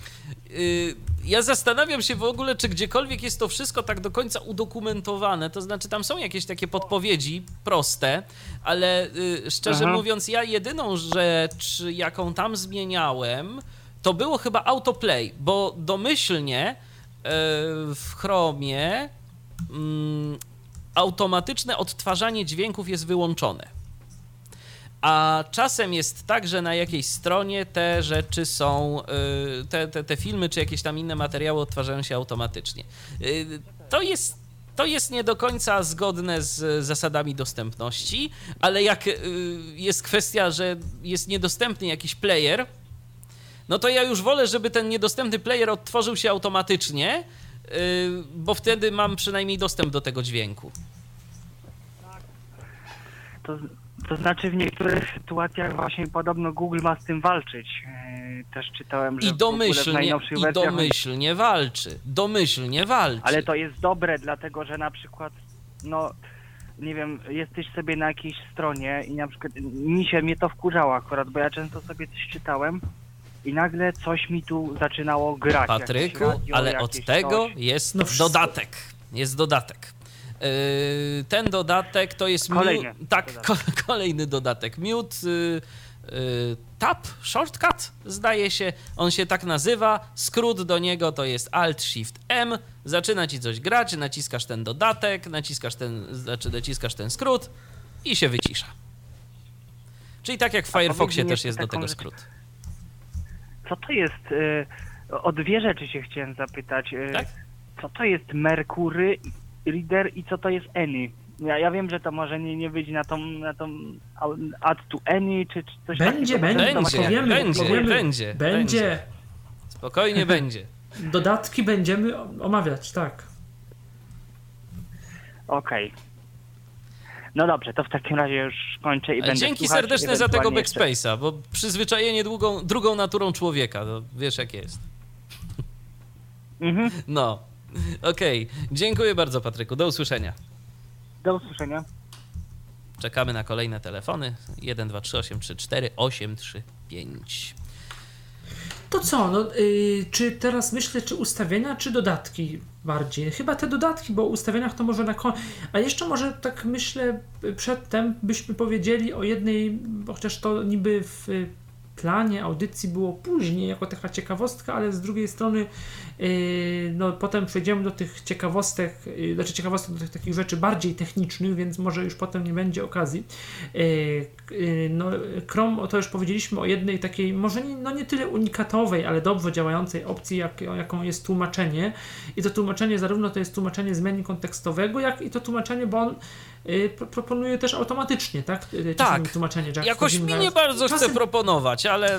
Speaker 3: y, ja zastanawiam się w ogóle, czy gdziekolwiek jest to wszystko tak do końca udokumentowane. To znaczy, tam są jakieś takie podpowiedzi proste, ale y, szczerze
Speaker 4: Aha.
Speaker 3: mówiąc, ja jedyną rzecz, jaką tam zmieniałem, to było chyba autoplay, bo domyślnie y, w Chromie mm, automatyczne odtwarzanie dźwięków jest wyłączone. A czasem jest tak, że na jakiejś stronie te rzeczy są, y, te, te, te filmy czy jakieś tam inne materiały odtwarzają się automatycznie. Y, To jest. To jest nie do końca zgodne z zasadami dostępności, ale jak y, jest kwestia, że jest niedostępny jakiś player, no to ja już wolę, żeby ten niedostępny player odtworzył się automatycznie, bo wtedy mam przynajmniej dostęp do tego dźwięku.
Speaker 4: To, to znaczy w niektórych sytuacjach właśnie podobno Google ma z tym walczyć. Yy, Też czytałem, że
Speaker 3: I
Speaker 4: w w
Speaker 3: domyślnie,
Speaker 4: najnowszych
Speaker 3: i domyślnie walczy. Domyślnie walczy.
Speaker 4: Ale to jest dobre, dlatego że na przykład, no, nie wiem, jesteś sobie na jakiejś stronie i na przykład mi się mnie to wkurzało akurat, bo ja często sobie coś czytałem i nagle coś mi tu zaczynało grać.
Speaker 3: Patryku,
Speaker 4: radio,
Speaker 3: ale od tego
Speaker 4: coś.
Speaker 3: jest
Speaker 2: No
Speaker 3: dodatek. Jest dodatek. Yy, ten dodatek to jest
Speaker 4: Kolejny
Speaker 3: miu- tak,
Speaker 4: dodatek.
Speaker 3: ko- kolejny dodatek. Mute yy, yy, Tab Shortcut, zdaje się, on się tak nazywa. Skrót do niego to jest Alt Shift M. Zaczyna ci coś grać, naciskasz ten dodatek, naciskasz ten, znaczy naciskasz ten skrót i się wycisza. Czyli tak jak w Firefoxie też jest do tego
Speaker 4: rzecz. Co to jest, y, o dwie rzeczy się chciałem zapytać. Y,
Speaker 3: Tak?
Speaker 4: Co to jest Mercury Reader i co to jest Any? Ja, ja wiem, że to może nie, nie wyjść na tą, na tą add to Any, czy, czy coś
Speaker 2: Będzie,
Speaker 4: takiego.
Speaker 2: będzie,
Speaker 3: Będzie,
Speaker 2: powiemy,
Speaker 3: będzie,
Speaker 2: powiemy.
Speaker 3: będzie,
Speaker 2: będzie.
Speaker 3: Spokojnie będzie.
Speaker 2: Dodatki będziemy omawiać, tak.
Speaker 4: Okej. No dobrze, to w takim razie już kończę i
Speaker 3: Ale
Speaker 4: będę
Speaker 3: Dzięki
Speaker 4: słuchać,
Speaker 3: serdeczne za tego backspace'a, bo przyzwyczajenie długą, drugą naturą człowieka, no, wiesz jak jest.
Speaker 4: Mhm.
Speaker 3: No, okej. Dziękuję bardzo Patryku, do usłyszenia.
Speaker 4: Do usłyszenia.
Speaker 3: Czekamy na kolejne telefony. 1, 2, 3, 8, 3, 4, 8, 3, 5.
Speaker 2: To co, no, y, czy teraz myślę, czy ustawienia, czy dodatki bardziej? Chyba te dodatki, bo o ustawieniach to może na koniec. A jeszcze może tak myślę, y, przedtem byśmy powiedzieli o jednej, chociaż to niby w planie audycji było później, jako taka ciekawostka, ale z drugiej strony y, no, potem przejdziemy do tych ciekawostek, y, znaczy ciekawostek do tych takich rzeczy bardziej technicznych, więc może już potem nie będzie okazji. Y, No, Chrome, to już powiedzieliśmy o jednej takiej, może nie, no nie tyle unikatowej, ale dobrze działającej opcji, jak, jaką jest tłumaczenie. I to tłumaczenie zarówno to jest tłumaczenie z menu kontekstowego, jak i to tłumaczenie, bo on pro, proponuje też automatycznie, tak? Y, czasami
Speaker 3: Tak.
Speaker 2: Tłumaczenie, jak
Speaker 3: Jakoś mi
Speaker 2: na-
Speaker 3: nie bardzo chce
Speaker 2: czasem-
Speaker 3: proponować, ale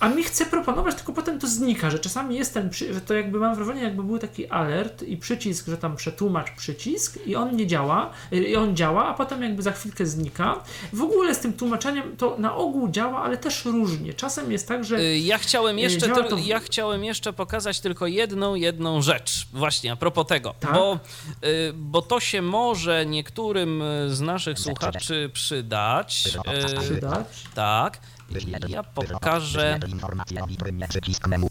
Speaker 2: a mi chce proponować, tylko potem to znika, że czasami jest ten, że to jakby mam wrażenie, jakby był taki alert i przycisk, że tam przetłumacz przycisk i on nie działa, y, i on działa, a potem jakby za chwilkę znika. W ogóle z tym tłumaczeniem to na ogół działa, ale też różnie. Czasem jest tak, że
Speaker 3: y, ja chciałem
Speaker 2: Y,
Speaker 3: jeszcze,
Speaker 2: to
Speaker 3: ja chciałem jeszcze pokazać tylko jedną, jedną rzecz. Właśnie a propos tego,
Speaker 2: Tak?
Speaker 3: bo, bo to się może niektórym z naszych słuchaczy przydać.
Speaker 2: przydać.
Speaker 3: Tak. Ja pokażę.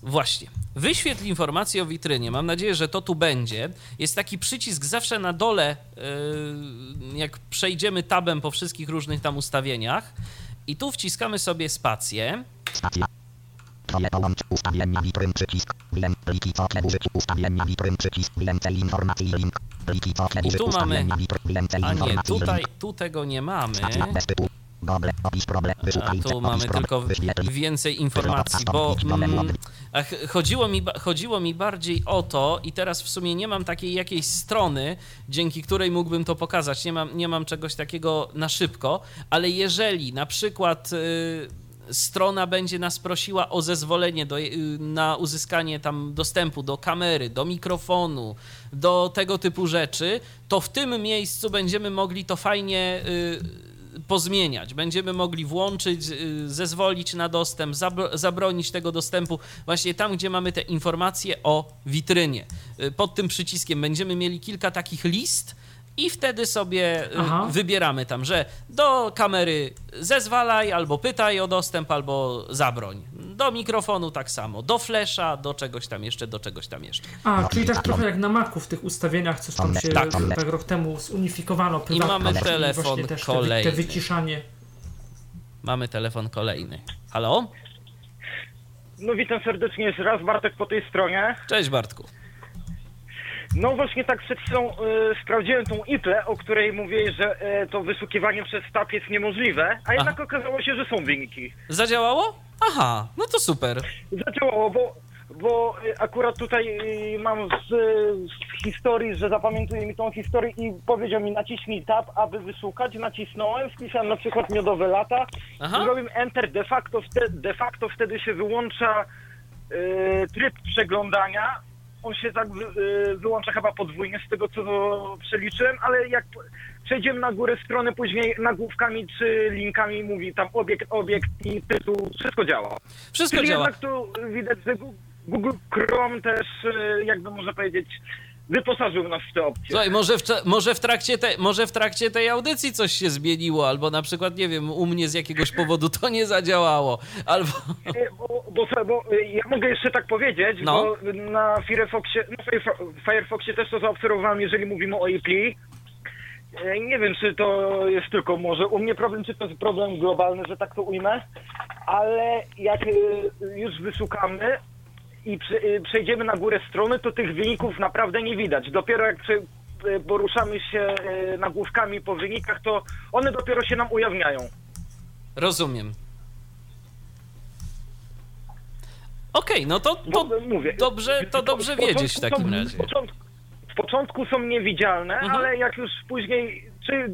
Speaker 3: Właśnie. Wyświetl informację o witrynie. Mam nadzieję, że to tu będzie. Jest taki przycisk zawsze na dole, yy, jak przejdziemy tabem po wszystkich różnych tam ustawieniach. I tu wciskamy sobie spację.
Speaker 5: Stacja. Twoje połącz ustawienia witryn przycisk. Wiem, pliki użyciu ustawienia witryn przycisk. Więcej informacji link. Pliki
Speaker 3: mamy-
Speaker 5: ustawienia witryn. Więcej
Speaker 3: A nie,
Speaker 5: informacji
Speaker 3: tutaj,
Speaker 5: link.
Speaker 3: tu tego nie mamy.
Speaker 5: Stacja bez tytułu.
Speaker 3: A tu mamy tylko więcej informacji, bo mm, chodziło, mi, chodziło mi bardziej o to i teraz w sumie nie mam takiej jakiejś strony, dzięki której mógłbym to pokazać. Nie mam, nie mam czegoś takiego na szybko, ale jeżeli na przykład y, strona będzie nas prosiła o zezwolenie do, y, na uzyskanie tam dostępu do kamery, do mikrofonu, do tego typu rzeczy, to w tym miejscu będziemy mogli to fajnie y, pozmieniać. Będziemy mogli włączyć, y, zezwolić na dostęp, zabro- zabronić tego dostępu właśnie tam, gdzie mamy te informacje o witrynie. Y, Pod tym przyciskiem będziemy mieli kilka takich list i wtedy sobie y,
Speaker 2: Aha.
Speaker 3: wybieramy tam, że do kamery zezwalaj, albo pytaj o dostęp, albo zabroń. Do mikrofonu tak samo, do flesza, do czegoś tam jeszcze, do czegoś tam jeszcze.
Speaker 2: A, czyli tak trochę jak na Macu w tych ustawieniach, coś tam się
Speaker 3: Tak.
Speaker 2: tak rok temu zunifikowano.
Speaker 3: I mamy
Speaker 2: i
Speaker 3: telefon
Speaker 2: też te,
Speaker 3: kolejny.
Speaker 2: te wyciszanie.
Speaker 3: Mamy telefon kolejny. Halo?
Speaker 6: No witam serdecznie jeszcze raz, Bartek po tej stronie.
Speaker 3: Cześć Bartku.
Speaker 6: No właśnie tak przed chwilą y, sprawdziłem tą IPLę, o której mówiłeś, że y, to wyszukiwanie przez tab jest niemożliwe, a jednak okazało się, że są wyniki.
Speaker 3: Zadziałało? Aha, no to super.
Speaker 6: Zadziałało, bo, bo y, akurat tutaj mam z, z historii, że zapamiętuje mi tą historię i powiedział mi naciśnij tab, aby wyszukać. Nacisnąłem, wpisałem na przykład miodowe lata,
Speaker 3: Aha.
Speaker 6: zrobiłem enter, de facto, wte, de facto wtedy się wyłącza y, tryb przeglądania. On się tak y, wyłącza chyba podwójnie z tego, co przeliczyłem, ale jak przejdziemy na górę strony, później nagłówkami czy linkami mówi tam obiekt, obiekt i tytuł, wszystko działa.
Speaker 3: Wszystko
Speaker 6: Czyli
Speaker 3: działa.
Speaker 6: jednak tu widać, że Google Chrome też, y, jakby można powiedzieć, wyposażył nas w te opcje.
Speaker 3: Słuchaj, może w, może, w trakcie te, może w trakcie tej audycji coś się zmieniło, albo na przykład, nie wiem, u mnie z jakiegoś powodu to nie zadziałało, albo...
Speaker 6: E, Bo, bo, bo e, ja mogę jeszcze tak powiedzieć,
Speaker 3: No.
Speaker 6: bo na Firefoxie, Fire- Firefoxie też to zaobserwowałem, jeżeli mówimy o API. E, Nie wiem, czy to jest tylko może u mnie problem, czy to jest problem globalny, że tak to ujmę, ale jak już wyszukamy i e, przejdziemy na górę strony, to tych wyników naprawdę nie widać. Dopiero jak e, poruszamy się e, nagłówkami po wynikach, to one dopiero się nam ujawniają.
Speaker 3: Rozumiem. Okej, no to, to
Speaker 6: Bo, mówię,
Speaker 3: dobrze, to dobrze wiedzieć w takim razie.
Speaker 6: W początku, w początku są niewidzialne,
Speaker 3: Mhm.
Speaker 6: ale jak już później, czy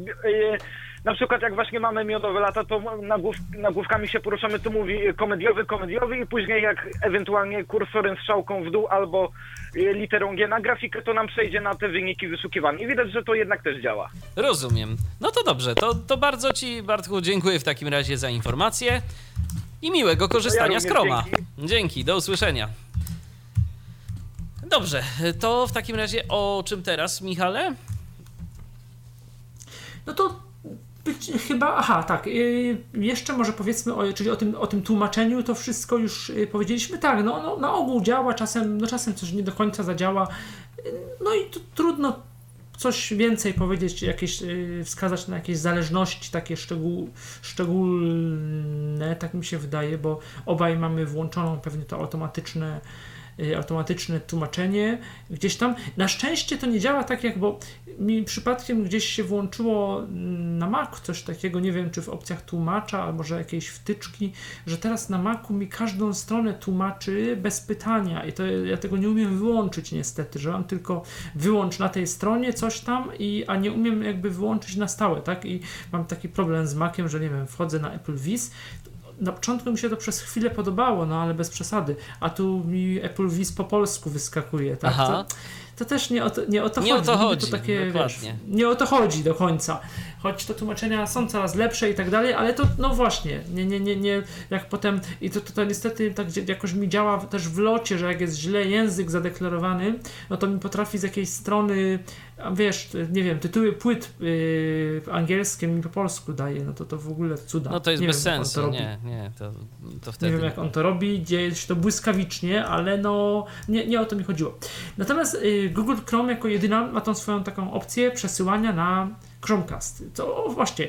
Speaker 6: na przykład jak właśnie mamy miodowe lata, to nagłów, nagłówkami się poruszamy, to mówi komediowy, komediowy i później jak ewentualnie kursorem strzałką w dół albo e, literą G na grafikę, to nam przejdzie na te wyniki wyszukiwania. I widać, że to jednak też działa.
Speaker 3: Rozumiem. No to dobrze, to, to bardzo Ci, Bartku, dziękuję w takim razie za informację i miłego korzystania z
Speaker 6: również
Speaker 3: Chroma.
Speaker 6: dzięki.
Speaker 3: Dzięki, do usłyszenia. Dobrze, to w takim razie o czym teraz, Michale?
Speaker 2: No to być, chyba, aha, tak. y, jeszcze może powiedzmy, o, czyli o tym, o tym tłumaczeniu, to wszystko już y, powiedzieliśmy. Tak, no, no na ogół działa, czasem, no czasem coś nie do końca zadziała. No i tu trudno coś więcej powiedzieć, jakieś, y, wskazać na jakieś zależności takie szczegół, szczególne, tak mi się wydaje, bo obaj mamy włączoną pewnie to automatyczne automatyczne tłumaczenie gdzieś tam. Na szczęście to nie działa tak jak, bo mi przypadkiem gdzieś się włączyło mm, na Macu coś takiego, nie wiem czy w opcjach tłumacza, albo może jakieś wtyczki, że teraz na Macu mi każdą stronę tłumaczy bez pytania i to ja tego nie umiem wyłączyć niestety, że mam tylko wyłącz na tej stronie coś tam, i, a nie umiem jakby wyłączyć na stałe, tak? I mam taki problem z Maciem, że nie wiem, wchodzę na Apple Viz, na początku mi się to przez chwilę podobało, no ale bez przesady. A tu mi Apple Viz po polsku wyskakuje, tak?
Speaker 3: Aha.
Speaker 2: To, to też nie o to, nie o to
Speaker 3: Nie o
Speaker 2: chodzi.
Speaker 3: to
Speaker 2: Niby
Speaker 3: chodzi,
Speaker 2: takie,
Speaker 3: dokładnie.
Speaker 2: Wiesz, nie o to chodzi do końca. Choć te tłumaczenia są coraz lepsze i tak dalej, ale to no właśnie, nie, nie, nie, nie jak potem i to, to, to niestety tak jakoś mi działa też w locie, że jak jest źle język zadeklarowany, no to mi potrafi z jakiejś strony, wiesz, nie wiem, tytuły płyt yy, angielskie mi po polsku daje, no to to w ogóle cuda.
Speaker 3: No to jest
Speaker 2: nie
Speaker 3: bez
Speaker 2: wiem, to
Speaker 3: sensu,
Speaker 2: robi.
Speaker 3: nie, nie, to, to
Speaker 2: Nie
Speaker 3: wtedy...
Speaker 2: wiem jak on to robi, dzieje się to błyskawicznie, ale no nie, nie o to mi chodziło. Natomiast y, Google Chrome jako jedyna ma tą swoją taką opcję przesyłania na Chromecast. To o, właśnie,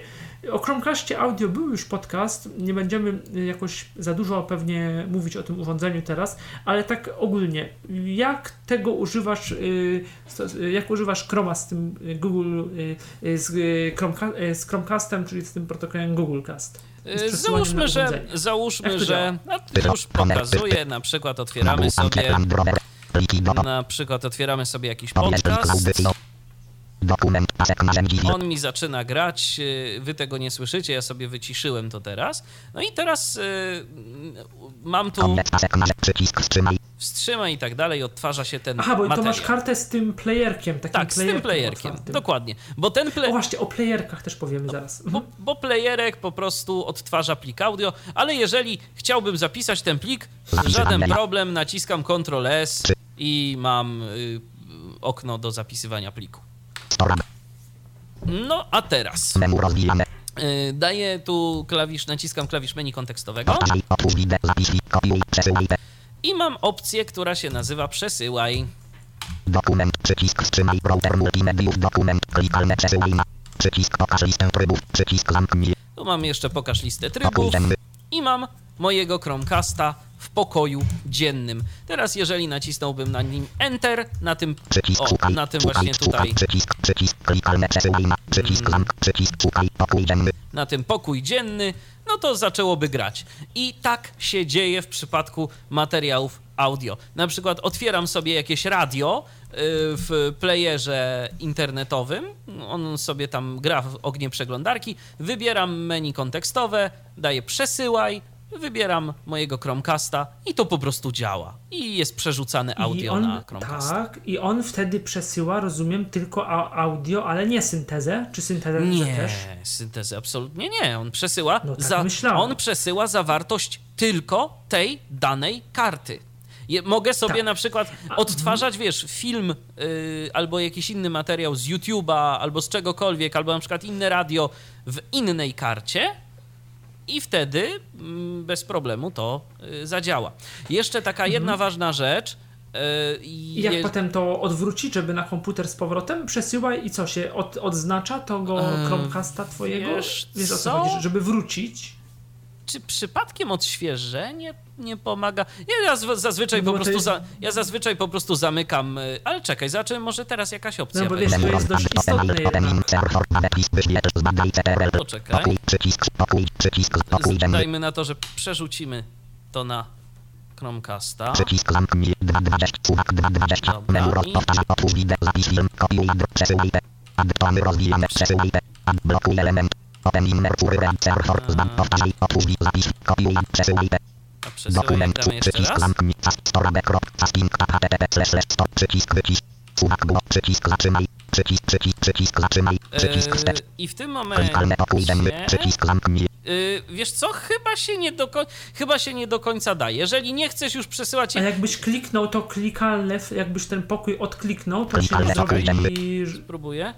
Speaker 2: o Chromecastie audio był już podcast, nie będziemy jakoś za dużo pewnie mówić o tym urządzeniu teraz, ale tak ogólnie, jak tego używasz, y, y, jak używasz Chroma z tym y, Google, z, Chromeka, y, z Chromecastem, czyli z tym protokołem Google Cast?
Speaker 3: Załóżmy, że, załóżmy, że no, już pokazuję, na przykład otwieramy sobie, na przykład otwieramy sobie jakiś podcast,
Speaker 5: audycji. Dokument pasek narzędzi.
Speaker 3: on mi zaczyna grać, y, wy tego nie słyszycie, ja sobie wyciszyłem to teraz. No i teraz y, mam tu
Speaker 5: Koniec pasek narzędzi. Przycisk wstrzymaj.
Speaker 3: wstrzymaj i tak dalej, odtwarza się ten
Speaker 2: Aha, bo to
Speaker 3: materiał.
Speaker 2: masz kartę z tym playerkiem, takim
Speaker 3: Tak, z tym playerkiem,
Speaker 2: otwartym.
Speaker 3: dokładnie. Bo ten play...
Speaker 2: O właśnie, o playerkach też powiemy zaraz.
Speaker 3: Bo, bo playerek po prostu odtwarza plik audio, ale jeżeli chciałbym zapisać ten plik, żaden problem, naciskam Ctrl S i mam y, okno do zapisywania pliku. No a teraz y, daję tu klawisz, naciskam klawisz menu kontekstowego i mam opcję, która się nazywa przesyłaj.
Speaker 5: Dokument. Przycisk wstrzymaj. Router multimediów. Dokument. Klikalne przesyłaj na. Przycisk pokaż listę trybów. Przycisk zamknij.
Speaker 3: Tu mam jeszcze pokaż listę trybów i mam mojego Chromecasta w pokoju dziennym. Teraz jeżeli nacisnąłbym na nim Enter, na tym,
Speaker 5: Przycisk
Speaker 3: o,
Speaker 5: szukaj.
Speaker 3: na tym
Speaker 5: szukaj,
Speaker 3: właśnie tutaj
Speaker 5: Przycisk. Przycisk. Klikalne. Przycisk zamk. Przycisk szukaj. Pokój dzienny.
Speaker 3: na tym pokój dzienny, no to zaczęłoby grać. I tak się dzieje w przypadku materiałów audio. Na przykład otwieram sobie jakieś radio y, w playerze internetowym, on sobie tam gra w ognie przeglądarki, wybieram menu kontekstowe, daję przesyłaj, wybieram mojego Chromecasta i to po prostu działa. I jest przerzucane audio
Speaker 2: on,
Speaker 3: na Chromecasta.
Speaker 2: tak, i on wtedy przesyła, rozumiem, tylko audio, ale nie syntezę, czy syntezę
Speaker 3: Nie,
Speaker 2: też?
Speaker 3: syntezy absolutnie nie. On przesyła,
Speaker 2: No tak
Speaker 3: za,
Speaker 2: myślałem.
Speaker 3: on przesyła zawartość tylko tej danej karty. Je, mogę sobie
Speaker 2: Tak.
Speaker 3: na przykład odtwarzać, wiesz, film y, albo jakiś inny materiał z YouTube'a, albo z czegokolwiek, albo na przykład inne radio w innej karcie i wtedy mm, bez problemu to y, zadziała. Jeszcze taka jedna ważna rzecz. y,
Speaker 2: I jak
Speaker 3: je-
Speaker 2: potem to odwrócić, żeby na komputer z powrotem przesyłaj i co się od, odznacza tego Chromecasta twojego?
Speaker 3: wiesz
Speaker 2: Wiesz o co? chodzi, żeby wrócić?
Speaker 3: czy przypadkiem odświeżenie nie pomaga? Ja, zazwyczaj
Speaker 2: No
Speaker 3: po prostu
Speaker 2: jest-
Speaker 3: za, ja zazwyczaj po prostu zamykam, y, ale czekaj, zobaczymy, może teraz jakaś opcja
Speaker 2: No bo wiesz, to jest dość istotne jednak.
Speaker 3: Poczekaj. Dajmy na to, że przerzucimy to na Chromecasta.
Speaker 5: Przycisk zamknij 220, uwag 220,
Speaker 3: Dobra,
Speaker 5: menu roz,
Speaker 3: i-
Speaker 5: powtarza, otwórz wideo, zapisz film, kopiuj, ad, przesyłaj te, ad, plany rozwijane, przesyłaj te, ad, blokuj element, open inner fury, server, zban, powtarzaj, otwórz wideo, zapisz, kopiuj, ad, przesyłaj te,
Speaker 3: A przesyłaj,
Speaker 5: dokument,
Speaker 3: damy jeszcze
Speaker 5: przycisk
Speaker 3: raz.
Speaker 5: zamknij, fast, storabek, krop, fasting, http, slash, slash, stop, przycisk wycisz, uwag, było, przycisk zatrzymaj, przycisk, przycisk, przycisk zatrzymaj, przycisk
Speaker 3: Yy,
Speaker 5: wstecz,
Speaker 3: I w tym momencie...
Speaker 5: przycisk zamknij,
Speaker 3: Yy, wiesz co, chyba się, nie do koń... chyba się nie do końca da. Jeżeli nie chcesz już przesyłać...
Speaker 2: A jakbyś kliknął to klikalne, jakbyś ten pokój odkliknął, to się
Speaker 5: Klikalne
Speaker 2: nie zrobi...
Speaker 3: Spróbuję.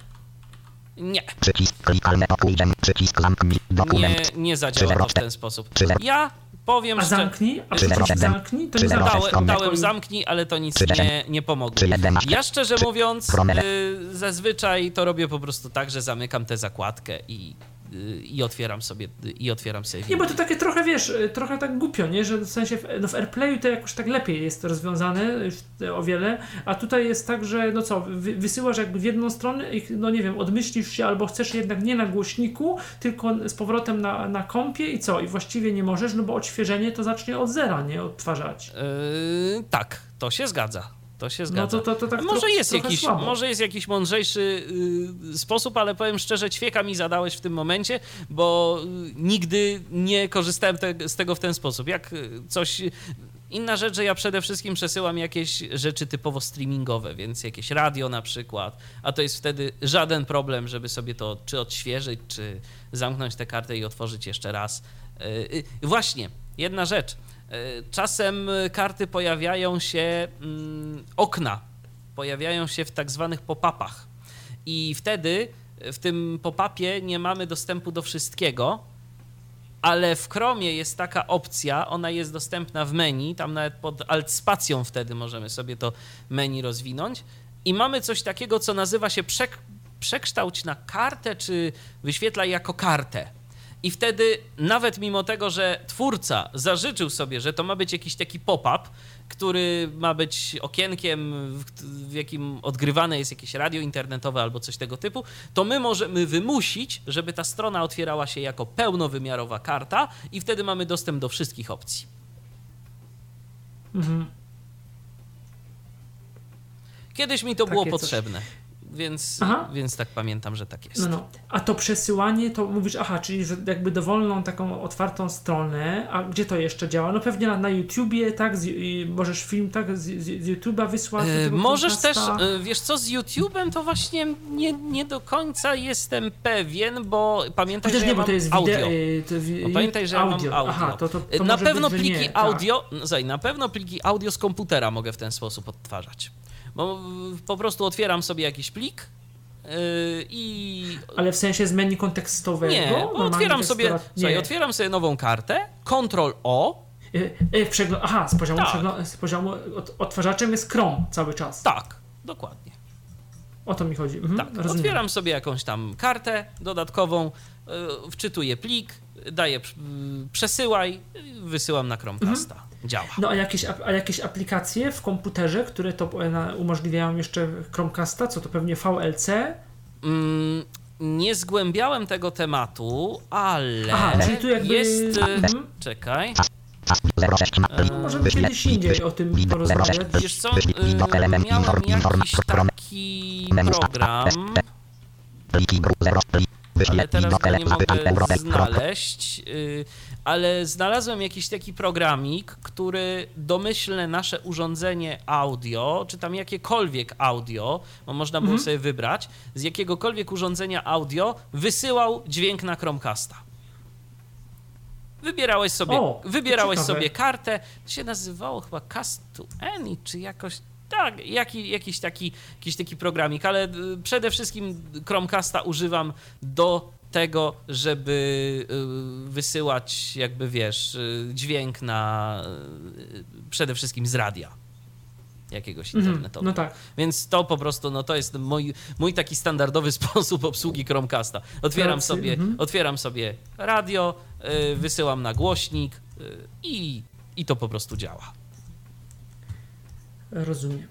Speaker 3: Nie,
Speaker 5: przycisk, klikalne pokój przycisk zamknij,
Speaker 3: nie,
Speaker 5: dokument,
Speaker 3: nie zadziała to w ten sposób. Ja powiem
Speaker 2: A
Speaker 3: szczerze...
Speaker 2: zamknij, a zamknij, to.
Speaker 3: Dałem, dałem zamknij, ale to nic nie, nie pomogło. Ja szczerze mówiąc, y, zazwyczaj to robię po prostu tak, że zamykam tę zakładkę i, i otwieram sobie i otwieram sobie
Speaker 2: Nie, bo to takie trochę, wiesz, y, trochę tak głupio, nie? Że w sensie w, no w AirPlayu to jakoś tak lepiej jest rozwiązane y, w- o wiele, a tutaj jest tak, że no co, wy, wysyłasz jakby w jedną stronę i no nie wiem, odmyślisz się albo chcesz jednak nie na głośniku, tylko z powrotem na, na kompie i co? I właściwie nie możesz, no bo odświeżenie to zacznie od zera, nie? Odtwarzać.
Speaker 3: Yy, tak, to się zgadza. To się zgadza.
Speaker 2: No to, to, to tak
Speaker 3: może,
Speaker 2: trochę-
Speaker 3: jest jakiś,
Speaker 2: słabo.
Speaker 3: może jest jakiś mądrzejszy y, sposób, ale powiem szczerze, ćwieka mi zadałeś w tym momencie, bo y, nigdy nie korzystałem te, z tego w ten sposób. Jak y, coś. Inna rzecz, że ja przede wszystkim przesyłam jakieś rzeczy typowo streamingowe, więc jakieś radio na przykład, a to jest wtedy żaden problem, żeby sobie to czy odświeżyć, czy zamknąć tę kartę i otworzyć jeszcze raz. Yy, Właśnie, jedna rzecz. Yy, Czasem karty pojawiają się, mm, okna pojawiają się w tak zwanych pop-upach i wtedy w tym pop-upie nie mamy dostępu do wszystkiego, ale w Chromie jest taka opcja, ona jest dostępna w menu, tam nawet pod alt spacją wtedy możemy sobie to menu rozwinąć i mamy coś takiego, co nazywa się przek przekształć na kartę, czy wyświetlaj jako kartę. I wtedy, nawet mimo tego, że twórca zażyczył sobie, że to ma być jakiś taki pop-up, który ma być okienkiem, w, jakim odgrywane jest jakieś radio internetowe albo coś tego typu, to my możemy wymusić, żeby ta strona otwierała się jako pełnowymiarowa karta i wtedy mamy dostęp do wszystkich opcji.
Speaker 2: Mhm.
Speaker 3: Kiedyś mi to
Speaker 2: Takie
Speaker 3: było
Speaker 2: coś.
Speaker 3: Więc,
Speaker 2: Aha.
Speaker 3: więc tak pamiętam, że tak jest.
Speaker 2: No, no. A to przesyłanie, to mówisz, aha, czyli jakby dowolną taką otwartą stronę, a gdzie to jeszcze działa? No pewnie na, na YouTubie, tak? Z, możesz film, tak? Z, z, YouTube'a wysłać.
Speaker 3: E,
Speaker 2: tego
Speaker 3: Możesz też, e, wiesz co, z YouTube'em to właśnie nie, nie do końca jestem pewien, bo pamiętaj,
Speaker 2: Chociaż
Speaker 3: że
Speaker 2: nie,
Speaker 3: ja
Speaker 2: bo to jest
Speaker 3: audio.
Speaker 2: wideo. y, To, wi-
Speaker 3: No pamiętaj, że ja mam audio.
Speaker 2: Aha, to, to, to
Speaker 3: na
Speaker 2: może
Speaker 3: pewno
Speaker 2: być,
Speaker 3: pliki
Speaker 2: nie, tak.
Speaker 3: audio, no, słuchaj, na pewno pliki audio z komputera mogę w ten sposób odtwarzać. Bo y, po prostu otwieram sobie jakiś plik yy, i.
Speaker 2: Ale w sensie z menu kontekstowego?
Speaker 3: nie, otwieram sobie, słuchaj,
Speaker 2: Nie.
Speaker 3: otwieram sobie nową kartę, Ctrl O,
Speaker 2: Y, y, w przegląd... Aha, z poziomu,
Speaker 3: Tak.
Speaker 2: przegląd... z poziomu od, odtwarzaczem jest Chrome cały czas.
Speaker 3: tak, dokładnie.
Speaker 2: O to mi chodzi. Mhm,
Speaker 3: Tak,
Speaker 2: rozumiem.
Speaker 3: otwieram sobie jakąś tam kartę dodatkową, y, wczytuję plik, daję y, przesyłaj, y, wysyłam na Chromecasta.
Speaker 2: Mhm.
Speaker 3: Działa.
Speaker 2: No a jakieś, a jakieś aplikacje w komputerze, które to e, umożliwiają jeszcze Chromecasta, co to pewnie VLC?
Speaker 3: Mm, nie zgłębiałem tego tematu, ale
Speaker 2: Aha, czyli tu jakby...
Speaker 3: jest. y,
Speaker 2: Mhm.
Speaker 3: Czekaj.
Speaker 5: Task 06
Speaker 3: E,
Speaker 2: Możemy kiedyś indziej o tym porozmawiać.
Speaker 3: Wiesz co, y, miałem jakiś taki program,
Speaker 5: Pliki grup 0 plik.
Speaker 3: ale teraz go nie mogę znaleźć. y, Ale znalazłem jakiś taki programik, który domyślne nasze urządzenie audio, czy tam jakiekolwiek audio, bo można było sobie wybrać, z jakiegokolwiek urządzenia audio wysyłał dźwięk na Chromecasta. Wybierałeś sobie,
Speaker 2: O,
Speaker 3: wybierałeś sobie kartę, to się nazywało chyba Cast to Any, czy jakoś tak, jaki, jakiś, taki, jakiś taki programik, ale y, przede wszystkim Chromecasta używam do tego, żeby y, wysyłać jakby wiesz, y, dźwięk na przede wszystkim z radia jakiegoś
Speaker 2: Mhm,
Speaker 3: internetowego.
Speaker 2: No tak.
Speaker 3: Więc to po prostu, no to jest mój, mój taki standardowy sposób obsługi Chromecasta. Otwieram sobie,
Speaker 2: mhm.
Speaker 3: otwieram sobie radio, wysyłam na głośnik i, i to po prostu działa.
Speaker 2: Rozumiem.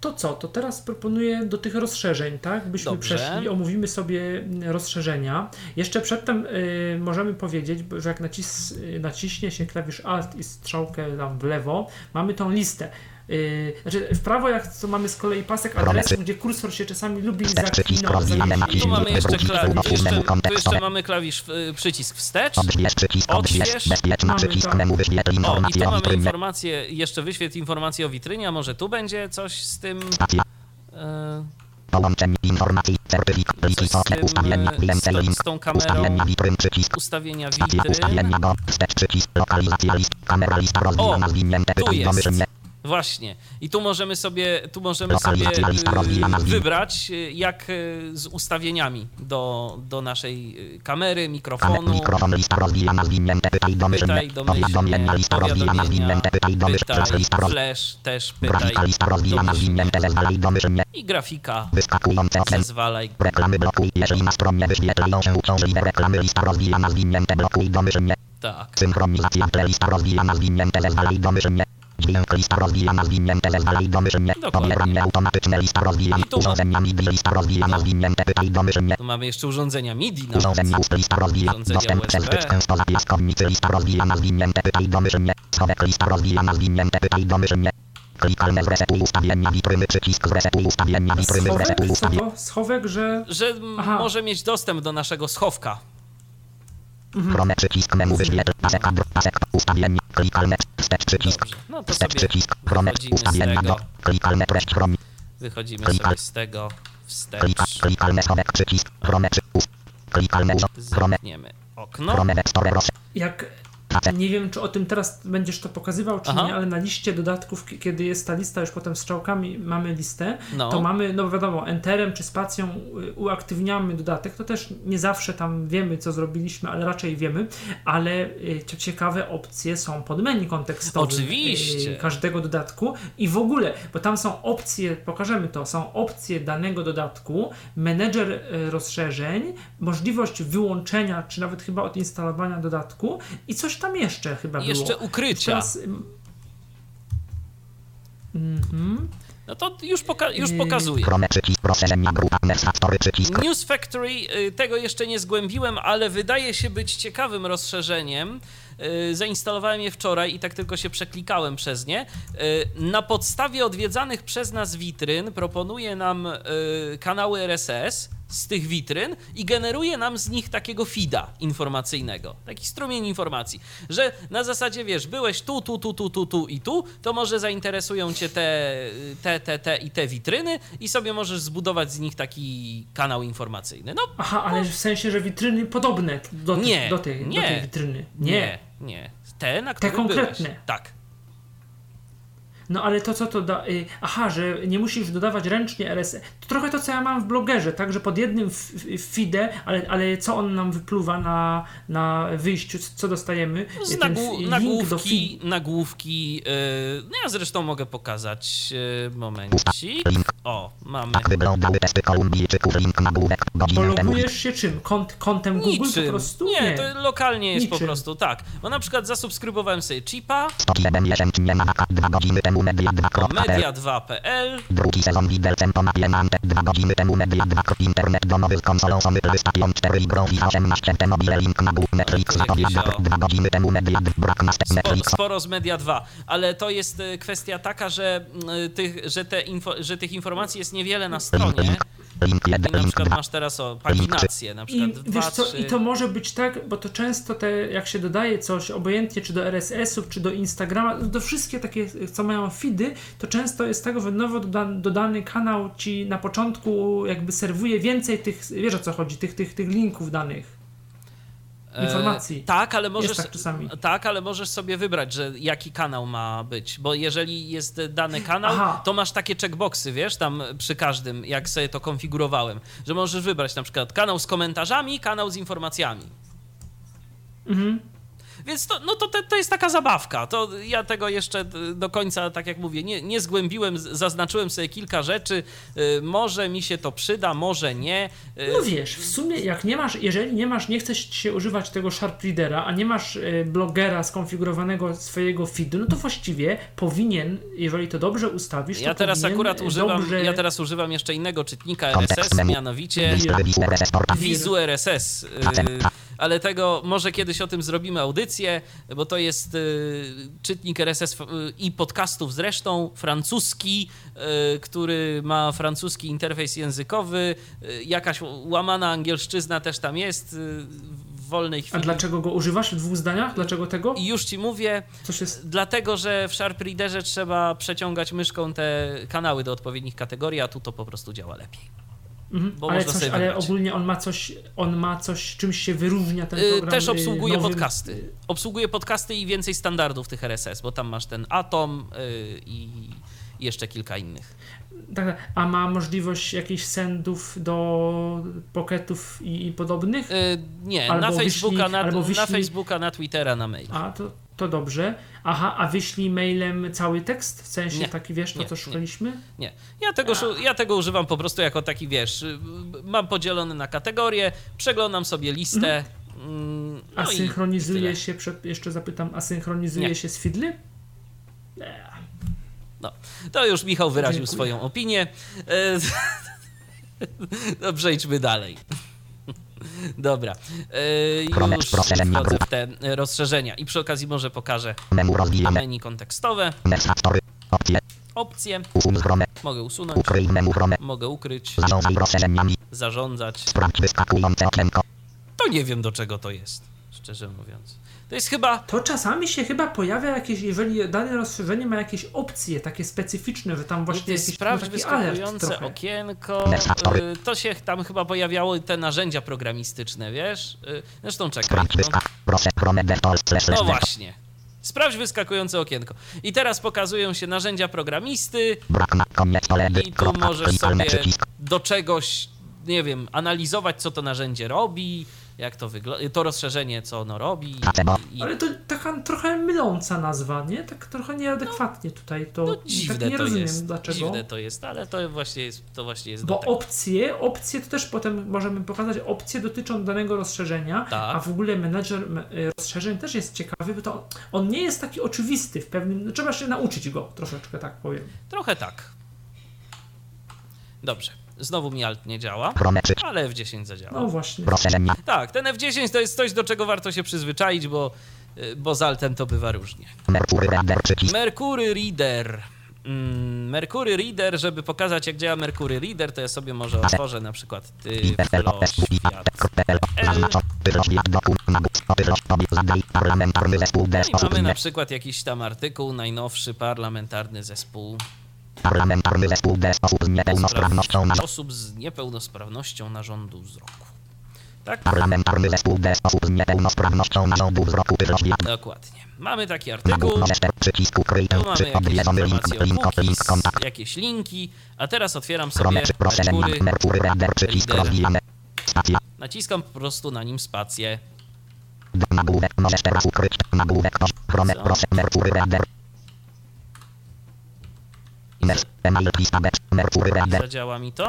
Speaker 2: To co? To teraz proponuję do tych rozszerzeń, tak? Byśmy
Speaker 3: Dobrze.
Speaker 2: przeszli, omówimy sobie rozszerzenia. Jeszcze przedtem y, możemy powiedzieć, że jak nacis, y, naciśnie się klawisz Alt i strzałkę tam w lewo, mamy tą listę. Y, znaczy w prawo jak to mamy z kolei pasek adresów, gdzie kursor się czasami lubi
Speaker 5: naciśnij.
Speaker 3: Tu mamy jeszcze,
Speaker 5: Wrócić
Speaker 3: kla-
Speaker 5: do
Speaker 3: tu jeszcze, tu jeszcze mamy klawisz, y, przycisk wstecz.
Speaker 5: Odśwież
Speaker 2: Mamy to.
Speaker 3: O, i tu
Speaker 5: informacje o
Speaker 3: mamy
Speaker 5: witrynie.
Speaker 3: informację, jeszcze wyświetl informację o witrynie, a może tu będzie coś z tym... E,
Speaker 5: Połączenie informacji. Certyfikat. Pliki
Speaker 3: tym,
Speaker 5: Ustawienia.
Speaker 3: z tą-
Speaker 5: link. Ustawienia witryn przycisk.
Speaker 3: ustawienia witryn.
Speaker 5: ustawienia do. Wstecz przycisk. Lokalizacja list. Kamera lista rozwijana. Zwinięte pytań domyślnie.
Speaker 3: Właśnie. I tu możemy sobie, tu możemy sobie y, wybrać, y, jak y, z ustawieniami do, do naszej kamery,
Speaker 5: Kamer,
Speaker 3: mikrofonu.
Speaker 5: mikrofon lista rozwijana. Zwinięte.
Speaker 3: Pytaj domyślnie,
Speaker 5: Powiadomienia lista rozwijana. Zwinięte pytań domyślnie. Flash
Speaker 3: pytaj, też pytaj,
Speaker 5: Grafika lista rozwijana. Zwinięte zezwalaj domyślnie.
Speaker 3: I grafika,
Speaker 5: Wyskakujące okno.
Speaker 3: zezwalaj.
Speaker 5: Reklamy blokuj, jeżeli na stronie wyświetlają się uciążliwe reklamy, lista rozwijana, zwinięte, blokuj domyślnie.
Speaker 3: Tak.
Speaker 5: Synchronizacja lista rozwijana, zwinięte, zezwalaj domyślnie. Dźwięk, lista rozwijana, zwinięte, zezwalaj domyślnie. Pobieranie automatyczne, lista rozwijana, urządzenia MIDI, lista rozwijana, zwinięte, pytaj domyślnie.
Speaker 3: Tu mamy jeszcze urządzenia MIDI nawet.
Speaker 5: Urządzenia USB, lista rozwijana, dostęp przez wtyczkę spoza piaskownicy, lista rozwijana, zwinięte, pytaj domyślnie. Schowek, lista rozwijana, zwinięte, pytaj domyślnie. Klikalne zresetuj ustawienia witryny, przycisk zresetuj ustawienia witryny, zresetuj ustawienia.
Speaker 2: to? Schowek, że...
Speaker 3: Że
Speaker 2: Aha.
Speaker 3: może mieć dostęp do naszego schowka.
Speaker 5: Chrome przycisk menu wyświetl. Pasek kadr. Pasek ustawień. Klikalne. Wstecz przycisk.
Speaker 3: Dobrze. No to
Speaker 5: Wstecz przycisk. Chrome ustawienia do. Klikalne treść Chrome.
Speaker 3: Wychodzimy
Speaker 5: Klikal.
Speaker 3: sobie z tego
Speaker 5: Klika,
Speaker 3: wstecz.
Speaker 5: klikalne schowek przycisk. Chrome. Klikalne. Chrome.
Speaker 3: Zamkniemy okno.
Speaker 5: Chrome.
Speaker 2: Jak. Nie wiem, czy o tym teraz będziesz to pokazywał, czy
Speaker 3: Aha.
Speaker 2: nie, ale na liście dodatków, kiedy jest ta lista, już potem strzałkami mamy listę,
Speaker 3: No.
Speaker 2: to mamy, no wiadomo, enterem czy spacją uaktywniamy dodatek. To też nie zawsze tam wiemy, co zrobiliśmy, ale raczej wiemy, ale y, cie- ciekawe opcje są pod menu kontekstowym
Speaker 3: Oczywiście.
Speaker 2: każdego dodatku i w ogóle, bo tam są opcje, pokażemy to, są opcje danego dodatku, menedżer y, rozszerzeń, możliwość wyłączenia, czy nawet chyba odinstalowania dodatku i coś tam jeszcze chyba
Speaker 3: I jeszcze
Speaker 2: było.
Speaker 3: ukrycia.
Speaker 2: Teraz, Mhm.
Speaker 3: No to już, poka już
Speaker 2: Yy.
Speaker 3: pokazuję. News Factory, y, tego jeszcze nie zgłębiłem, ale wydaje się być ciekawym rozszerzeniem. Y, Zainstalowałem je wczoraj i tak tylko się przeklikałem przez nie. Y, Na podstawie odwiedzanych przez nas witryn proponuje nam kanały RSS z tych witryn i generuje nam z nich takiego feeda informacyjnego, taki strumień informacji, że na zasadzie wiesz, byłeś tu, tu, tu, tu, tu, tu i tu, to może zainteresują cię te, te, te, te i te witryny i sobie możesz zbudować z nich taki kanał informacyjny. No
Speaker 2: Aha, ale w sensie, że witryny podobne do,
Speaker 3: nie,
Speaker 2: do, tej,
Speaker 3: nie,
Speaker 2: do tej witryny.
Speaker 3: nie, nie. Te, na których
Speaker 2: konkretne.
Speaker 3: byłeś. Tak.
Speaker 2: No ale to co to da. Y, aha, że nie musisz dodawać ręcznie RSS. To trochę to, co ja mam w blogerze, tak, że pod jednym feedem, ale, ale co on nam wypluwa na, na wyjściu, co dostajemy?
Speaker 3: Z
Speaker 2: Ten
Speaker 3: nagłu-
Speaker 2: f- link do
Speaker 3: nagłówki, nagłówki, yy, no ja zresztą mogę pokazać, yy, momencik. O, mamy.
Speaker 5: Tak wyglądały testy Kolumbijczyków. Link nagłówek.
Speaker 2: Pologujesz się czym? Kont, kontem Google
Speaker 3: Niczym.
Speaker 2: po prostu?
Speaker 3: Nie, to lokalnie jest po prostu tak. Bo na przykład zasubskrybowałem sobie Chipa,
Speaker 5: 101 miesięcznie na wakat. Dwa godziny temu media 2.pl.
Speaker 3: media2.pl,
Speaker 5: Drugi sezon widelcem po mapie Nante. Dwa godziny temu media 2. Internet domowy z konsolą Sony PlayStation 4 i grą FIFA 18 te mobile link na Google Netflix
Speaker 3: o.
Speaker 5: Dwa godziny temu media 2. Brak na Netflix.
Speaker 3: sporo z Media 2, ale to jest y, kwestia taka, że, y, tych, że, te info, że tych informacji jest niewiele na stronie.
Speaker 5: Link
Speaker 3: I
Speaker 5: 1.
Speaker 3: na przykład
Speaker 5: 2.
Speaker 3: masz teraz o paginację, na
Speaker 2: I
Speaker 3: przykład 2,
Speaker 2: wiesz co,
Speaker 3: 3.
Speaker 2: i to może być tak, bo to często te, jak się dodaje coś, obojętnie czy do RSS-ów, czy do Instagrama, do wszystkie takie, co mają feedy, to często jest tak, że nowo doda- dodany kanał ci na początku jakby serwuje więcej tych, wiesz o co chodzi, tych, tych, tych linków danych. Informacji.
Speaker 3: E, tak, ale możesz,
Speaker 2: tak
Speaker 3: tak, ale możesz sobie wybrać, że jaki kanał ma być, bo jeżeli jest dany kanał,
Speaker 2: Aha.
Speaker 3: to masz takie checkboxy, wiesz, tam przy każdym, jak sobie to konfigurowałem, że możesz wybrać na przykład kanał z komentarzami, kanał z informacjami.
Speaker 2: Mhm.
Speaker 3: Więc to, no to, te, to jest taka zabawka. To ja tego jeszcze do końca, tak jak mówię, nie, nie zgłębiłem, zaznaczyłem sobie kilka rzeczy. Y, może mi się to przyda, może nie. Y,
Speaker 2: No wiesz, w sumie jak nie masz, jeżeli nie masz, nie chcesz się używać tego Sharp Readera, a nie masz e, blogera skonfigurowanego swojego feedu, no to właściwie powinien, jeżeli to dobrze ustawisz,
Speaker 3: Ja
Speaker 2: to
Speaker 3: teraz akurat używam,
Speaker 2: dobrze...
Speaker 3: ja teraz używam jeszcze innego czytnika RSS, mianowicie
Speaker 5: Wizu RSS
Speaker 3: Ale tego może kiedyś o tym zrobimy audycję, bo to jest y, czytnik RSS y, i podcastów zresztą, francuski, y, który ma francuski interfejs językowy, jakaś łamana angielszczyzna też tam jest w wolnej
Speaker 2: A
Speaker 3: chwili.
Speaker 2: dlaczego go używasz w dwóch zdaniach? Dlaczego tego?
Speaker 3: I już ci mówię,
Speaker 2: Coś jest...
Speaker 3: dlatego że w Sharp Readerze trzeba przeciągać myszką te kanały do odpowiednich kategorii, a tu to po prostu działa lepiej.
Speaker 2: Mhm. ale coś, ale ogólnie on ma coś, on ma coś, czymś się wyróżnia ten
Speaker 3: Y,
Speaker 2: program.
Speaker 3: Też
Speaker 2: y,
Speaker 3: obsługuje
Speaker 2: nowym-
Speaker 3: podcasty. Obsługuje podcasty i więcej standardów tych RSS, bo tam masz ten Atom y, i jeszcze kilka innych.
Speaker 2: Tak, tak. a ma możliwość jakichś sendów do pocketów i, i podobnych?
Speaker 3: Nie,
Speaker 2: Albo
Speaker 3: na
Speaker 2: wyślij-
Speaker 3: Facebooka, na, na Facebooka, na Twittera, na mail.
Speaker 2: A, to, to dobrze. Aha, a wyślij mailem cały tekst? W sensie
Speaker 3: Nie.
Speaker 2: taki, wiesz, to
Speaker 3: Nie,
Speaker 2: co
Speaker 3: nie.
Speaker 2: szukaliśmy?
Speaker 3: Nie, ja tego, ja tego używam po prostu jako taki, wiesz, y, mam podzielony na kategorie, przeglądam sobie listę. mm, No
Speaker 2: A
Speaker 3: i- i
Speaker 2: synchronizuje
Speaker 3: tyle.
Speaker 2: się, przed, jeszcze zapytam, a synchronizuje
Speaker 3: Nie.
Speaker 2: się z Fidly?
Speaker 3: No, to już Michał wyraził
Speaker 2: Dziękuję.
Speaker 3: swoją opinię. E, No, przejdźmy dalej. Dobra. E, Już wchodzę w te rozszerzenia i przy okazji może pokażę
Speaker 5: Menu
Speaker 3: kontekstowe.
Speaker 5: Opcje.
Speaker 3: mogę usunąć, mogę ukryć, zarządzać. To nie wiem do czego to jest, szczerze mówiąc. To jest chyba
Speaker 2: To czasami się chyba pojawia jakieś, jeżeli dane rozszerzenie ma jakieś opcje takie specyficzne, że tam właśnie
Speaker 3: Jakiś
Speaker 2: jakiś
Speaker 3: sprawdź
Speaker 2: taki alert
Speaker 3: wyskakujące
Speaker 2: trochę.
Speaker 3: okienko. y, To się tam chyba pojawiało te narzędzia programistyczne, wiesz? Y, Zresztą czekaj. No, no właśnie. Sprawdź wyskakujące okienko. I teraz pokazują się narzędzia programisty i tu możesz sobie do czegoś, nie wiem, analizować, co to narzędzie robi, jak to wygląda, to rozszerzenie, co ono robi. I,
Speaker 2: Ale to taka trochę myląca nazwa, nie? Tak trochę nieadekwatnie tutaj to.
Speaker 3: no,
Speaker 2: tak
Speaker 3: dziwne
Speaker 2: nie
Speaker 3: to
Speaker 2: rozumiem
Speaker 3: jest.
Speaker 2: dlaczego.
Speaker 3: Dziwne to jest, ale to właśnie jest, to właśnie jest
Speaker 2: Bo opcje, opcje to też potem możemy pokazać, opcje dotyczą danego rozszerzenia,
Speaker 3: Tak.
Speaker 2: a w ogóle menedżer y, rozszerzeń też jest ciekawy, bo to on nie jest taki oczywisty w pewnym, no, trzeba się nauczyć go troszeczkę, tak powiem.
Speaker 3: Trochę tak. Dobrze. Znowu mi alt nie działa, ale F10 zadziała.
Speaker 2: No właśnie.
Speaker 3: Tak, ten F10 to jest coś, do czego warto się przyzwyczaić, bo, y, bo z altem to bywa różnie.
Speaker 5: Merkury Reader.
Speaker 3: Mm, Mercury Reader, żeby pokazać jak działa Mercury Reader, to ja sobie może otworzę na przykład
Speaker 5: zespół
Speaker 3: No mamy na przykład jakiś tam artykuł, najnowszy parlamentarny zespół
Speaker 5: Parlamentarny zespół des osób z niepełnosprawnością na
Speaker 3: osób z niepełnosprawnością narządu wzroku. Tak?
Speaker 5: Parlamentarny zespół des osób z niepełnosprawnością narządu wzroku Tyfloświat.
Speaker 3: Dokładnie. Mamy taki artykuł,
Speaker 5: przycisk ukryj.
Speaker 3: tu mamy
Speaker 5: odwiedzony link. Link. Link. Kontakt.
Speaker 3: jakieś linki, a teraz otwieram sobie.
Speaker 5: Proszę.
Speaker 3: Mercury,
Speaker 5: Reader przycisk rozwijane. Stacja.
Speaker 3: naciskam po prostu na nim spację.
Speaker 5: Nagłówek możesz teraz ukryć. Nagłówek.
Speaker 3: Co?
Speaker 5: Proszę. Merkury Reader. Mer. Email lista becz. Merkury Reader.
Speaker 3: Zadziała mi to?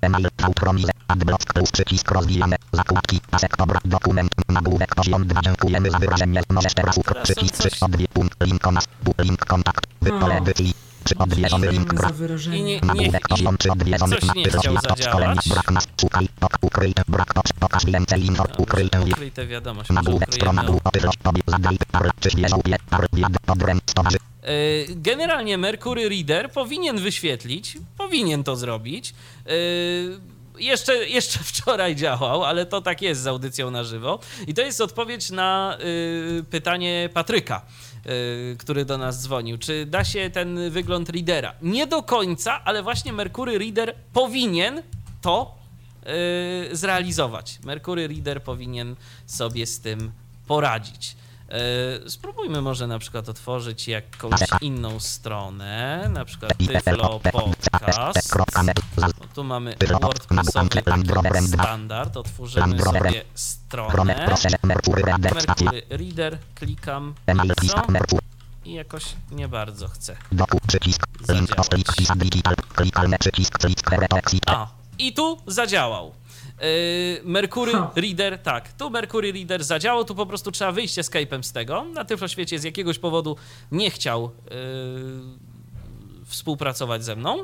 Speaker 5: Email Autromize. Adblock plus przycisk rozwijane. Zakładki. Pasek dobra. Dokument. Nagłówek poziom 2. Dziękujemy za wyrażenie. Możesz teraz
Speaker 3: on
Speaker 5: Przycisk 3. Odwie. Punkt. Link. Bu- Link. Kontakt.
Speaker 2: No.
Speaker 5: edycji. Czy odwiedzony link. Brak. Nagłówek poziom 3. Odwiedzony.
Speaker 3: coś nie chciał zadziałać.
Speaker 5: Brak nas. Szukaj. Ok. Ukryj. Brak. Ok. Pokaż więcej info. Ukryj
Speaker 3: tę wiadomość,
Speaker 5: Nagłówek. Strona. Bu- Tyfloś. Tobie zadaj. Parl. Czy świeżą. Je. Parl. Wiad. Odręb. Stowarzy.
Speaker 3: Yy, Generalnie Mercury Reader powinien wyświetlić, powinien to zrobić. Yy, Jeszcze, jeszcze wczoraj działał, ale to tak jest z audycją na żywo. I to jest odpowiedź na yy, pytanie Patryka, który do nas dzwonił. Czy da się ten wygląd readera? Nie do końca, ale właśnie Mercury Reader powinien to zrealizować. Mercury Reader powinien sobie z tym poradzić. Yy, Spróbujmy może na przykład otworzyć jakąś inną stronę, na przykład Tyflo Podcast. No, tu mamy WordPressowy standard, otworzymy sobie stronę. Mercury Reader, klikam
Speaker 5: Email
Speaker 3: co i jakoś nie bardzo chcę. Zadziałać. A, i tu zadziałał. Yy, Mercury
Speaker 2: Ha.
Speaker 3: Reader, tak, tu Mercury Reader zadziałał, tu po prostu trzeba wyjść Skype'em z tego. Na Tyflo Świecie z jakiegoś powodu nie chciał yy, współpracować ze mną,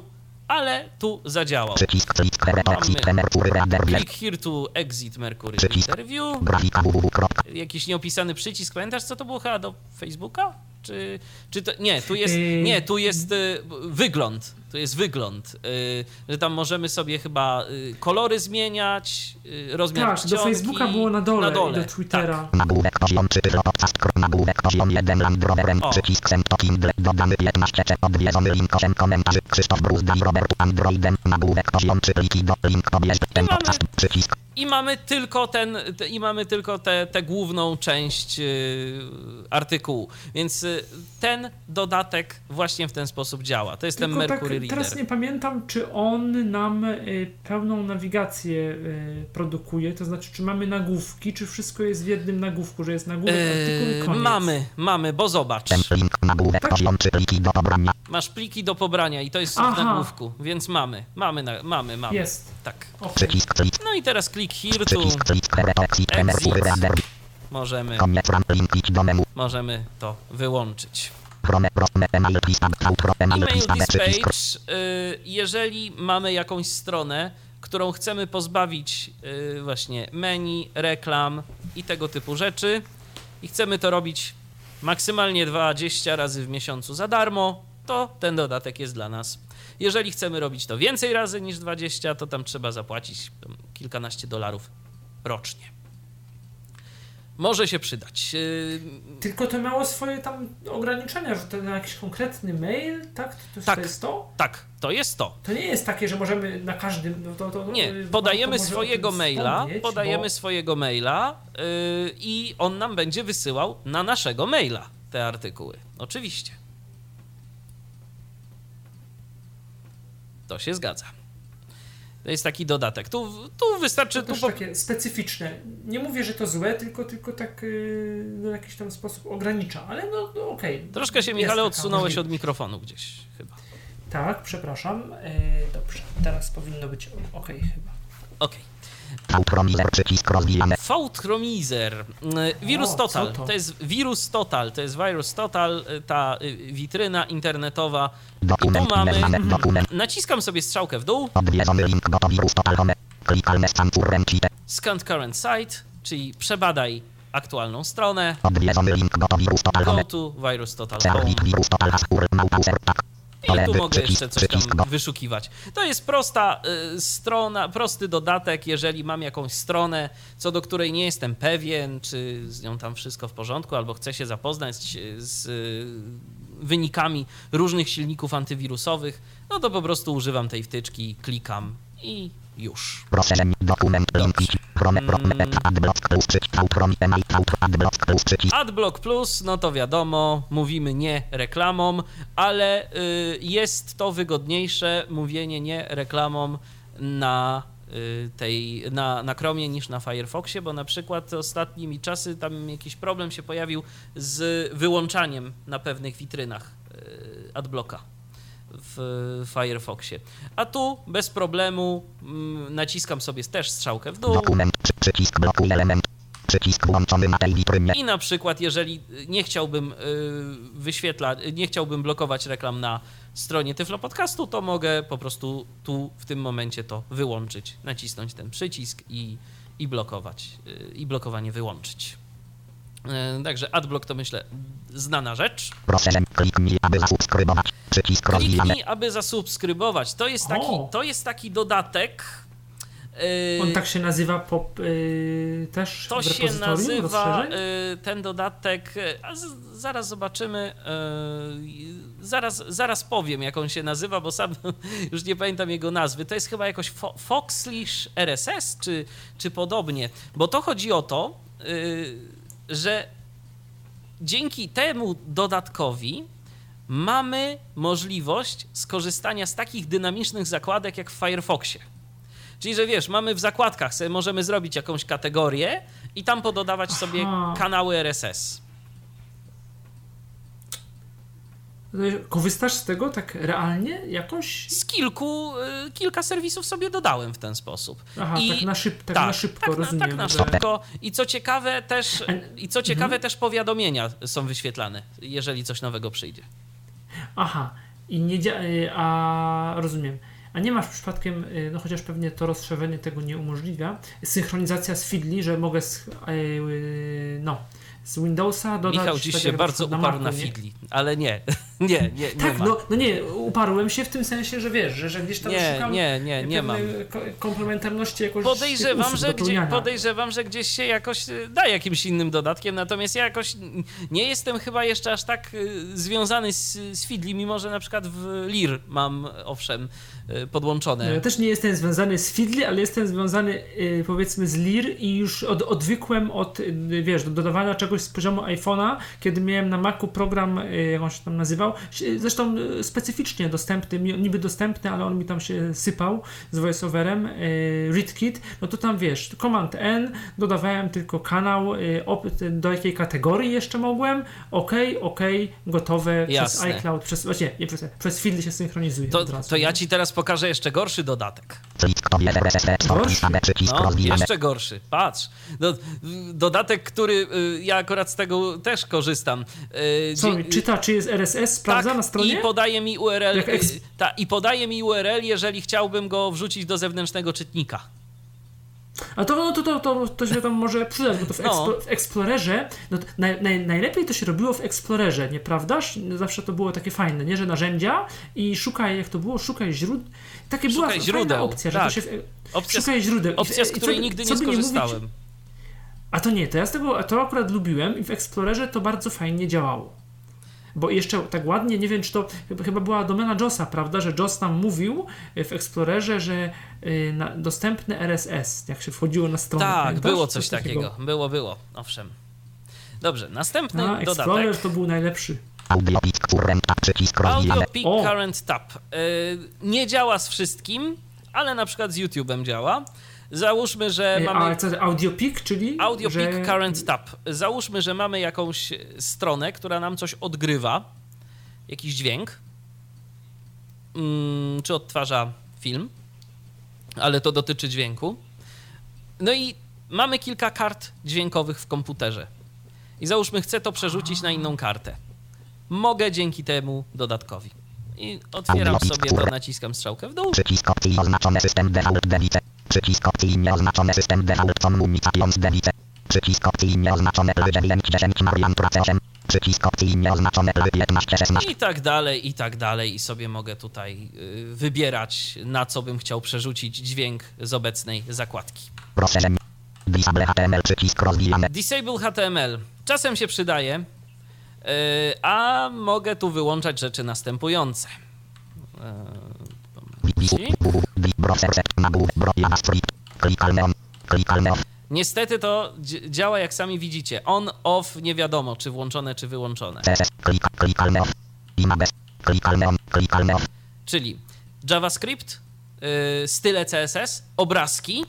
Speaker 3: ale tu zadziałał.
Speaker 5: Przycisk. List exit. Merkury Reader.
Speaker 3: Click here to exit Mercury
Speaker 5: Przycisk.
Speaker 3: Reader View.
Speaker 5: Grafika www.
Speaker 3: Jakiś nieopisany przycisk, pamiętasz co to było chyba do Facebooka? Czy, czy to, nie, tu jest,
Speaker 2: Yy.
Speaker 3: nie, tu jest y, wygląd, tu jest wygląd, y, że tam możemy sobie chyba y, kolory zmieniać, y, rozmiar
Speaker 2: Tak, do
Speaker 3: czcionki.
Speaker 2: Facebooka było na dole,
Speaker 3: na dole
Speaker 2: i do Twittera.
Speaker 5: Nagłówek poziom 3 Tyflo Podcast. Nagłówek poziom 1 Land Roverem. Przycisk to Kindle. Dodany 15 czek. Odwiedzony link 8 komentarzy. Krzysztof Bruzdy i Robert Androidem. Nagłówek poziom 3 pliki do link pobierz ten podcast. Przycisk.
Speaker 3: I mamy tylko ten, te, i mamy tylko tę tę główną część y, artykułu, więc y, ten dodatek właśnie w ten sposób działa. To jest ten
Speaker 2: Tylko tak,
Speaker 3: Mercury Reader.
Speaker 2: teraz nie pamiętam, czy on nam y, pełną nawigację y, produkuje, to znaczy, czy mamy nagłówki, czy wszystko jest w jednym nagłówku, że jest nagłówek, artykuł i
Speaker 3: Yy,
Speaker 2: koniec.
Speaker 3: mamy, mamy, bo zobacz.
Speaker 5: Ten link. Nagłówek
Speaker 2: Tak.
Speaker 5: poziom 3 pliki do pobrania.
Speaker 3: Masz pliki do pobrania i to jest w
Speaker 2: Aha.
Speaker 3: nagłówku, więc mamy, mamy, na, mamy, mamy.
Speaker 2: Jest.
Speaker 3: Tak.
Speaker 5: List.
Speaker 3: No i teraz klik here to.
Speaker 5: Exit.
Speaker 3: Możemy, możemy to wyłączyć.
Speaker 5: Email
Speaker 3: page, y, jeżeli mamy jakąś stronę, którą chcemy pozbawić y, właśnie menu, reklam i tego typu rzeczy i chcemy to robić maksymalnie 20 razy w miesiącu za darmo, to ten dodatek jest dla nas. Jeżeli chcemy robić to więcej razy niż 20, to tam trzeba zapłacić kilkanaście dolarów rocznie. Może się przydać. Yy,
Speaker 2: Tylko to miało swoje tam ograniczenia, że to na jakiś konkretny mail, tak? To, to,
Speaker 3: Tak.
Speaker 2: to jest to?
Speaker 3: tak, to jest to.
Speaker 2: To nie jest takie, że możemy na każdym. To, to,
Speaker 3: Nie, podajemy swojego maila, podajemy
Speaker 2: bo-
Speaker 3: swojego maila yy, i on nam będzie wysyłał na naszego maila te artykuły. Oczywiście. To się zgadza. To jest taki dodatek. Tu, tu wystarczy.
Speaker 2: To
Speaker 3: Tu po...
Speaker 2: takie specyficzne. Nie mówię, że to złe, tylko, tylko tak yy, w jakiś tam sposób ogranicza, ale no, no okej.
Speaker 3: Troszkę się, Michale, odsunąłeś od mikrofonu gdzieś chyba.
Speaker 2: Tak, przepraszam. Yy, dobrze, teraz powinno być ok chyba.
Speaker 3: Okej.
Speaker 5: Autopromizer przycisk rozwijane.
Speaker 3: Fautchromizer. Y, Wirus
Speaker 2: O,
Speaker 3: Total.
Speaker 2: to?
Speaker 3: To jest wirus Total. To jest wirus Total, ta y, witryna internetowa.
Speaker 5: Dokument
Speaker 3: mamy-
Speaker 5: inne dokument.
Speaker 3: Naciskam sobie strzałkę w dół.
Speaker 5: Odwiedzony link do wirus total home. Klikalne scan current site.
Speaker 3: Scan current site, czyli przebadaj aktualną stronę.
Speaker 5: Odwiedzony link do wirus total
Speaker 3: Go to virus total home.
Speaker 5: Serwis total has tak.
Speaker 3: I tu mogę jeszcze coś tam
Speaker 5: do.
Speaker 3: wyszukiwać. To jest prosta y, strona, prosty dodatek, jeżeli mam jakąś stronę, co do której nie jestem pewien, czy z nią tam wszystko w porządku, albo chcę się zapoznać y, z y, wynikami różnych silników antywirusowych, no to po prostu używam tej wtyczki, klikam i już.
Speaker 5: Dokument linki. Plus plus.
Speaker 3: AdBlock Plus, no to wiadomo, mówimy nie reklamom, ale y, jest to wygodniejsze mówienie nie reklamom na y, tej, na, na Chromie niż na Firefoxie, bo na przykład ostatnimi czasy tam jakiś problem się pojawił z wyłączaniem na pewnych witrynach y, AdBlocka w Firefoxie. A tu bez problemu mm, naciskam sobie też strzałkę w dół.
Speaker 5: Dokument przy, przycisk blokuj element. Przycisk włączony na tej witrynie.
Speaker 3: I na przykład, jeżeli nie chciałbym y, wyświetlać, nie chciałbym blokować reklam na stronie Tyflo Podcastu, to mogę po prostu tu w tym momencie to wyłączyć, nacisnąć ten przycisk i, i blokować, y, i blokowanie wyłączyć. Y, Także AdBlock to myślę znana rzecz.
Speaker 5: Proszę kliknij aby zasubskrybować. Przycisk.
Speaker 3: Kliknij, aby zasubskrybować. To jest taki,
Speaker 2: O!
Speaker 3: to jest taki dodatek. y,
Speaker 2: On tak się nazywa pop, yy, też
Speaker 3: To
Speaker 2: w
Speaker 3: się nazywa
Speaker 2: rozszerzeń?
Speaker 3: y, ten dodatek. A z, zaraz zobaczymy. y, zaraz, zaraz powiem, jak on się nazywa, bo sam już nie pamiętam jego nazwy. To jest chyba jakoś fo, Foxlish RSS, czy, czy podobnie. Bo to chodzi o to, że dzięki temu dodatkowi mamy możliwość skorzystania z takich dynamicznych zakładek jak w Firefoxie. Czyli, że wiesz, mamy w zakładkach, sobie możemy zrobić jakąś kategorię i tam pododawać sobie
Speaker 2: Aha.
Speaker 3: kanały RSS.
Speaker 2: Korzystasz z tego tak realnie jakoś?
Speaker 3: Z kilku, y, kilka serwisów sobie dodałem w ten sposób.
Speaker 2: Aha,
Speaker 3: I-
Speaker 2: tak na, szyb, tak
Speaker 3: tak,
Speaker 2: na szybko,
Speaker 3: tak, na,
Speaker 2: rozumiem.
Speaker 3: tak na
Speaker 2: że-
Speaker 3: szybko. I co ciekawe też,
Speaker 2: A-
Speaker 3: i co ciekawe
Speaker 2: Mhm.
Speaker 3: też powiadomienia są wyświetlane, jeżeli coś nowego przyjdzie.
Speaker 2: Aha, i nie y, a rozumiem. A nie masz przypadkiem, y, no chociaż pewnie to rozszerzenie tego nie umożliwia, synchronizacja z Fidli, że mogę z, no, z Windowsa dodać...
Speaker 3: Michał dziś
Speaker 2: tak
Speaker 3: się bardzo
Speaker 2: przykład
Speaker 3: uparł
Speaker 2: Macu,
Speaker 3: na
Speaker 2: nie?
Speaker 3: fidli, ale nie, nie, nie, nie
Speaker 2: Tak,
Speaker 3: ma.
Speaker 2: no, no nie, uparłem się w tym sensie, że wiesz, że, że gdzieś tam
Speaker 3: Nie,
Speaker 2: szukam
Speaker 3: nie, nie, nie mam.
Speaker 2: komplementarności jakoś
Speaker 3: Podejrzewam że, gdzie, podejrzewam, że gdzieś się jakoś y, da jakimś innym dodatkiem, natomiast ja jakoś nie jestem chyba jeszcze aż tak y, związany z, z Fidli, mimo że na przykład w Lir mam, owszem, podłączone.
Speaker 2: No, Ja też nie jestem związany z Fidli, ale jestem związany y, powiedzmy z Lir i już od, odwykłem od, y, wiesz, do dodawania czegoś z poziomu iPhone'a, kiedy miałem na Macu program, y, jak on się tam nazywał, zresztą y, specyficznie dostępny, niby dostępny, ale on mi tam się sypał z voiceoverem, y, ReadKit, no to tam wiesz, Command N, dodawałem tylko kanał, y, do jakiej kategorii jeszcze mogłem, ok, ok, gotowe
Speaker 3: Jasne.
Speaker 2: przez iCloud, przez, właśnie, nie przez, przez Fidli się synchronizuje
Speaker 3: To, to ja ci teraz pokażę jeszcze gorszy dodatek.
Speaker 5: Przycisk
Speaker 3: No,
Speaker 5: rozwijane.
Speaker 3: jeszcze gorszy. Patrz. Do, dodatek, który y, ja akurat z tego też korzystam. Y,
Speaker 2: Co
Speaker 3: dzie-
Speaker 2: czyta, czy jest RSS, sprawdza
Speaker 3: tak,
Speaker 2: na stronie?
Speaker 3: I podaje mi URL. Y, ta, I podaje mi URL, jeżeli chciałbym go wrzucić do zewnętrznego czytnika.
Speaker 2: A to, no, to, to, to, to się tam może przydać, bo to w,
Speaker 3: No.
Speaker 2: W Explorerze, no, naj, naj, najlepiej to się robiło w Explorerze, nieprawdaż? Zawsze to było takie fajne, nie? Że narzędzia i szukaj, jak to było, szukaj źródeł. Takie
Speaker 3: Szukaj
Speaker 2: była
Speaker 3: źródeł,
Speaker 2: fajna opcja, że
Speaker 3: tak.
Speaker 2: to się... W,
Speaker 3: Opcja,
Speaker 2: szukaj źródeł.
Speaker 3: Opcja, z
Speaker 2: i co
Speaker 3: której
Speaker 2: by-
Speaker 3: nigdy
Speaker 2: co
Speaker 3: nie
Speaker 2: mówić-
Speaker 3: skorzystałem.
Speaker 2: A to nie, to ja z tego, to akurat lubiłem i w Explorerze to bardzo fajnie działało. Bo jeszcze tak ładnie, nie wiem czy to chyba- była domena JOSa, prawda, że JOS tam mówił w Explorerze, że y, na, dostępny RSS, jak się wchodziło na stronę.
Speaker 3: Tak,
Speaker 2: pamiętasz?
Speaker 3: było coś takiego. Było, było, owszem. Dobrze, następny
Speaker 2: A, Explorer
Speaker 3: dodatek.
Speaker 2: to był najlepszy.
Speaker 5: Audiopik current tab przycisk rozwijane.
Speaker 3: Audio! Current Tab. Y, nie działa z wszystkim, ale na przykład z YouTube'em działa. Załóżmy, że
Speaker 2: Y,
Speaker 3: mamy...
Speaker 2: Ale co, AudioPik, czyli?
Speaker 3: Audio
Speaker 2: że...
Speaker 3: Peak Current Tab. Załóżmy, że mamy jakąś stronę, która nam coś odgrywa, jakiś dźwięk, mm, czy odtwarza film, ale to dotyczy dźwięku. No i mamy kilka kart dźwiękowych w komputerze. I załóżmy, chcę to przerzucić na inną kartę. Mogę dzięki temu dodatkowi. I otwieram sobie to, naciskam strzałkę w dół.
Speaker 5: Przycisk opcji oznaczone system default delete. Przycisk system default communications delete. Przycisk opcji nieoznaczone L9 10 Marian Prace 8. Przycisk opcji nieoznaczone L15 16.
Speaker 3: I tak dalej, i tak dalej. I sobie mogę tutaj y, wybierać, na co bym chciał przerzucić dźwięk z obecnej zakładki.
Speaker 5: Rozszerzenie. Disable HTML przycisk rozwijane.
Speaker 3: Disable HTML czasem się przydaje, y, a mogę tu wyłączać rzeczy następujące. Niestety to dzi- działa jak sami widzicie. On, off, nie wiadomo czy włączone, czy wyłączone. Czyli JavaScript, y, style CSS, obrazki,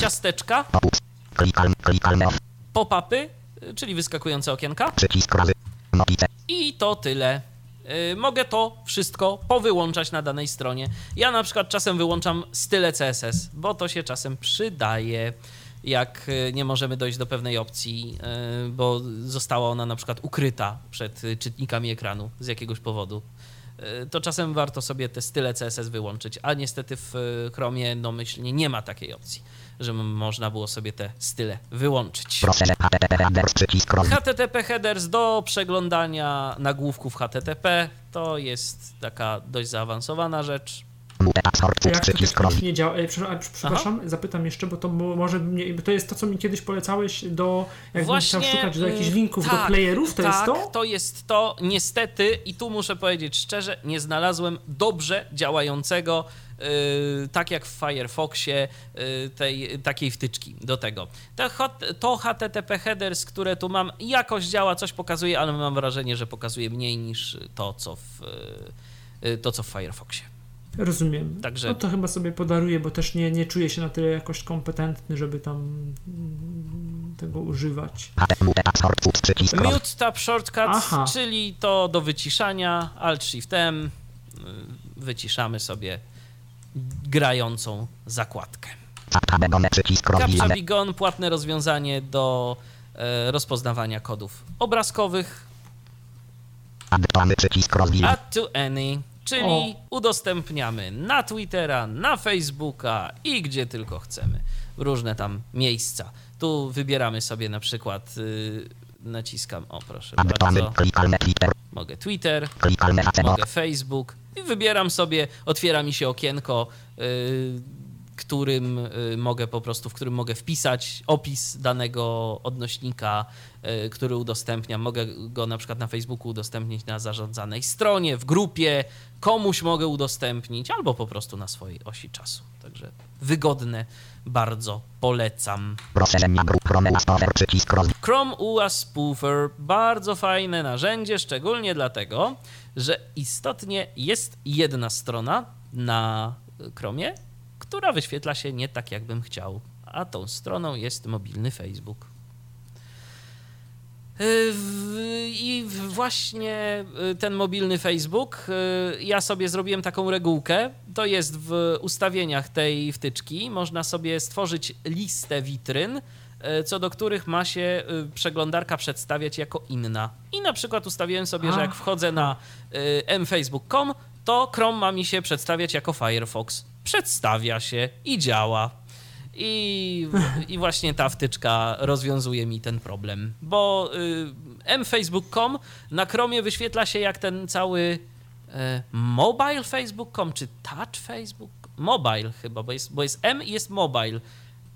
Speaker 3: ciasteczka, pop-upy, y, czyli wyskakujące okienka. I to tyle. Yy, Mogę to wszystko powyłączać na danej stronie. Ja na przykład czasem wyłączam style CSS, bo to się czasem przydaje, jak yy, nie możemy dojść do pewnej opcji, yy, bo została ona na przykład ukryta przed czytnikami ekranu z jakiegoś powodu. Yy, To czasem warto sobie te style CSS wyłączyć, a niestety w yy, Chromie domyślnie nie ma takiej opcji, że m- można było sobie te style wyłączyć.
Speaker 5: HTTP
Speaker 3: headers do przeglądania nagłówków HTTP to jest taka dość zaawansowana rzecz.
Speaker 2: Jak to
Speaker 5: roz.
Speaker 2: nie działa? przepraszam, a, Przepraszam, zapytam jeszcze, bo to może mnie, bo to jest to, co mi kiedyś polecałeś do, jakbym chciał szukać do jakichś
Speaker 3: y,
Speaker 2: linków do
Speaker 3: tak,
Speaker 2: playerów, to
Speaker 3: tak,
Speaker 2: jest to?
Speaker 3: to jest to. Niestety, i tu muszę powiedzieć szczerze, nie znalazłem dobrze działającego, y, tak jak w Firefoxie, y, tej, takiej wtyczki do tego. To, to HTTP headers, które tu mam, jakoś działa, coś pokazuje, ale mam wrażenie, że pokazuje mniej niż to, co w, y, y, to, co w Firefoxie.
Speaker 2: Rozumiem.
Speaker 3: Także-
Speaker 2: No to chyba sobie podaruję, bo też nie, nie czuję się na tyle jakoś kompetentny, żeby tam mm, tego używać.
Speaker 5: Mute tab
Speaker 3: shortcuts,
Speaker 2: Aha.
Speaker 3: czyli to do wyciszania, Alt Shift M, wyciszamy sobie grającą zakładkę.
Speaker 5: Captcha.
Speaker 3: Bigon, płatne rozwiązanie do e, rozpoznawania kodów obrazkowych.
Speaker 5: Add to any
Speaker 3: czyli udostępniamy na Twittera, na Facebooka i gdzie tylko chcemy. Różne tam miejsca. Tu wybieramy sobie na przykład, y, naciskam, o proszę bardzo, mogę Twitter, mogę Facebook i wybieram sobie, otwiera mi się okienko, y, którym y, mogę po prostu, w którym mogę wpisać opis danego odnośnika, y, który udostępniam. Mogę go na przykład na Facebooku udostępnić na zarządzanej stronie, w grupie, komuś mogę udostępnić, albo po prostu na swojej osi czasu. Także wygodne, bardzo polecam.
Speaker 5: Chrome Spoofer przycisk roz.
Speaker 3: Chrome UA Spoofer, bardzo fajne narzędzie, szczególnie dlatego, że istotnie jest jedna strona na Chromie, która wyświetla się nie tak, jakbym chciał, a tą stroną jest mobilny Facebook. W- I właśnie yy, ten mobilny Facebook, yy, ja sobie zrobiłem taką regułkę. To jest w ustawieniach tej wtyczki. Można sobie stworzyć listę witryn, co do których ma się przeglądarka przedstawiać jako inna. I na przykład ustawiłem sobie, że jak wchodzę na mfacebook.com, to Chrome ma mi się przedstawiać jako Firefox. Przedstawia się i działa. I, I właśnie ta wtyczka rozwiązuje mi ten problem, bo y, mfacebook.com na Chromie wyświetla się jak ten cały y, mobile facebook.com czy touch facebook? Mobile chyba, bo jest, bo jest M i jest mobile.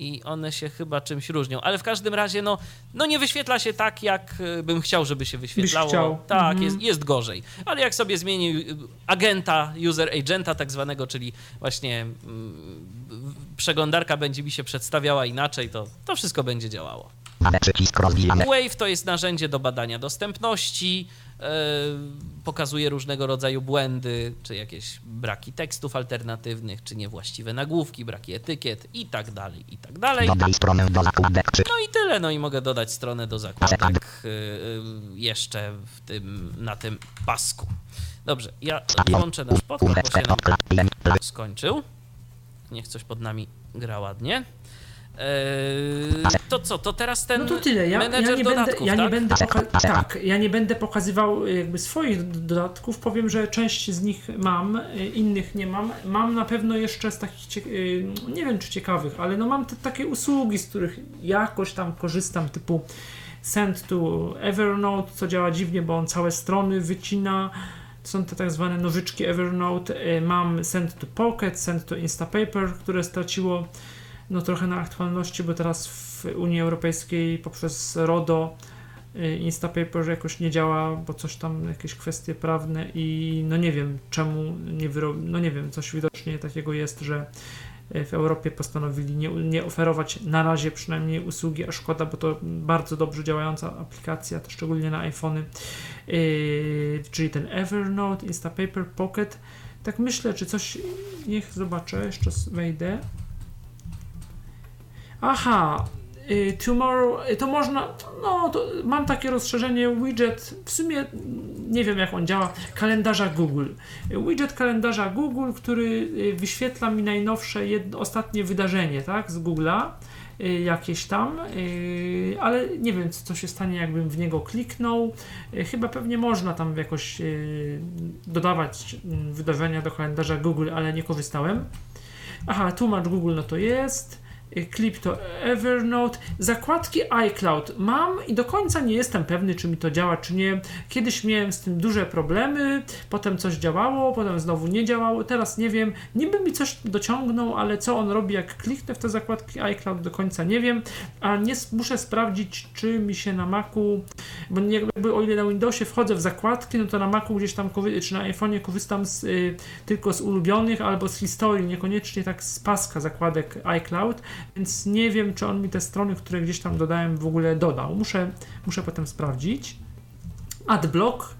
Speaker 3: I one się chyba czymś różnią. Ale w każdym razie, no, no nie wyświetla się tak, jak y, bym chciał, żeby się wyświetlało.
Speaker 2: chciał.
Speaker 3: Tak,
Speaker 2: Mhm.
Speaker 3: jest, jest gorzej. Ale jak sobie zmieni y, agenta, user agenta tak zwanego, czyli właśnie mm, przeglądarka będzie mi się przedstawiała inaczej, to, to wszystko będzie działało. Wave to jest narzędzie do badania dostępności, pokazuje różnego rodzaju błędy, czy jakieś braki tekstów alternatywnych, czy niewłaściwe nagłówki, braki etykiet i tak dalej, i tak dalej.
Speaker 5: Dodaj stronę do zakładek. Przy...
Speaker 3: No i tyle, no i mogę dodać stronę do zakładek y, y, jeszcze w tym, na tym pasku. Dobrze, ja włączę nasz podcast, bo się nam skończył. Niech coś pod nami gra ładnie. Eee, to co, to teraz ten
Speaker 2: No to tyle. Ja, ja, nie,
Speaker 3: dodatków,
Speaker 2: będę, ja
Speaker 3: tak?
Speaker 2: nie będę tak, ja nie będę pokazywał jakby swoich dodatków. Powiem, że część z nich mam, y, innych nie mam. Mam na pewno jeszcze z takich, y, nie wiem czy ciekawych, ale no mam te takie usługi, z których jakoś tam korzystam, typu Send to Evernote, co działa dziwnie, bo on całe strony wycina. To są te tak zwane nożyczki Evernote. Mam Send to Pocket, Send to Instapaper, które straciło no trochę na aktualności, bo teraz w Unii Europejskiej poprzez RODO y, Instapaper jakoś nie działa, bo coś tam, jakieś kwestie prawne i no nie wiem czemu nie wyro... no nie wiem, coś widocznie takiego jest, że y, w Europie postanowili nie, nie oferować na razie przynajmniej usługi, a szkoda, bo to bardzo dobrze działająca aplikacja, to szczególnie na iPhony, yy, czyli ten Evernote, Instapaper, Pocket. Tak myślę, czy coś, niech zobaczę, jeszcze wejdę. Aha, y, tomorrow, y, to można, no to mam takie rozszerzenie widget, w sumie nie wiem jak on działa, kalendarza Google. Widget kalendarza Google, który y, wyświetla mi najnowsze, jedno, ostatnie wydarzenie, tak, z Google'a, jakieś tam, ale nie wiem co się stanie jakbym w niego kliknął. Chyba pewnie można tam jakoś dodawać mm, wydarzenia do kalendarza Google, ale nie korzystałem. Aha, tłumacz Google no to jest. Clip to Evernote. Zakładki iCloud mam i do końca nie jestem pewny, czy mi to działa, czy nie. Kiedyś miałem z tym duże problemy, potem coś działało, potem znowu nie działało. Teraz nie wiem. Niby mi coś dociągnął, ale co on robi, jak kliknę w te zakładki iCloud, do końca nie wiem. A nie muszę sprawdzić, czy mi się na Macu, bo jakby o ile na Windowsie wchodzę w zakładki, no to na Macu gdzieś tam, czy na iPhone'ie korzystam z, y, tylko z ulubionych albo z historii, niekoniecznie tak z paska zakładek iCloud, więc nie wiem, czy on mi te strony, które gdzieś tam dodałem, w ogóle dodał. Muszę, muszę potem sprawdzić. Adblock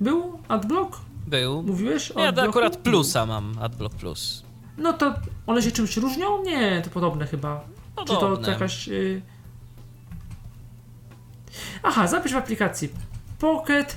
Speaker 2: był? Adblock?
Speaker 3: Był.
Speaker 2: Mówiłeś o
Speaker 3: Ja
Speaker 2: Adblocku?
Speaker 3: akurat plusa mam, AdBlock Plus.
Speaker 2: No to one się czymś różnią? Nie, to podobne chyba. Czy to,
Speaker 3: Podobne.
Speaker 2: to jakaś. Y... Aha, zapisz w aplikacji Pocket.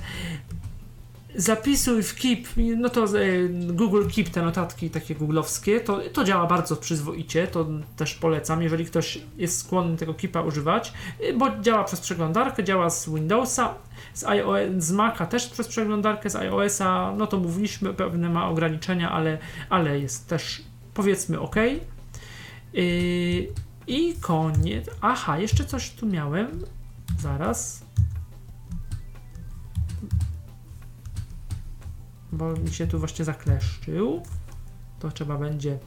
Speaker 2: Zapisuj w Keep, no to y, Google Keep, te notatki takie googlowskie, to, to działa bardzo przyzwoicie, to też polecam, jeżeli ktoś jest skłonny tego Keepa używać, y, bo działa przez przeglądarkę, działa z Windowsa, z, iOS, z Maca też przez przeglądarkę, z iOSa, no to mówiliśmy, pewne ma ograniczenia, ale, ale jest też powiedzmy ok. Yy, I koniec. Aha, jeszcze coś tu miałem. Zaraz. Bo mi się tu właśnie zakleszczył. To trzeba będzie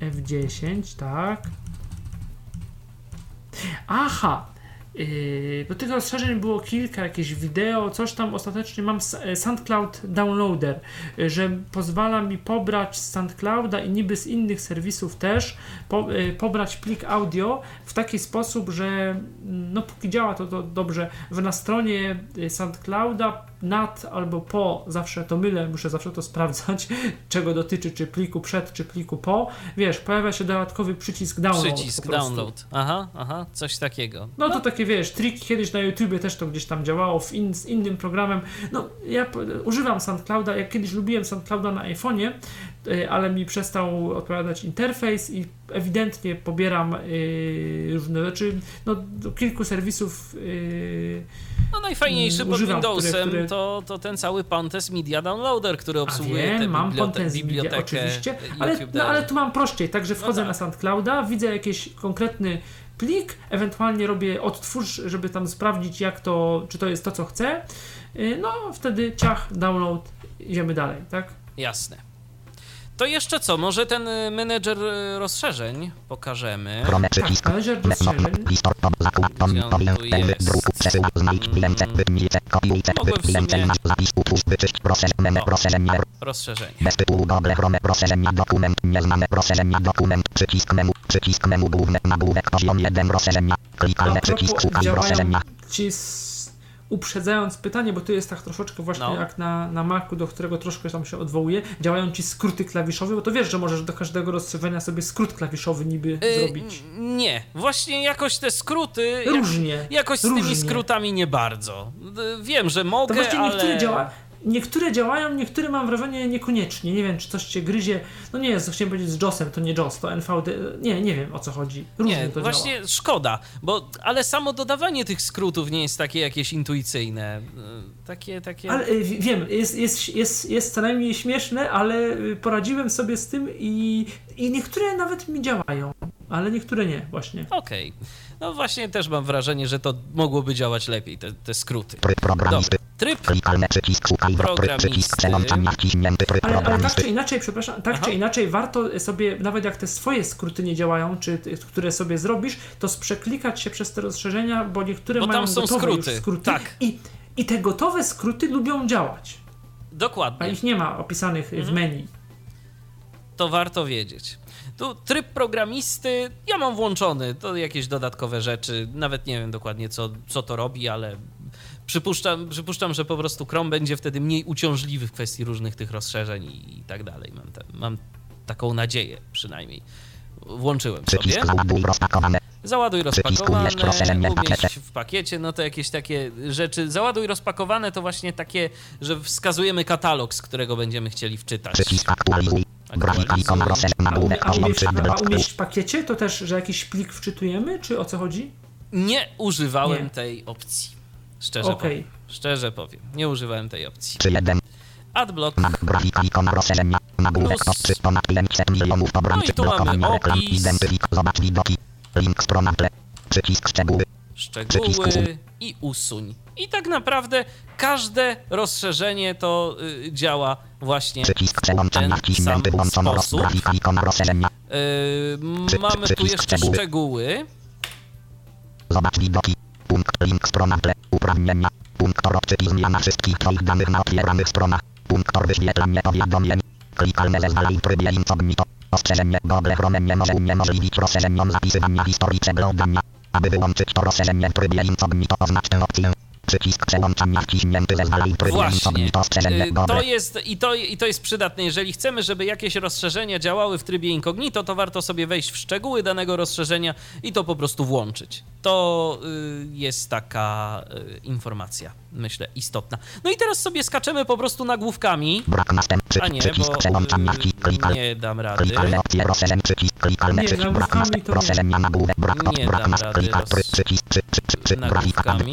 Speaker 2: F10, tak. Aha! Yy, bo tych rozszerzeń było kilka, jakieś wideo, coś tam ostatecznie mam e, SoundCloud Downloader, y, że pozwala mi pobrać z SoundClouda i niby z innych serwisów też po, y, pobrać plik audio w taki sposób, że mm, no póki działa to, to dobrze, że na stronie y, SoundClouda nad albo po, zawsze to mylę, muszę zawsze to sprawdzać, czego dotyczy, czy pliku przed, czy pliku po, wiesz, pojawia się dodatkowy przycisk download.
Speaker 3: Przycisk download. Aha, aha, coś takiego.
Speaker 2: No to takie wiesz, triki kiedyś na YouTubie też to gdzieś tam działało w in, z innym programem. No ja używam SoundClouda, jak kiedyś lubiłem SoundClouda na iPhone'ie, ale mi przestał odpowiadać interfejs i ewidentnie pobieram y, różne rzeczy. No do kilku serwisów y,
Speaker 3: No najfajniejszy
Speaker 2: Mm,
Speaker 3: pod
Speaker 2: używam, które-
Speaker 3: Windowsem
Speaker 2: które-
Speaker 3: To, to ten cały Pantes Media Downloader, który obsługuje
Speaker 2: wiem, mam
Speaker 3: bibliote-
Speaker 2: Content Media,
Speaker 3: bibliotekę
Speaker 2: oczywiście,
Speaker 3: YouTube
Speaker 2: ale, no, ale tu mam prościej, także wchodzę
Speaker 3: tak.
Speaker 2: na SoundClouda, widzę jakiś konkretny plik, ewentualnie robię odtwórz, żeby tam sprawdzić jak to, czy to jest to co chcę, Y, no wtedy ciach, download, idziemy dalej, tak?
Speaker 3: Jasne. To jeszcze co? Może ten y, menedżer y, rozszerzeń pokażemy.
Speaker 5: Chrome
Speaker 2: Tak,
Speaker 5: przycisk. Zakład. Tom.
Speaker 3: Gdzie on
Speaker 5: Powiem.
Speaker 3: tu
Speaker 5: Pędy.
Speaker 3: jest?
Speaker 5: Druku. Przesył. Znajdź. Bilęce. Wypnijcie. Kopiujcie.
Speaker 3: Mogłem w
Speaker 5: Bilęce.
Speaker 3: sumie-
Speaker 5: Masz zapis. Utwórz. Wyczyść. Rozszerz. Menu.
Speaker 3: O.
Speaker 5: Rozszerzenie. Bez tytułu Google Chrome. Rozszerzenie. Dokument. Nieznane. Rozszerzenie. Dokument. Przycisk menu. Przycisk menu. Główne. Nagłówek. Poziom 1. Rozszerzenia. Klikalne.
Speaker 2: A
Speaker 5: Przycisk.
Speaker 2: propos,
Speaker 5: Szukaj.
Speaker 2: działają
Speaker 5: Rozszerzenia.
Speaker 2: ci s- uprzedzając pytanie, bo to jest tak troszeczkę właśnie
Speaker 3: No.
Speaker 2: jak na, na Macu, do którego troszkę tam się odwołuje, działają ci skróty klawiszowe, bo to wiesz, że możesz do każdego rozszerzenia sobie skrót klawiszowy niby
Speaker 3: Y,
Speaker 2: zrobić.
Speaker 3: nie, właśnie jakoś te skróty. Jak,
Speaker 2: Różnie.
Speaker 3: jakoś z
Speaker 2: różnie.
Speaker 3: tymi skrótami nie bardzo. Y, Wiem, że
Speaker 2: To
Speaker 3: mogę,
Speaker 2: właśnie niektóre,
Speaker 3: ale.
Speaker 2: działa, niektóre działają, niektóre mam wrażenie niekoniecznie. Nie wiem, czy coś cię gryzie. No nie, chciałem powiedzieć z JOSem, to nie JOS, to NVD. Nie, nie wiem o co chodzi. Różnie
Speaker 3: Nie,
Speaker 2: to
Speaker 3: właśnie
Speaker 2: działa.
Speaker 3: szkoda, bo ale samo dodawanie tych skrótów nie jest takie jakieś intuicyjne. Y, Takie, takie.
Speaker 2: Ale y, wi- wiem, jest, jest, jest, jest co najmniej śmieszne, ale y, poradziłem sobie z tym i, i niektóre nawet mi działają, ale niektóre nie, właśnie.
Speaker 3: Okej. No właśnie też mam wrażenie, że to mogłoby działać lepiej, te, te skróty. Dobra. Tryb
Speaker 5: Klikalne przycisk. Szukaj. Tryb.
Speaker 3: Programisty.
Speaker 2: Ale, ale tak czy inaczej, przepraszam, tak
Speaker 3: Aha.
Speaker 2: czy inaczej warto sobie, nawet jak te swoje skróty nie działają, czy ty, które sobie zrobisz, to sprzeklikać się przez te rozszerzenia, bo niektóre
Speaker 3: Bo tam
Speaker 2: mają
Speaker 3: są
Speaker 2: gotowe
Speaker 3: skróty,
Speaker 2: już skróty
Speaker 3: tak.
Speaker 2: i, i te gotowe skróty lubią działać, a
Speaker 3: dokładnie.
Speaker 2: ich nie ma opisanych w
Speaker 3: Mhm.
Speaker 2: menu.
Speaker 3: to warto wiedzieć. Tu tryb programisty, ja mam włączony, to jakieś dodatkowe rzeczy, nawet nie wiem dokładnie co, co to robi, ale przypuszczam, przypuszczam, że po prostu Chrome będzie wtedy mniej uciążliwy w kwestii różnych tych rozszerzeń i, i tak dalej. Mam, te, mam taką nadzieję przynajmniej. Włączyłem sobie.
Speaker 5: Załaduj. Rozpakowane.
Speaker 3: Załaduj
Speaker 5: Przycisk
Speaker 3: rozpakowane,
Speaker 5: umieść w pakiecie.
Speaker 3: w pakiecie, no to jakieś takie rzeczy. Załaduj rozpakowane to właśnie takie, że wskazujemy katalog, z którego będziemy chcieli wczytać.
Speaker 2: A, umie, a, umieść,
Speaker 5: 3.
Speaker 2: a
Speaker 5: Blok.
Speaker 2: umieść w pakiecie to też, że jakiś plik wczytujemy, czy o co chodzi?
Speaker 3: Nie używałem
Speaker 2: Nie.
Speaker 3: tej opcji. Szczerze
Speaker 2: Okej.
Speaker 3: powiem. Szczerze powiem. Nie używałem tej opcji.
Speaker 5: Czy jeden.
Speaker 3: Adblock.
Speaker 5: Grafika. Ikona. Rozszerzenia. Nagłówek. Top 3. Ponad 500 milionów obrońców.
Speaker 3: No i tu mamy
Speaker 5: Blokowanie reklam. Identyfik. Zobacz widoki. Link. Strona tle. Przycisk. Szczegóły.
Speaker 3: Szczegóły i usuń. I tak naprawdę każde rozszerzenie to y, działa właśnie
Speaker 5: Przycisk wciśnięty
Speaker 3: sam
Speaker 5: włączono roz,
Speaker 3: sposób.
Speaker 5: grafika ikona rozszerzenia.
Speaker 3: Y,
Speaker 5: Przy-
Speaker 3: mamy tu jeszcze
Speaker 5: szczegóły.
Speaker 3: szczegóły.
Speaker 5: Zobacz widoki. Punkt link strona tle. Uprawnienia. Punktor odczyt i zmiana wszystkich twoich danych na otwieranych stronach. Punktor wyświetlanie powiadomień. Klikalne zezwalaj w trybie incognito. Ostrzeżenie Google Chrome nie może uniemożliwić rozszerzeniom zapisywania historii przeglądania. Aby wyłączyć to rozszerzenie w trybie incognito oznacz tę opcję. Przycisk przełączania wciśnięty zezwalaj trybie
Speaker 3: Właśnie. Y. To jest, i, to, I to jest przydatne. Jeżeli chcemy, żeby jakieś rozszerzenia działały w trybie incognito, to warto sobie wejść w szczegóły danego rozszerzenia i to po prostu włączyć. To y, jest taka y, informacja, myślę, istotna. No i teraz sobie skaczemy po prostu nagłówkami.
Speaker 5: Brak następcy.
Speaker 3: A nie,
Speaker 5: przycisk
Speaker 3: bo y, nie dam rady.
Speaker 2: Nie,
Speaker 5: następ
Speaker 2: to nie.
Speaker 3: dam rady nagłówkami.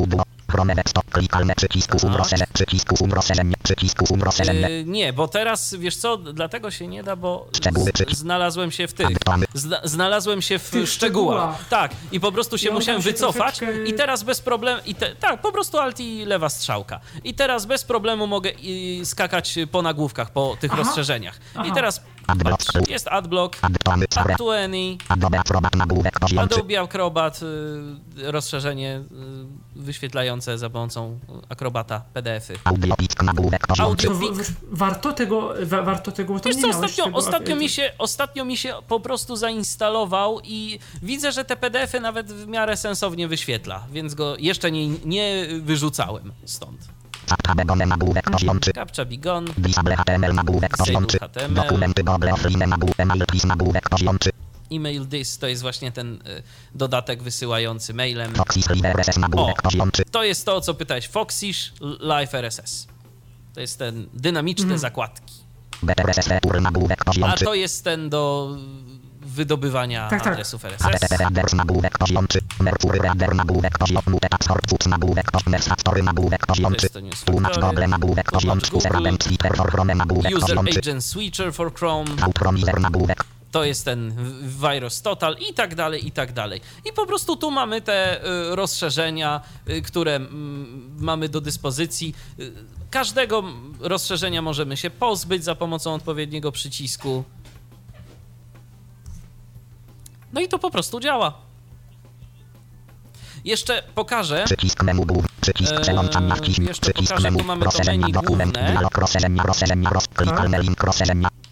Speaker 3: Dobra.
Speaker 5: Ident do zob punkt link up punkt punkt klika ostrze aby przycisk przełącz przycisk przełącz przycisk klikalne zezwalaj przycisk kl- klikalne przycisk wyświetl źródło Chrome desktop klikalne przycisk usum
Speaker 3: Aha.
Speaker 5: rozszerzenie przycisk usum rozszerzenie przycisk usum rozszerzenie
Speaker 3: Y, nie, bo teraz, wiesz co, dlatego się nie da, bo
Speaker 5: Szczegóły
Speaker 3: z, znalazłem się w tych, zna, znalazłem się w,
Speaker 2: tych
Speaker 3: szczegółach.
Speaker 2: szczegółach.
Speaker 3: Tak, i po prostu się
Speaker 2: I on
Speaker 3: musiałem
Speaker 2: się
Speaker 3: wycofać
Speaker 2: troszeczkę-
Speaker 3: i teraz bez problemu, i te, tak, po prostu alt i lewa strzałka. I teraz bez problemu mogę i, skakać po nagłówkach, po tych
Speaker 2: Aha.
Speaker 3: rozszerzeniach. I
Speaker 2: Aha.
Speaker 3: teraz,
Speaker 5: Adblock
Speaker 3: patrz, jest adblock, any,
Speaker 5: Adobe Acrobat
Speaker 3: y, rozszerzenie y, wyświetlające za pomocą Acrobata PDF-y.
Speaker 5: audio pisk nagłówek poziom
Speaker 3: Audio-
Speaker 5: trzy
Speaker 2: To w, w, warto tego, wa, warto tego, bo to
Speaker 3: Wiesz
Speaker 2: nie
Speaker 3: co, ostatnio,
Speaker 2: tego,
Speaker 3: ostatnio, mi się, ostatnio mi się po prostu zainstalował i widzę, że te PDF-y nawet w miarę sensownie wyświetla, więc go jeszcze nie, nie wyrzucałem stąd.
Speaker 5: Zapka begone nagłówek
Speaker 3: Captcha Bigon,
Speaker 5: Disable HTML nagłówek poziom
Speaker 3: Disable
Speaker 5: 3
Speaker 3: HTML.
Speaker 5: Dokumenty Google Offline nagłówek Mail Please nagłówek poziom 3
Speaker 3: email this to jest właśnie ten y, dodatek wysyłający mailem.
Speaker 5: Foxys Reader RSS nagłówek
Speaker 3: O.
Speaker 5: poziom 3
Speaker 3: To jest to, o co pytałeś. Foxish Live RSS. To jest ten dynamiczne zakładki.
Speaker 5: BTRSS nagłówek
Speaker 3: A
Speaker 5: 3
Speaker 3: to jest ten do wydobywania
Speaker 2: Tak, tak.
Speaker 3: adresów RSS.
Speaker 5: HTTP Readers nagłówek poziom 3 Mercury Reader nagłówek poziom Mutex Hortfoods nagłówek poziom Mercatory nagłówek poziom
Speaker 3: To
Speaker 5: 3
Speaker 3: jest to news
Speaker 5: Tłumacz. Google nagłówek poziom
Speaker 3: Tłumacz
Speaker 5: 3 User
Speaker 3: Google.
Speaker 5: Agent Switcher for Chrome nagłówek
Speaker 3: User
Speaker 5: poziom 3
Speaker 3: Agent Switcher for Chrome.
Speaker 5: Nagłówek
Speaker 3: to jest ten Virus Total i tak dalej, i tak dalej. I po prostu tu mamy te y, rozszerzenia, y, które mm, mamy do dyspozycji. Y, Każdego rozszerzenia możemy się pozbyć za pomocą odpowiedniego przycisku. No i to po prostu działa. Jeszcze pokażę.
Speaker 5: Przycisk menu głów, przycisk
Speaker 3: Eee,
Speaker 5: przełączam wciśnij,
Speaker 3: jeszcze
Speaker 5: przycisk
Speaker 3: pokażę, tu mamy to menu
Speaker 5: dokument,
Speaker 3: główne.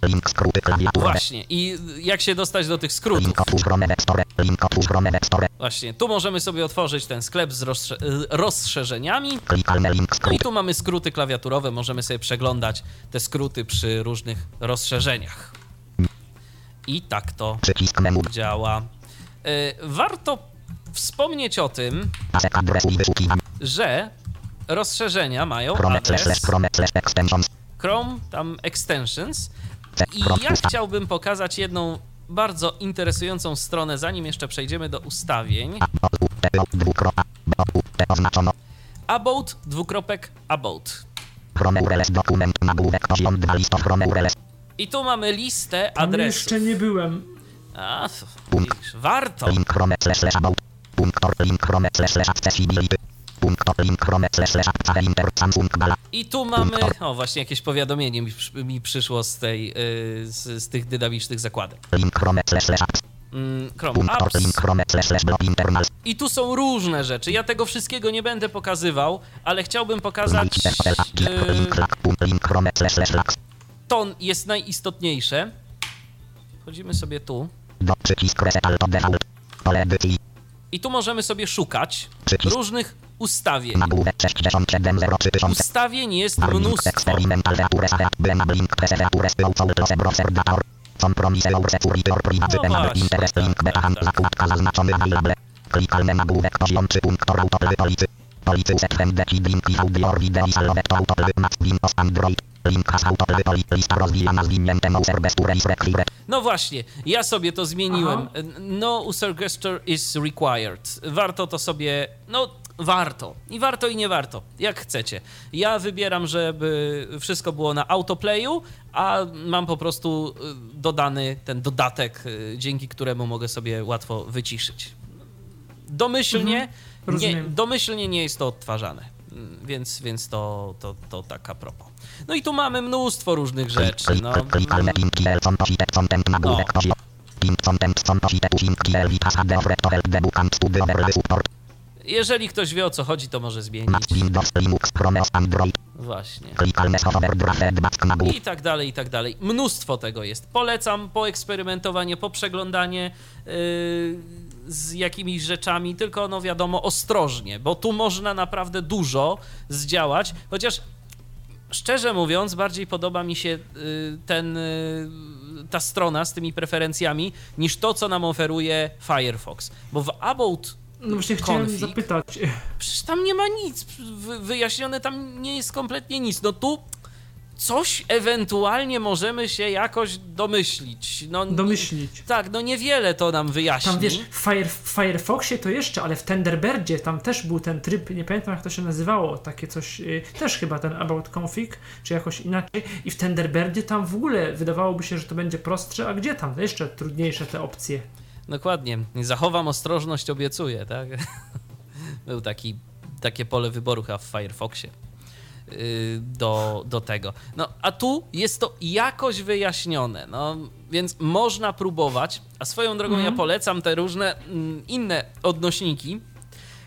Speaker 5: link, skróty, klawiaturowe,
Speaker 3: Właśnie. I jak się dostać do tych skrótów?
Speaker 5: link, otwórz Chrome Store, link, otwórz Chrome Store,
Speaker 3: Właśnie. Tu możemy sobie otworzyć ten sklep z rozsze- y, rozszerzeniami.
Speaker 5: klikalne link,
Speaker 3: No i
Speaker 5: skrót,
Speaker 3: tu mamy skróty klawiaturowe, możemy sobie przeglądać te skróty przy różnych rozszerzeniach. I tak to działa. Y, Warto wspomnieć o tym,
Speaker 5: wyszukiwania,
Speaker 3: że rozszerzenia mają adres
Speaker 5: Chrome,
Speaker 3: tam extensions.
Speaker 5: C,
Speaker 3: I ja
Speaker 5: usta,
Speaker 3: chciałbym pokazać jedną bardzo interesującą stronę, zanim jeszcze przejdziemy do ustawień. About, dwukropek, about.
Speaker 5: Chrome URLs, dokument, nagłówek, poziom 2, list, Chrome URLs,
Speaker 3: I tu mamy listę
Speaker 2: Tam
Speaker 3: adresów.
Speaker 2: jeszcze nie byłem.
Speaker 3: A, widzisz, warto.
Speaker 5: link, Chrome, slash, about, link, Chrome, slash, accessibility,
Speaker 3: I tu mamy, o właśnie jakieś powiadomienie mi, mi przyszło z tej, yy, z, z tych dynamicznych zakładek. Mm, Chrome Apps. I tu są różne rzeczy. Ja tego wszystkiego nie będę pokazywał, ale chciałbym pokazać. Yy,
Speaker 5: link, lak, punkt, link, Chrome, slash, slash, laks,
Speaker 3: to jest najistotniejsze. Wchodzimy sobie tu. I tu możemy sobie szukać różnych ustawień.
Speaker 5: nagłówek 67, 0, 3000,
Speaker 3: Ustawień jest mnóstwo. No.
Speaker 5: Klikalne nagłówek poziom 3 punktor autoply policy. Policy set when the kid link is audio or video is allowed to autoply must be of Android.
Speaker 3: No właśnie, ja sobie to zmieniłem.
Speaker 2: Aha.
Speaker 3: No user gesture is required. Warto to sobie, no warto. I warto i nie warto, jak chcecie. Ja wybieram, żeby wszystko było na autoplayu, a mam po prostu y, dodany ten dodatek, y, dzięki któremu mogę sobie łatwo wyciszyć. Domyślnie, nie,
Speaker 2: rozumiem.
Speaker 3: domyślnie nie jest to odtwarzane. Mm, Więc, więc to, to, to tak a propos. No i tu mamy mnóstwo różnych rzeczy.
Speaker 5: Klik,
Speaker 3: No, Jeżeli ktoś wie o co chodzi, to może zmienić. Właśnie. I tak dalej, i tak dalej. Mnóstwo tego jest. Polecam poeksperymentowanie, poprzeglądanie yy, z jakimiś rzeczami, tylko no wiadomo, ostrożnie, bo tu można naprawdę dużo zdziałać, chociaż szczerze mówiąc, bardziej podoba mi się y, ten, y, ta strona z tymi preferencjami niż to, co nam oferuje Firefox. Bo w About
Speaker 2: No właśnie chciałem
Speaker 3: Config.
Speaker 2: zapytać.
Speaker 3: Przecież tam nie ma nic wy- wyjaśnione, tam nie jest kompletnie nic. No tu coś ewentualnie możemy się jakoś domyślić. No,
Speaker 2: Domyślić.
Speaker 3: Tak, no niewiele to nam wyjaśni.
Speaker 2: Tam wiesz, w, Fire, w Firefoxie to jeszcze, ale w Thunderbirdzie tam też był ten tryb, nie pamiętam jak to się nazywało, takie coś, y, też chyba ten About Config, czy jakoś inaczej. I w Thunderbirdzie tam w ogóle wydawałoby się, że to będzie prostsze, a gdzie tam? Jeszcze trudniejsze te opcje.
Speaker 3: Dokładnie. Zachowam ostrożność, obiecuję, tak? Był taki, takie pole wyboru chyba w Firefoxie yy, do, do tego. No, a tu jest to jakoś wyjaśnione, no, więc można próbować, a swoją drogą ja polecam te różne mm, inne odnośniki,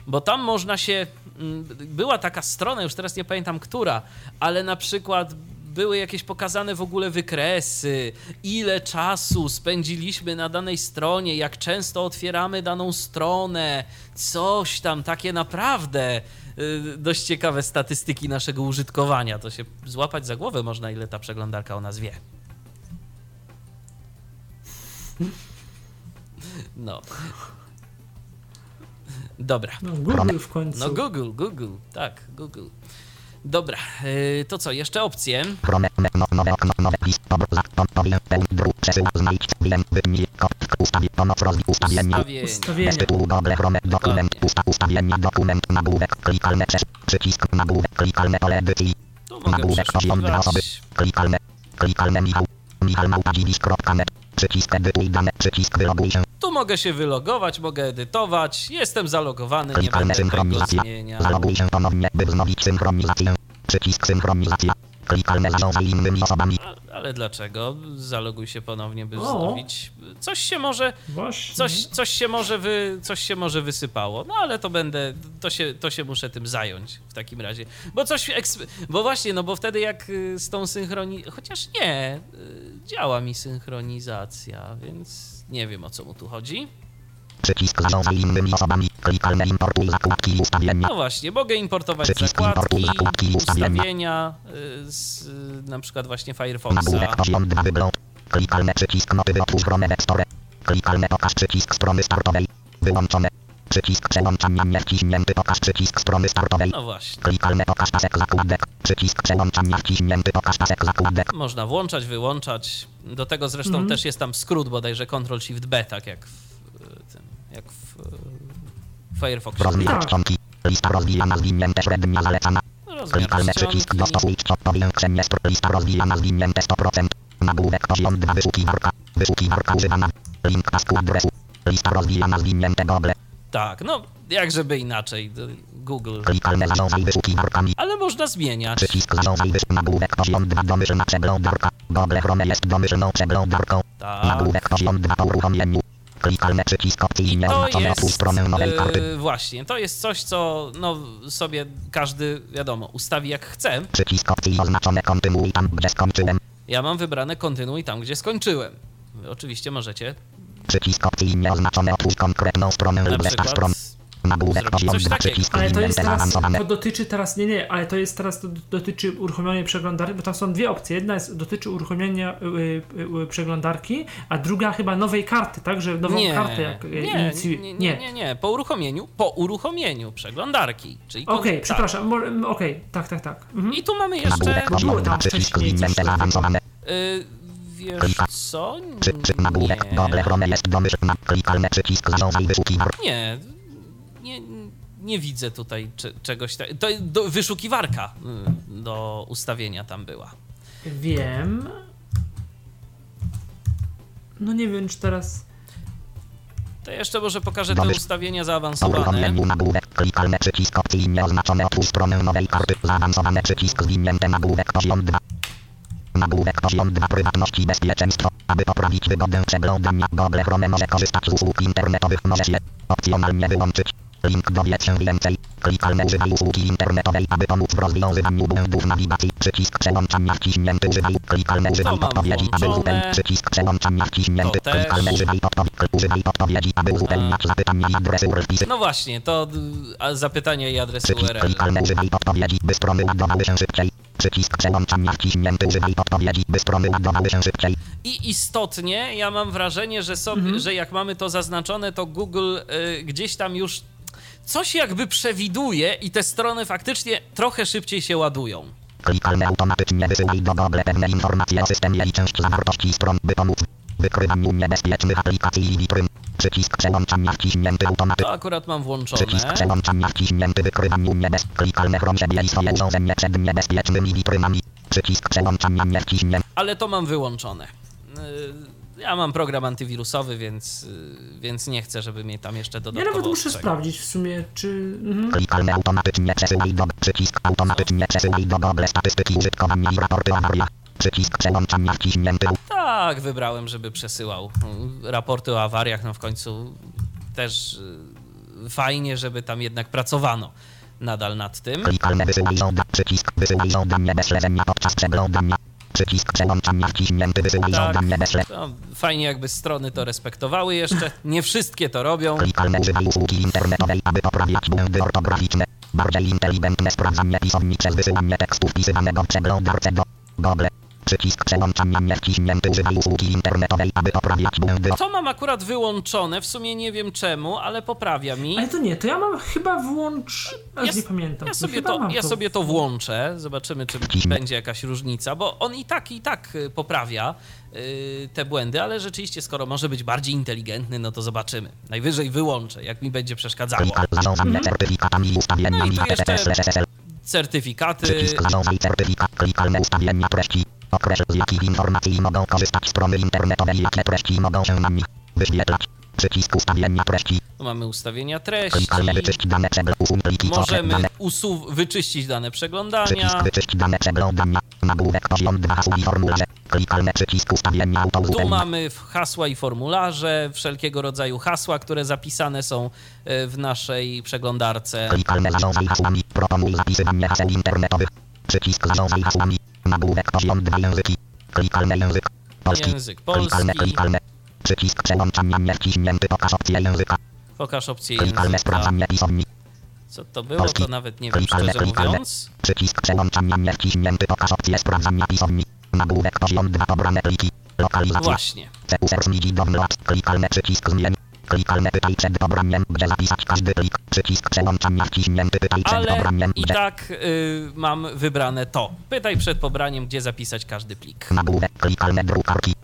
Speaker 3: bo tam można się. mm, Była taka strona, już teraz nie pamiętam która, ale na przykład były jakieś pokazane w ogóle wykresy, ile czasu spędziliśmy na danej stronie, jak często otwieramy daną stronę, coś tam, takie naprawdę y, dość ciekawe statystyki naszego użytkowania. To się złapać za głowę można, ile ta przeglądarka o nas wie. No. Dobra.
Speaker 2: No Google w końcu.
Speaker 3: No Google, Google, tak, Google. Dobra, yy, to co, jeszcze opcje?
Speaker 5: No, ustawienia.
Speaker 3: Ustawienia.
Speaker 2: Ustawienia.
Speaker 5: dokument, usta, ustawienia, dokument, nagłówek, klikalne, przesz, przycisk, nagłówek, klikalne, pole edycji, nagłówek, poziom, dwa osoby, klikalne, klikalne, Michał, Michał, małpa, dziwisz, kropka, net, Przycisk edytuj dane. Przycisk wyloguj się.
Speaker 3: Tu mogę się wylogować, mogę edytować. Jestem zalogowany, nie będę
Speaker 5: synchronizacja. Zaloguj się ponownie, by wznowić synchronizację. Przycisk synchronizacja. Klikalne zarządzaj innymi osobami.
Speaker 3: Ale dlaczego? Zaloguj się ponownie, by wznowić. Coś się może,
Speaker 2: Właśnie.
Speaker 3: coś, coś się może, wy, coś się może wysypało. No ale to będę, to się, to się muszę tym zająć w takim razie. Bo coś, bo właśnie, no bo wtedy jak y, z tą synchronizacją, chociaż nie, y, działa mi synchronizacja, więc nie wiem o co mu tu chodzi.
Speaker 5: Przycisk zarządzaj innymi osobami. Klikalne importuj zakładki i ustawienia.
Speaker 3: No właśnie, mogę importować
Speaker 5: Przycisk
Speaker 3: zakładki,
Speaker 5: importuj zakładki i ustawienia.
Speaker 3: ustawienia y, z y, na przykład właśnie Firefoxa.
Speaker 5: Nagłówek poziom 2 wygląd. Klikalne przycisk motywy otwórz Chrome Store. Klikalne pokaż przycisk strony startowej. Wyłączone. Przycisk przełączania niewciśnięty pokaż przycisk strony startowej.
Speaker 3: No właśnie.
Speaker 5: Klikalne pokaż pasek zakładek. Przycisk przełączania wciśnięty pokaż pasek zakładek.
Speaker 3: Można włączać, wyłączać. Do tego zresztą
Speaker 2: Mhm.
Speaker 3: też jest tam skrót bodajże Ctrl-Shift-B, tak jak w y, tym, jak w y, Firefoxie.
Speaker 5: Rozmiar
Speaker 2: Tak.
Speaker 5: czcionki. Lista rozwijana zwinięte średnia zalecana.
Speaker 3: Rozmiar
Speaker 5: Klikalne przycisk dostosuj powiększenie str- lista rozwijana zwinięte 100%. Nagłówek poziom 2 wyszukiwarka. Wyszukiwarka używana. Link pasku adresu. Lista rozwijana zwinięte goble.
Speaker 3: Tak, no jak żeby inaczej. Google.
Speaker 5: Klikalne zarządzaj wyszukiwarkami.
Speaker 3: Ale można zmieniać.
Speaker 5: Przycisk zarządzaj wyszukiwarka. Nagłówek poziom 2 domyślna przeglądarka. Google Chrome jest domyślną przeglądarką.
Speaker 3: Tak.
Speaker 5: Nagłówek poziom 2 po uruchomieniu. Klikalne przycisk opcji
Speaker 3: jest
Speaker 5: stronę nowej karty.
Speaker 3: y, właśnie, to jest coś, co no, sobie każdy, wiadomo, ustawi jak chce.
Speaker 5: Przycisk opcji oznaczone kontynuuj tam gdzie skończyłem.
Speaker 3: Ja mam wybrane kontynuuj tam, gdzie skończyłem. Wy oczywiście możecie
Speaker 5: Przycisk opcji nieoznaczone otwórz konkretną stronę lub
Speaker 3: przykład
Speaker 5: stron.
Speaker 3: Coś
Speaker 5: 2
Speaker 3: takiego.
Speaker 5: przycisk
Speaker 2: Ale to jest teraz, to dotyczy teraz, nie, nie, ale to jest teraz, to dotyczy uruchomionej przeglądarki, bo tam są dwie opcje. Jedna jest, dotyczy uruchomienia y, y, y, przeglądarki, a druga chyba nowej karty, tak? Że nową
Speaker 3: nie,
Speaker 2: kartę jak y,
Speaker 3: nie,
Speaker 2: inicjuje.
Speaker 3: nie, nie, nie, nie, po uruchomieniu, po uruchomieniu przeglądarki, czyli
Speaker 2: Okej,
Speaker 3: tak.
Speaker 2: przepraszam, okej, tak, tak, tak. Mhm.
Speaker 3: I tu mamy jeszcze,
Speaker 2: było tam
Speaker 5: 2 przycisk
Speaker 2: wcześniej coś
Speaker 5: zwinięte
Speaker 2: takiego.
Speaker 5: zaawansowane.
Speaker 3: y, wiesz co, nie, nie, nie, nie widzę tutaj cze- czegoś takiego, to do, wyszukiwarka y, do ustawienia tam była.
Speaker 2: Wiem. No nie wiem, czy teraz...
Speaker 3: To jeszcze może pokażę te ustawienia zaawansowane.
Speaker 5: nagłówek klikalne przycisk opcji nieoznaczone otwórz stronę nowej karty. Zaawansowane przycisk zwinięte nagłówek poziom 2. Nagłówek poziom 2 prywatność i bezpieczeństwo. Aby poprawić wygodę przeglądania Google Chrome może korzystać z usług internetowych. Możesz je opcjonalnie wyłączyć. Link dowiedz się więcej. Klikalne używaj usługi internetowej, aby pomóc w rozwiązywaniu błędów nawigacji. Przycisk przełączania wciśnięty używaj. Klikalne używaj podpowiedzi, aby uzupełnić. Przycisk przełączania wciśnięty.
Speaker 3: To też.
Speaker 5: Klikalne używaj podpowiedzi. Używaj podpowiedzi, aby uzupełniać zapytania i adresy.
Speaker 3: No właśnie, to a zapytania i adresy
Speaker 5: Przycisk
Speaker 3: URL.
Speaker 5: klikalne używaj podpowiedzi, by strony ładowały się szybciej. Przycisk przełączania wciśnięty używaj podpowiedzi, by strony ładowały się szybciej.
Speaker 3: I istotnie ja mam wrażenie, że, sobie, że jak mamy to zaznaczone, to Google y, gdzieś tam już coś jakby przewiduje i te strony faktycznie trochę szybciej się ładują.
Speaker 5: Klikalne automatycznie wysyłaj do Google pewne informacje o systemie i część zawartości stron, by pomóc wykrywaniu niebezpiecznych aplikacji i witryn. Przycisk przełączania wciśnięty automatycznie.
Speaker 3: To akurat mam
Speaker 5: Przycisk
Speaker 3: włączone.
Speaker 5: przełączania wciśnięty wykrywaniu niebez... Klikalne chrom siebie i swoje urządzenie przed niebezpiecznymi witrynami. Przycisk przełączania nie wciśnięty.
Speaker 3: ale to mam wyłączone. Ja mam program antywirusowy, więc, y, więc nie chcę, żeby mnie tam jeszcze
Speaker 2: Ja
Speaker 3: dodatkowo
Speaker 2: nawet muszę sprawdzić w sumie, czy... Mhm.
Speaker 5: Klikalne automatycznie przesyłaj do... Przycisk automatycznie przesyłaj do Google statystyki użytkowania i raporty o awariach. Przycisk przełączania wciśnięty.
Speaker 3: Tak, wybrałem, żeby przesyłał y, raporty o awariach. No w końcu też y, fajnie, żeby tam jednak pracowano nadal nad tym.
Speaker 5: Klikalne wysyłaj żąda. Przycisk wysyłaj żądanie bez śledzenia podczas przeglądania. Przycisk przełączania wciśnięty wysyłaj
Speaker 3: Tak.
Speaker 5: żądanie śledzenia.
Speaker 3: No, fajnie, jakby strony to respektowały jeszcze. Nie wszystkie to robią.
Speaker 5: Klikalne używaj usługi internetowej, aby poprawiać błędy ortograficzne. Bardziej inteligentne sprawdzanie pisowni przez wysyłanie tekstu wpisywanego w przeglądarce do Google. Przycisk przełączania nie wciśnięty używaj usługi internetowej, aby poprawiać błędy.
Speaker 3: To mam akurat wyłączone, w sumie nie wiem czemu, ale poprawia mi.
Speaker 2: Ale to nie, to ja mam chyba włącz... Ja,
Speaker 3: Ja,
Speaker 2: nie pamiętam.
Speaker 3: ja, sobie, to, ja sobie to włączę, zobaczymy, czy będzie jakaś różnica, bo on i tak, i tak y, poprawia y, te błędy, ale rzeczywiście, skoro może być bardziej inteligentny, no to zobaczymy. Najwyżej wyłączę, jak mi będzie przeszkadzało.
Speaker 5: I
Speaker 3: No i tu jeszcze certyfikaty.
Speaker 5: Przycisk zarządzaj certyfikat. Klikalne ustawienia treści. Określ z jakich informacji mogą korzystać strony internetowe i jakie treści mogą się na nich wyświetlać. Przycisk ustawienia treści.
Speaker 3: Tu mamy ustawienia treści. Możemy usuw- wyczyścić dane przeglądania.
Speaker 5: Przycisk wyczyść dane przeglądania. Nagłówek poziom 2 hasł i formularze. Klikalne przycisk ustawienia
Speaker 3: Tu
Speaker 5: autouzupełnienia.
Speaker 3: mamy hasła i formularze, wszelkiego rodzaju hasła, które zapisane są e, w naszej przeglądarce.
Speaker 5: Klikalne zarządzaj hasłami. Proponuj zapisywanie haseł internetowych. Przycisk zarządzaj hasłami. Nagłówek poziom 2 języki. Klikalne język. Polski.
Speaker 3: Język
Speaker 5: Klikalne,
Speaker 3: polski.
Speaker 5: klikalne. Przycisk przełączania niewciśnięty. Pokaż opcję języka.
Speaker 3: Pokaż opcję
Speaker 5: Klikalne
Speaker 3: języka.
Speaker 5: sprawdzanie pisowni.
Speaker 3: Co to było, to nawet nie wiem,
Speaker 5: Klikalne,
Speaker 3: szczerze
Speaker 5: klikalne.
Speaker 3: mówiąc.
Speaker 5: Przycisk przełączania niewciśnięty. Pokaż opcję sprawdzania pisowni. Nagłówek poziom 2 pobrane pliki. Lokalizacja.
Speaker 3: Właśnie.
Speaker 5: CUSR zmieni download. Klikalne przycisk zmień. Klikalne pytaj przed pobraniem, gdzie zapisać każdy plik. Przycisk wciśnięty pytaj przed
Speaker 3: Ale
Speaker 5: pobraniem,
Speaker 3: i
Speaker 5: gdzie.
Speaker 3: tak y, mam wybrane to. Pytaj przed pobraniem, gdzie zapisać każdy plik.
Speaker 5: Nagłówek klikalne drukarki.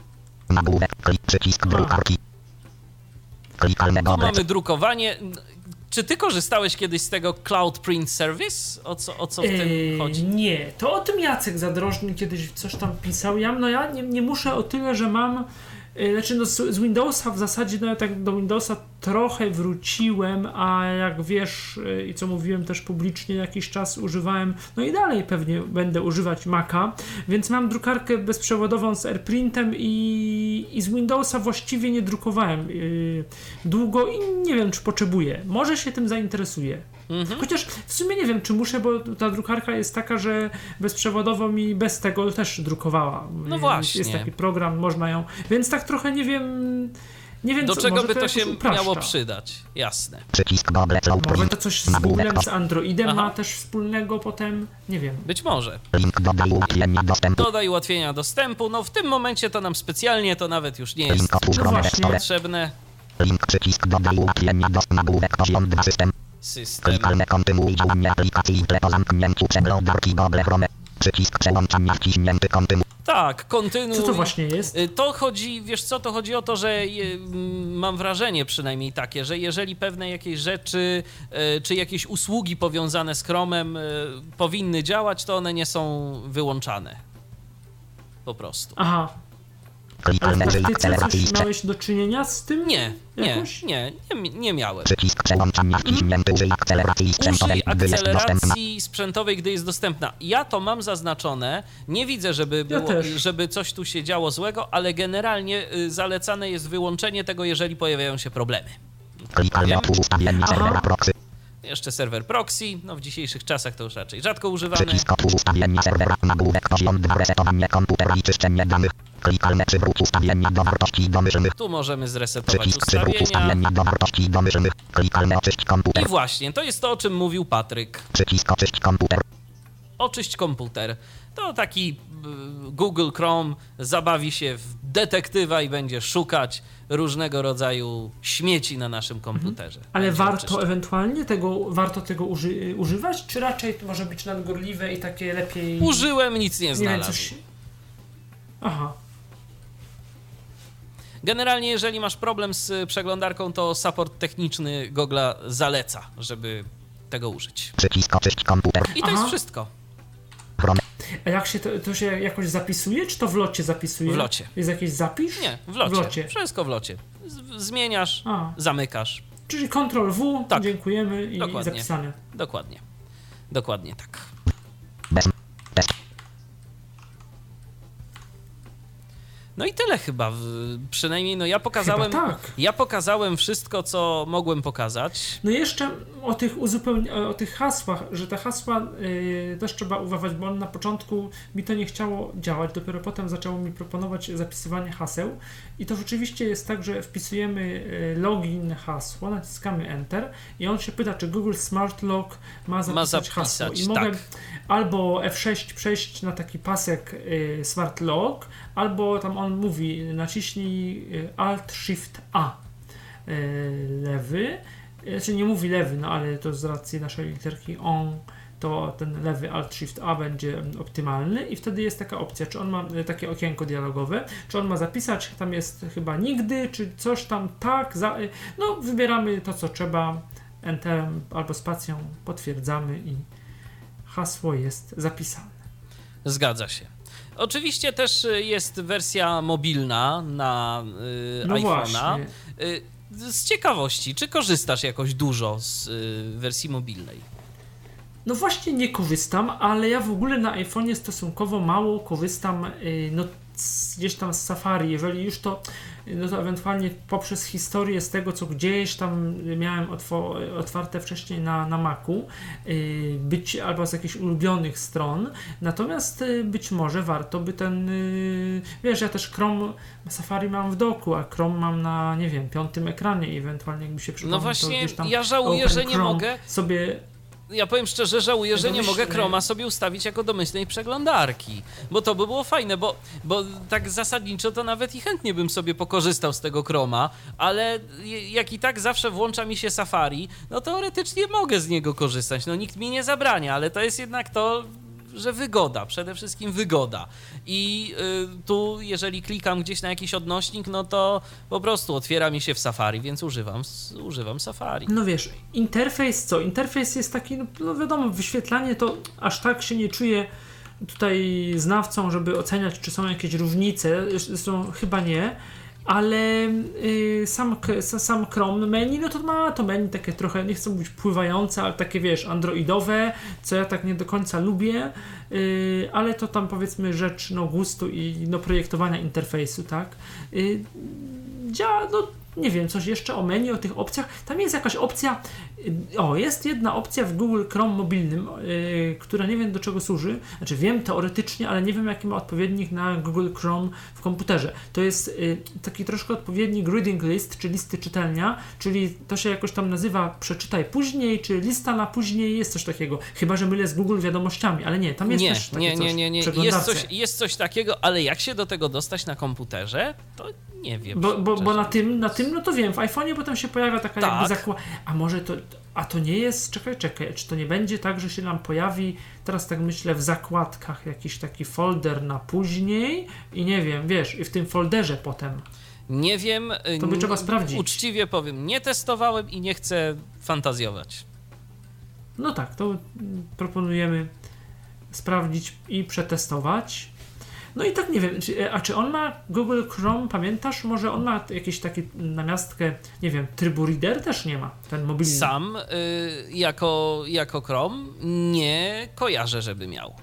Speaker 5: Nagłówek klik przycisk drukarki. Klikalne
Speaker 3: Tu mamy drukowanie. Czy ty korzystałeś kiedyś z tego Cloud Print Service? O co, o co w tym
Speaker 2: Eee,
Speaker 3: chodzi?
Speaker 2: Nie, to o tym Jacek Zadrożny kiedyś coś tam pisał. Ja, no ja nie, nie muszę o tyle, że mam. E, Znaczy, no z, Windowsa w zasadzie, no ja tak do Windowsa trochę wróciłem, a jak wiesz e, i co mówiłem też publicznie, jakiś czas używałem, no i dalej pewnie będę używać Maca, więc mam drukarkę bezprzewodową z AirPrintem i, i z Windowsa właściwie nie drukowałem e, długo i nie wiem, czy potrzebuję. Może się tym zainteresuję.
Speaker 3: Mhm.
Speaker 2: Chociaż w sumie nie wiem, czy muszę, bo ta drukarka jest taka, że bezprzewodowo mi bez tego też drukowała.
Speaker 3: No
Speaker 2: Jest-
Speaker 3: właśnie.
Speaker 2: Jest taki program, można ją. Więc tak trochę nie wiem. Nie wiem,
Speaker 3: Do
Speaker 2: co,
Speaker 3: czego by to
Speaker 2: jakoś
Speaker 3: się
Speaker 2: upraszcza.
Speaker 3: miało przydać? Jasne.
Speaker 5: Przycisk dobre cloud
Speaker 2: Może to coś Googlem, z Androidem
Speaker 3: Aha.
Speaker 2: ma też wspólnego potem. Nie wiem.
Speaker 3: Być może.
Speaker 5: Link dodaj ułatwienia dostępu.
Speaker 3: Dodaj ułatwienia dostępu. No w tym momencie to nam specjalnie to nawet już nie jest
Speaker 2: No
Speaker 3: potrzebne.
Speaker 5: Link przycisk dodaj ułatwienia dostępu. Nagłówek poziom 2 system.
Speaker 3: System.
Speaker 5: Klikalne kontynuuj działanie aplikacji tle po zamknięciu przeglądarki Google Chrome. Przycisk przełączania wciśnięty kontynuuj.
Speaker 3: Tak, kontynuuj.
Speaker 2: Co to właśnie jest?
Speaker 3: Y, To chodzi, wiesz co, to chodzi o to, że je, mam wrażenie przynajmniej takie, że jeżeli pewne jakieś rzeczy, y, czy jakieś usługi powiązane z Chromem y, powinny działać, to one nie są wyłączane. Po prostu.
Speaker 2: Aha. Ale
Speaker 5: akceleracji
Speaker 2: coś miałeś do czynienia z tym?
Speaker 3: Nie, nie, nie, nie, nie miałem.
Speaker 5: Przycisk przełączania wciśnięty użyj akceleracji sprzętowej, gdy jest dostępna.
Speaker 3: sprzętowej, gdy jest dostępna. Ja to mam zaznaczone. Nie widzę, żeby,
Speaker 2: Ja
Speaker 3: było,
Speaker 2: też.
Speaker 3: żeby coś tu się działo złego, ale generalnie y, zalecane jest wyłączenie tego, jeżeli pojawiają się problemy.
Speaker 5: Klikalne ustawienia serwera proxy.
Speaker 3: Jeszcze serwer proxy, no w dzisiejszych czasach to już raczej rzadko używany.
Speaker 5: Przycisk ustawienia serwera. Nagłówek poziom 2 resetowanie komputera i czyszczenie danych. Klikalne przywróć ustawienia do wartości domyślnych.
Speaker 3: Tu możemy zresetować
Speaker 5: Przycisk
Speaker 3: ustawienia.
Speaker 5: ustawienia do wartości domyślnych. Klikalne oczyść
Speaker 3: I
Speaker 5: komputer.
Speaker 3: właśnie, to jest to, o czym mówił Patryk.
Speaker 5: Przycisk oczyść komputer.
Speaker 3: Oczyść komputer. To taki y, Google Chrome zabawi się w detektywa i będzie szukać różnego rodzaju śmieci na naszym komputerze.
Speaker 2: Ale
Speaker 3: Będzie
Speaker 2: warto
Speaker 3: oczyszczał.
Speaker 2: ewentualnie tego, warto tego uży, używać, czy raczej to może być nadgorliwe i takie lepiej...
Speaker 3: Użyłem, nic nie
Speaker 2: nie wiem,
Speaker 3: znalazłem.
Speaker 2: coś... Aha.
Speaker 3: Generalnie, jeżeli masz problem z przeglądarką, to support techniczny Google'a zaleca, żeby tego użyć.
Speaker 5: Przycisk oczyść komputer.
Speaker 3: I to
Speaker 2: Aha.
Speaker 3: jest wszystko.
Speaker 5: Chrome.
Speaker 2: A jak się to, to się jakoś zapisuje, czy to w locie zapisuje?
Speaker 3: W locie.
Speaker 2: Jest jakiś zapis?
Speaker 3: Nie, w locie.
Speaker 2: W locie.
Speaker 3: Wszystko w locie. Z- zmieniasz,
Speaker 2: A,
Speaker 3: zamykasz.
Speaker 2: czyli Ctrl W,
Speaker 3: Tak.
Speaker 2: dziękujemy i
Speaker 3: Dokładnie.
Speaker 2: zapisane.
Speaker 3: Dokładnie. Dokładnie tak.
Speaker 5: Bez. Test.
Speaker 3: No i tyle chyba. Przynajmniej no ja pokazałem.
Speaker 2: Tak.
Speaker 3: Ja pokazałem wszystko, co mogłem pokazać.
Speaker 2: No jeszcze o tych uzupełni- o tych hasłach, że te hasła yy, też trzeba uważać, bo on na początku mi to nie chciało działać, dopiero potem zaczęło mi proponować zapisywanie haseł i to rzeczywiście jest tak, że wpisujemy yy, login, hasło, naciskamy Enter i on się pyta, czy Google Smart Log ma zapisać,
Speaker 3: zapisać,
Speaker 2: hasło i
Speaker 3: tak.
Speaker 2: mogę albo F6 przejść na taki pasek yy, Smart Log, albo tam on mówi naciśnij Alt Shift A lewy, znaczy nie mówi lewy, no ale to z racji naszej literki on, to ten lewy Alt Shift A będzie optymalny i wtedy jest taka opcja, czy on ma e, takie okienko dialogowe, czy on ma zapisać, tam jest chyba nigdy, czy coś tam tak, za, e, no wybieramy to co trzeba, Enterem albo spacją potwierdzamy i hasło jest zapisane.
Speaker 3: Zgadza się. Oczywiście też y, jest wersja mobilna na y,
Speaker 2: No
Speaker 3: iPhone'a.
Speaker 2: właśnie.
Speaker 3: Z ciekawości, czy korzystasz jakoś dużo z y, wersji mobilnej?
Speaker 2: No właśnie nie korzystam, ale ja w ogóle na iPhone'ie stosunkowo mało korzystam y, no, gdzieś tam z Safari. Jeżeli już to, no to ewentualnie poprzez historię z tego, co gdzieś tam miałem otwarte wcześniej na, na Macu, y, być albo z jakichś ulubionych stron. Natomiast y, być może warto by ten, y, wiesz, ja też Chrome, Safari mam w doku, a Chrome mam na, nie wiem, piątym ekranie i ewentualnie jakby się przypomniał,
Speaker 3: No
Speaker 2: to
Speaker 3: właśnie, ja żałuję,
Speaker 2: Open
Speaker 3: że nie
Speaker 2: Chrome
Speaker 3: mogę.
Speaker 2: sobie
Speaker 3: Ja powiem szczerze, żałuję, że nie mogę Chroma sobie ustawić jako domyślnej przeglądarki, bo to by było fajne, bo, bo tak zasadniczo to nawet i chętnie bym sobie pokorzystał z tego Chroma, ale jak i tak zawsze włącza mi się Safari, no teoretycznie mogę z niego korzystać, no nikt mi nie zabrania, ale to jest jednak to, że wygoda, przede wszystkim wygoda. I y, tu, jeżeli klikam gdzieś na jakiś odnośnik, no to po prostu otwiera mi się w Safari, więc używam, używam Safari.
Speaker 2: No wiesz, interfejs co? Interfejs jest taki, no, no wiadomo, wyświetlanie to aż tak się nie czuję tutaj znawcą, żeby oceniać, czy są jakieś różnice. Zresztą chyba nie. Ale y, sam, sam Chrome menu, no to ma to menu takie trochę, nie chcę mówić pływające, ale takie wiesz, androidowe, co ja tak nie do końca lubię, y, ale to tam powiedzmy rzecz no gustu i no projektowania interfejsu, tak. Y, działa, no nie wiem, coś jeszcze o menu, o tych opcjach. Tam jest jakaś opcja, o, jest jedna opcja w Google Chrome mobilnym, y, która nie wiem do czego służy. Znaczy wiem teoretycznie, ale nie wiem jaki ma odpowiednik na Google Chrome w komputerze. To jest y, taki troszkę odpowiednik reading list, czy listy czytelnia, czyli to się jakoś tam nazywa przeczytaj później, czy lista na później, jest coś takiego. Chyba, że mylę z Google wiadomościami, ale nie, tam jest
Speaker 3: nie,
Speaker 2: też takie
Speaker 3: nie, nie, nie, nie. Jest coś, jest coś takiego, ale jak się do tego dostać na komputerze, to nie wiem.
Speaker 2: Bo, bo, bo na tym, na tym, no to wiem, w iPhone'ie potem się pojawia taka
Speaker 3: Tak.
Speaker 2: jakby zakła... A może to, a to nie jest, czekaj, czekaj, czy to nie będzie tak, że się nam pojawi, teraz tak myślę, w zakładkach jakiś taki folder na później i nie wiem, wiesz, i w tym folderze potem.
Speaker 3: Nie wiem.
Speaker 2: To by trzeba sprawdzić.
Speaker 3: Uczciwie powiem, nie testowałem i nie chcę fantazjować.
Speaker 2: No tak, to mm, proponujemy sprawdzić i przetestować. No i tak nie wiem, czy, a czy on ma Google Chrome, pamiętasz? Może on ma jakieś takie namiastkę, nie wiem, trybu reader też nie ma, ten mobilny.
Speaker 3: Sam y, jako, jako Chrome nie kojarzę, żeby miał.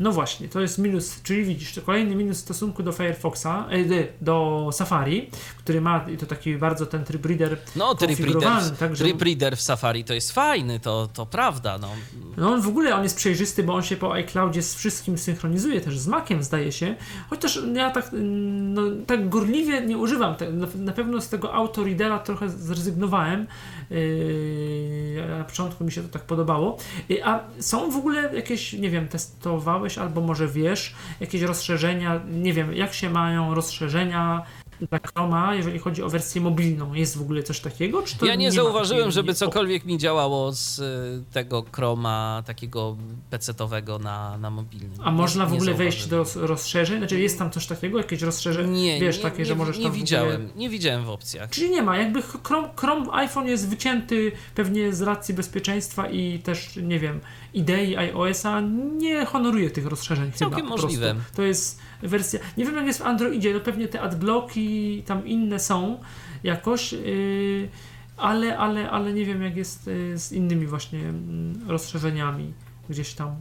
Speaker 2: No właśnie, to jest minus, czyli widzisz, to kolejny minus w stosunku do Firefoxa, e, d- do Safari, który ma i to taki bardzo ten tryb reader
Speaker 3: No, Trip Reader,
Speaker 2: konfigurowany, tak, że-
Speaker 3: Trip Reader w Safari to jest fajny, to, to prawda. No.
Speaker 2: No on w ogóle on jest przejrzysty, bo on się po iCloudzie z wszystkim synchronizuje, też z Maciem zdaje się. Chociaż ja tak, mm, no, tak gorliwie nie używam. na pewno z tego autoreadera trochę zrezygnowałem. Yy, na początku mi się to tak podobało. Yy, a są w ogóle jakieś, nie wiem, testowałeś albo może wiesz, jakieś rozszerzenia, nie wiem, jak się mają rozszerzenia dla Chroma, jeżeli chodzi o wersję mobilną. Jest w ogóle coś takiego? Czy to
Speaker 3: Ja nie,
Speaker 2: ma
Speaker 3: zauważyłem, żeby
Speaker 2: nie-
Speaker 3: cokolwiek mi działało z y, tego Chroma takiego PC-owego na, na mobilnym.
Speaker 2: A można w
Speaker 3: Nie
Speaker 2: ogóle wejść do rozszerzeń? Znaczy jest tam coś takiego, jakieś rozszerzenie?
Speaker 3: Nie,
Speaker 2: Wiesz,
Speaker 3: nie,
Speaker 2: takie,
Speaker 3: nie,
Speaker 2: że możesz
Speaker 3: nie widziałem,
Speaker 2: Ogóle...
Speaker 3: nie widziałem w opcjach.
Speaker 2: Czyli nie ma, jakby Chrome, Chrome iPhone jest wycięty pewnie z racji bezpieczeństwa i też, nie wiem, idei iOS-a nie honoruje tych rozszerzeń
Speaker 3: Całkiem
Speaker 2: chyba
Speaker 3: możliwe.
Speaker 2: To jest wersja, nie wiem jak jest w Androidzie, no pewnie te adblocki tam inne są jakoś, yy, ale, ale, ale nie wiem jak jest yy, z innymi właśnie mm, rozszerzeniami gdzieś tam.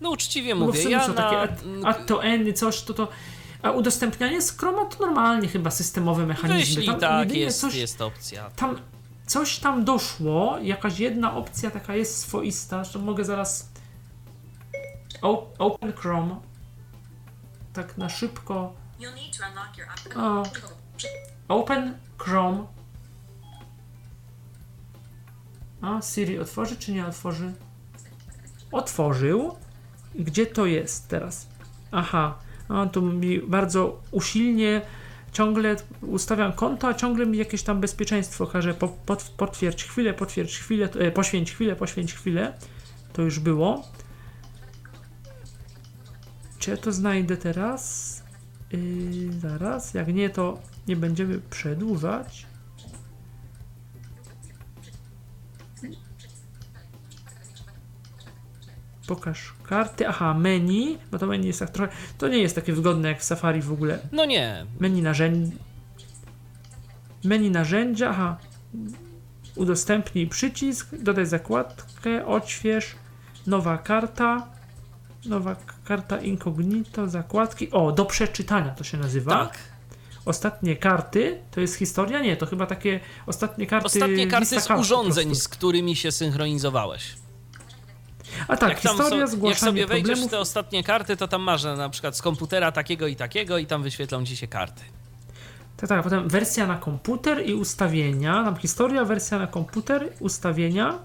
Speaker 3: No uczciwie
Speaker 2: No
Speaker 3: mówię,
Speaker 2: sumie
Speaker 3: ja
Speaker 2: są
Speaker 3: na...
Speaker 2: takie add, add to any, coś, to to. A udostępnianie z Chroma to normalnie chyba systemowe mechanizmy.
Speaker 3: Wyślij,
Speaker 2: Tam
Speaker 3: tak, jest,
Speaker 2: coś,
Speaker 3: jest opcja.
Speaker 2: Tam, coś tam doszło, jakaś jedna opcja taka jest swoista, że mogę zaraz Open Chrome tak na szybko o, Open Chrome a Siri otworzy czy nie otworzy? Otworzył. Gdzie to jest teraz? Aha, on tu mi bardzo usilnie ciągle ustawiam konto, a ciągle mi jakieś tam bezpieczeństwo każe po, pot, potwierdź chwilę, potwierdź chwilę, e, poświęć chwilę, poświęć chwilę. To już było. Czy to znajdę teraz? Yy, zaraz, jak nie, to nie będziemy przedłużać. Pokaż karty. Aha, menu. Bo to menu jest tak trochę. To nie jest takie wygodne jak w Safari w ogóle.
Speaker 3: No nie.
Speaker 2: Menu narzędzi. Menu narzędzia. Aha. Udostępnij przycisk. Dodaj zakładkę. Odśwież. Nowa karta. Nowa karta incognito. Zakładki. O, do przeczytania to się nazywa.
Speaker 3: Tak.
Speaker 2: Ostatnie karty. To jest historia? Nie, to chyba takie ostatnie karty.
Speaker 3: Ostatnie karty z urządzeń, z którymi się synchronizowałeś.
Speaker 2: A tak,
Speaker 3: jak,
Speaker 2: historia,
Speaker 3: so, jak sobie wejdziesz
Speaker 2: problemów.
Speaker 3: w te ostatnie karty, to tam masz na przykład z komputera takiego i takiego i tam wyświetlą ci się karty.
Speaker 2: Tak, tak, potem wersja na komputer i ustawienia. Tam historia, wersja na komputer, ustawienia,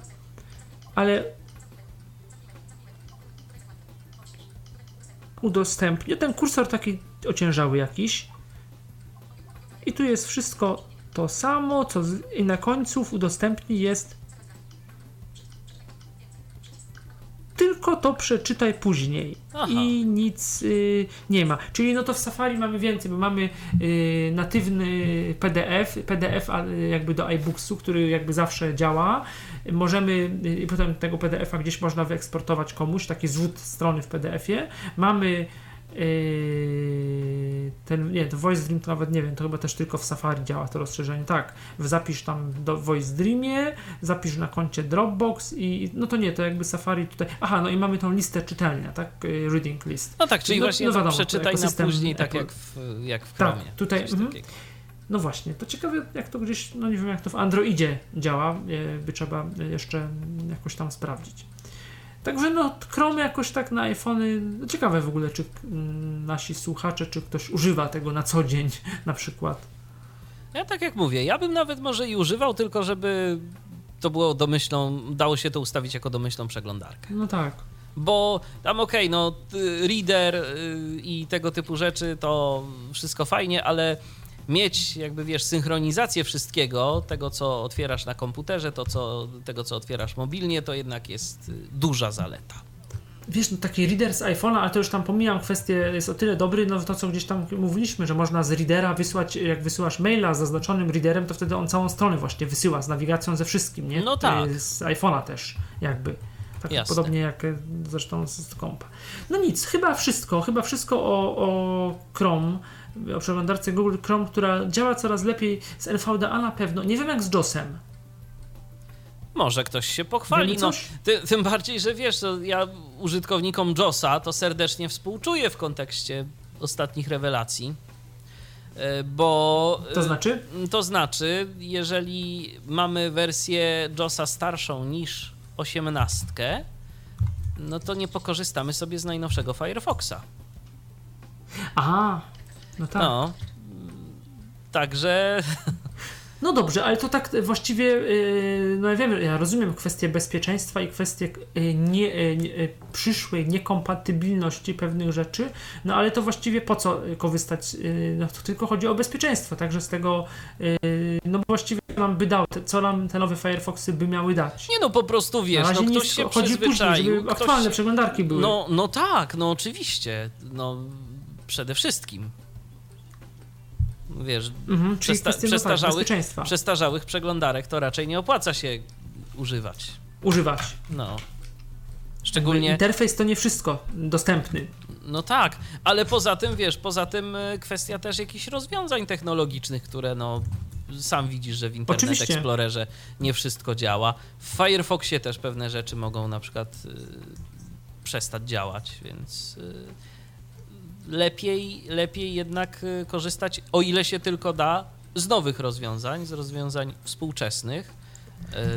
Speaker 2: ale udostępnię. Ten kursor taki ociężały jakiś. I tu jest wszystko to samo, co z, i na końcu w udostępnij jest tylko to przeczytaj później
Speaker 3: Aha.
Speaker 2: i nic y, nie ma. Czyli no to w Safari mamy więcej, bo mamy y, natywny PDF, PDF y, jakby do iBooksu, który jakby zawsze działa. Możemy i potem tego PDF-a gdzieś można wyeksportować komuś, taki zrzut strony w PDF-ie. Mamy y, ten, nie, to Voice Dream to nawet nie wiem, to chyba też tylko w Safari działa to rozszerzenie. Tak, zapisz tam do Voice Dreamie, zapisz na koncie Dropbox i no to nie, to jakby Safari tutaj. Aha, no i mamy tą listę czytelnia, tak? Y, Reading list.
Speaker 3: No tak, czyli
Speaker 2: No-
Speaker 3: właśnie
Speaker 2: no wiadomo,
Speaker 3: przeczytaj na później, tak
Speaker 2: Apple.
Speaker 3: jak w, jak w
Speaker 2: Tak,
Speaker 3: Chromie.
Speaker 2: tutaj,
Speaker 3: Coś
Speaker 2: mhm. No właśnie, to ciekawe jak to gdzieś, no nie wiem jak to w Androidzie działa, e, by trzeba jeszcze jakoś tam sprawdzić. Także no Chrome jakoś tak na iPhony, no ciekawe w ogóle czy mm, nasi słuchacze, czy ktoś używa tego na co dzień na przykład.
Speaker 3: Ja tak jak mówię, ja bym nawet może i używał, tylko żeby to było domyślną, dało się to ustawić jako domyślną przeglądarkę.
Speaker 2: No tak.
Speaker 3: Bo tam okej, no y, reader y, i tego typu rzeczy to wszystko fajnie, ale mieć jakby wiesz synchronizację wszystkiego, tego co otwierasz na komputerze, to co, tego co otwierasz mobilnie, to jednak jest y, duża zaleta.
Speaker 2: Wiesz, no taki reader z iPhone'a, ale to już tam pomijam kwestię, jest o tyle dobry, no to co gdzieś tam mówiliśmy, że można z readera wysłać, jak wysyłasz maila z zaznaczonym readerem, to wtedy on całą stronę właśnie wysyła z nawigacją ze wszystkim, nie?
Speaker 3: No tak.
Speaker 2: Z iPhone'a też, jakby. Tak
Speaker 3: Jasne.
Speaker 2: podobnie jak e, zresztą z, kompa. No nic, chyba wszystko, chyba wszystko o, o Chrome, o przeglądarce Google Chrome, która działa coraz lepiej z NVDA na pewno. Nie wiem jak z JOSem.
Speaker 3: Może ktoś się pochwali. No, ty, tym bardziej, że wiesz, to ja użytkownikom JOSa to serdecznie współczuję w kontekście ostatnich rewelacji. E, Bo.
Speaker 2: To
Speaker 3: e,
Speaker 2: znaczy?
Speaker 3: To znaczy, jeżeli mamy wersję JOSa starszą niż 18, no to nie pokorzystamy sobie z najnowszego Firefoxa.
Speaker 2: Aha, no tak.
Speaker 3: No. Także
Speaker 2: No dobrze, ale to tak właściwie, yy, no ja wiem, ja rozumiem kwestię bezpieczeństwa i kwestię yy, nie, yy, nie, przyszłej niekompatybilności pewnych rzeczy, no ale to właściwie po co korzystać, no to tylko chodzi o bezpieczeństwo, także z tego, no właściwie nam by dał, co nam te nowe Firefoxy by miały dać.
Speaker 3: nie no po prostu wiesz, no ktoś się
Speaker 2: chodzi później, żeby
Speaker 3: ktoś
Speaker 2: aktualne przeglądarki były.
Speaker 3: No, no tak, no oczywiście. No przede wszystkim. Wiesz,
Speaker 2: mhm,
Speaker 3: przesta- przestarzałych- przestarzałych przeglądarek to raczej nie opłaca się używać.
Speaker 2: Używać.
Speaker 3: No. Szczególnie.
Speaker 2: Interfejs to nie wszystko dostępny.
Speaker 3: No tak, ale poza tym, wiesz, poza tym y, kwestia też jakichś rozwiązań technologicznych, które no. Sam widzisz, że w Internet
Speaker 2: Oczywiście.
Speaker 3: Explorerze nie wszystko działa. W Firefoxie też pewne rzeczy mogą na przykład y, przestać działać, więc y, lepiej, lepiej jednak y, korzystać, o ile się tylko da, z nowych rozwiązań, z rozwiązań współczesnych.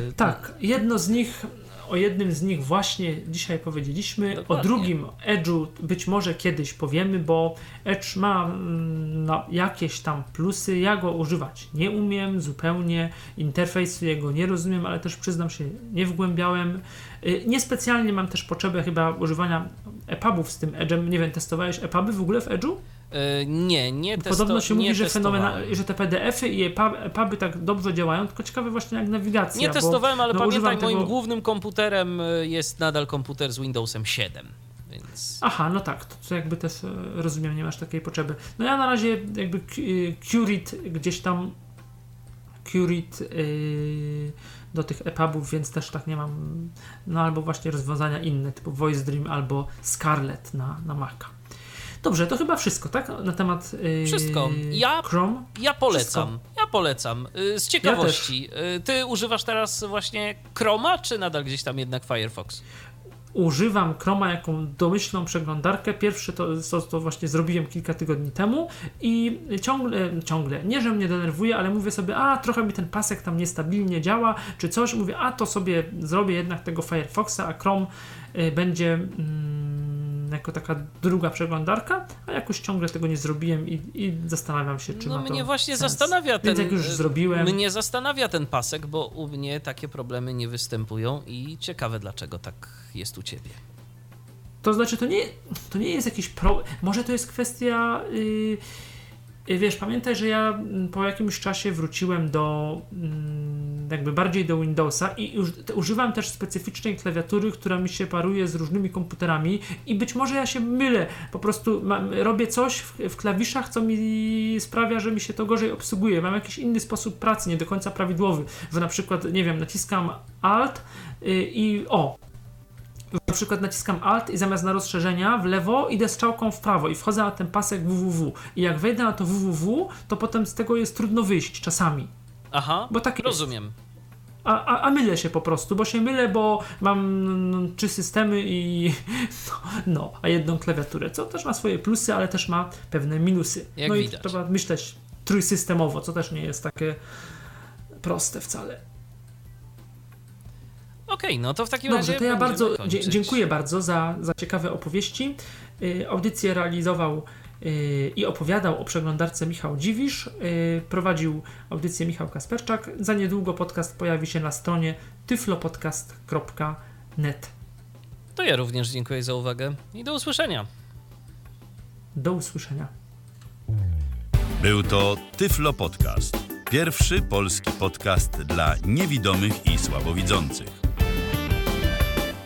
Speaker 3: Y,
Speaker 2: Tak, jedno z nich, o jednym z nich właśnie dzisiaj powiedzieliśmy,
Speaker 3: Dokładnie.
Speaker 2: o drugim Edge'u być może kiedyś powiemy, bo Edge ma mm, no, jakieś tam plusy, ja go używać nie umiem zupełnie, interfejsu jego nie rozumiem, ale też przyznam się, nie wgłębiałem. Y, Niespecjalnie mam też potrzebę chyba używania EPUBów z tym Edge'em, nie wiem, testowałeś EPUBy w ogóle w Edge'u?
Speaker 3: Y, nie, nie testo-
Speaker 2: Podobno się
Speaker 3: nie
Speaker 2: mówi, że, fenomena- że te PDF-y i EPUBy tak dobrze działają, tylko ciekawe właśnie jak nawigacja.
Speaker 3: Nie
Speaker 2: bo,
Speaker 3: testowałem, ale
Speaker 2: no,
Speaker 3: pamiętaj, moim
Speaker 2: tego-
Speaker 3: głównym komputerem y, jest nadal komputer z Windowsem 7, więc...
Speaker 2: Aha, no tak, to, to jakby też e, rozumiem, nie masz takiej potrzeby. No ja na razie jakby Curit gdzieś tam Curit yy, do tych EPUBów, więc też tak nie mam, no albo właśnie rozwiązania inne, typu Voice Dream albo Scarlet na, na Maca. Dobrze, to chyba wszystko, tak? Na temat yy,
Speaker 3: Wszystko. Ja-
Speaker 2: Chrome.
Speaker 3: Ja polecam. Ja polecam. Y, Z ciekawości. y, Ty używasz teraz właśnie Chroma, czy nadal gdzieś tam jednak Firefox?
Speaker 2: używam Chroma jako domyślną przeglądarkę. Pierwszy to, to, to właśnie zrobiłem kilka tygodni temu i ciągle, ciągle, nie że mnie denerwuje, ale mówię sobie, a trochę mi ten pasek tam niestabilnie działa, czy coś. Mówię, a to sobie zrobię jednak tego Firefoxa, a Chrome y, będzie mm, jako taka druga przeglądarka, a jakoś ciągle tego nie zrobiłem i, i zastanawiam się, czy
Speaker 3: No
Speaker 2: ma to
Speaker 3: mnie właśnie
Speaker 2: sens.
Speaker 3: zastanawia ten...
Speaker 2: Więc jak już
Speaker 3: y,
Speaker 2: zrobiłem,
Speaker 3: Mnie zastanawia ten pasek, bo u mnie takie problemy nie występują i ciekawe dlaczego tak jest u ciebie.
Speaker 2: To znaczy, to nie, to nie jest jakiś problem. Może to jest kwestia. Yy, wiesz, pamiętaj, że ja mm, po jakimś czasie wróciłem do. mm, jakby bardziej do Windowsa i już, używam też specyficznej klawiatury, która mi się paruje z różnymi komputerami i być może ja się mylę. Po prostu mam, robię coś w, w klawiszach, co mi sprawia, że mi się to gorzej obsługuje. Mam jakiś inny sposób pracy, nie do końca prawidłowy. Że na przykład, nie wiem, naciskam Alt yy, i o, na przykład naciskam Alt i zamiast na rozszerzenia w lewo idę strzałką w prawo i wchodzę na ten pasek www. I jak wejdę na to www, to potem z tego jest trudno wyjść czasami.
Speaker 3: Aha,
Speaker 2: Bo tak jest.
Speaker 3: rozumiem.
Speaker 2: A, a, a mylę się po prostu, bo się mylę, bo mam trzy systemy i no, no, a jedną klawiaturę, co też ma swoje plusy, ale też ma pewne minusy.
Speaker 3: Jak
Speaker 2: no
Speaker 3: widać.
Speaker 2: i trzeba myśleć trójsystemowo, co też nie jest takie proste wcale.
Speaker 3: Okej, no to w takim
Speaker 2: Dobrze,
Speaker 3: razie
Speaker 2: to ja bardzo
Speaker 3: kończyć.
Speaker 2: dziękuję bardzo za, za ciekawe opowieści. Y, audycję realizował y, i opowiadał o przeglądarce Michał Dziwisz. Y, prowadził audycję Michał Kasperczak. Za niedługo podcast pojawi się na stronie tyflopodcast.net.
Speaker 3: To ja również dziękuję za uwagę i do usłyszenia.
Speaker 2: Do usłyszenia.
Speaker 1: Był to Tyflo Podcast. Pierwszy polski podcast dla niewidomych i słabowidzących.